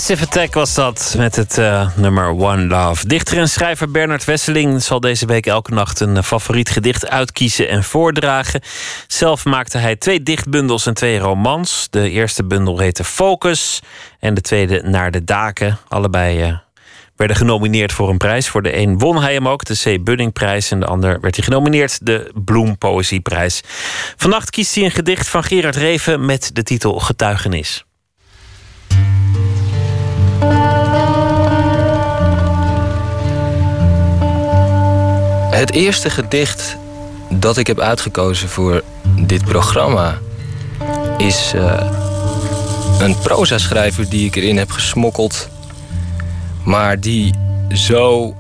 Massive Attack was dat met het eh, nummer One Love. Dichter en schrijver Bernard Wesseling zal deze week elke nacht een eh, favoriet gedicht uitkiezen en voordragen. Zelf maakte hij twee dichtbundels en twee romans. De eerste bundel heette Focus en de tweede Naar de Daken. Allebei eh, werden genomineerd voor een prijs. Voor de een won hij hem ook, de C. Buddingprijs. En de ander werd hij genomineerd, de Bloem Poëzieprijs. Vannacht kiest hij een gedicht van Gerard Reven met de titel Getuigenis. Het eerste gedicht dat ik heb uitgekozen voor dit programma is uh, een proza-schrijver die ik erin heb gesmokkeld, maar die zo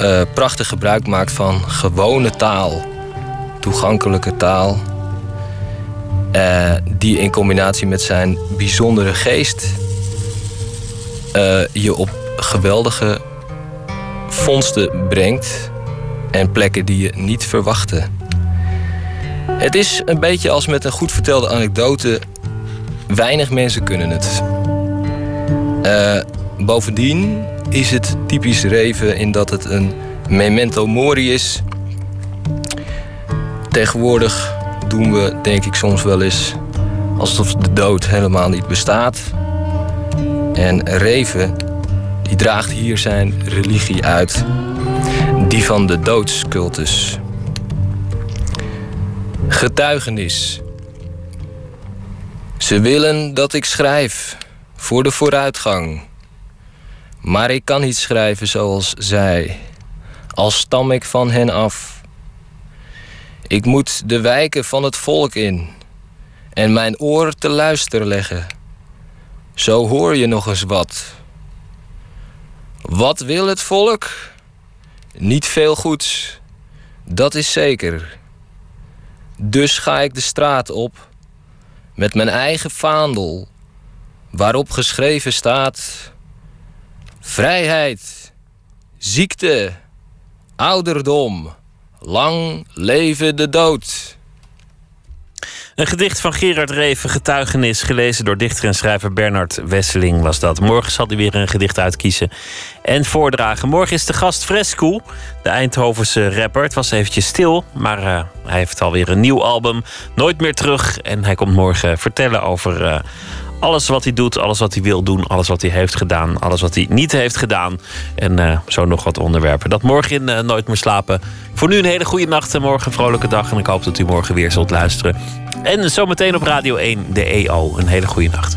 uh, prachtig gebruik maakt van gewone taal, toegankelijke taal, uh, die in combinatie met zijn bijzondere geest je op geweldige vondsten brengt en plekken die je niet verwachtte. Het is een beetje als met een goed vertelde anekdote. Weinig mensen kunnen het. Uh, bovendien is het typisch Reven in dat het een memento mori is. Tegenwoordig doen we, denk ik, soms wel eens alsof de dood helemaal niet bestaat. En Reven, die draagt hier zijn religie uit die van de doodscultus. Getuigenis. Ze willen dat ik schrijf voor de vooruitgang. Maar ik kan niet schrijven zoals zij, al stam ik van hen af. Ik moet de wijken van het volk in en mijn oor te luisteren leggen. Zo hoor je nog eens wat. Wat wil het volk? Niet veel goeds, dat is zeker. Dus ga ik de straat op met mijn eigen vaandel, waarop geschreven staat: Vrijheid, ziekte, ouderdom, lang leven de dood. Een gedicht van Gerard Reven, getuigenis, gelezen door dichter en schrijver Bernard Wesseling was dat. Morgen zal hij weer een gedicht uitkiezen en voordragen. Morgen is de gast Fresco, de Eindhovense rapper. Het was eventjes stil, maar uh, hij heeft alweer een nieuw album. Nooit meer terug. En hij komt morgen vertellen over uh, alles wat hij doet, alles wat hij wil doen, alles wat hij heeft gedaan, alles wat hij niet heeft gedaan. En uh, zo nog wat onderwerpen. Dat morgen in Nooit meer slapen. Voor nu een hele goede nacht en morgen een vrolijke dag. En ik hoop dat u morgen weer zult luisteren. En zometeen op Radio 1 de EO. Een hele goede nacht.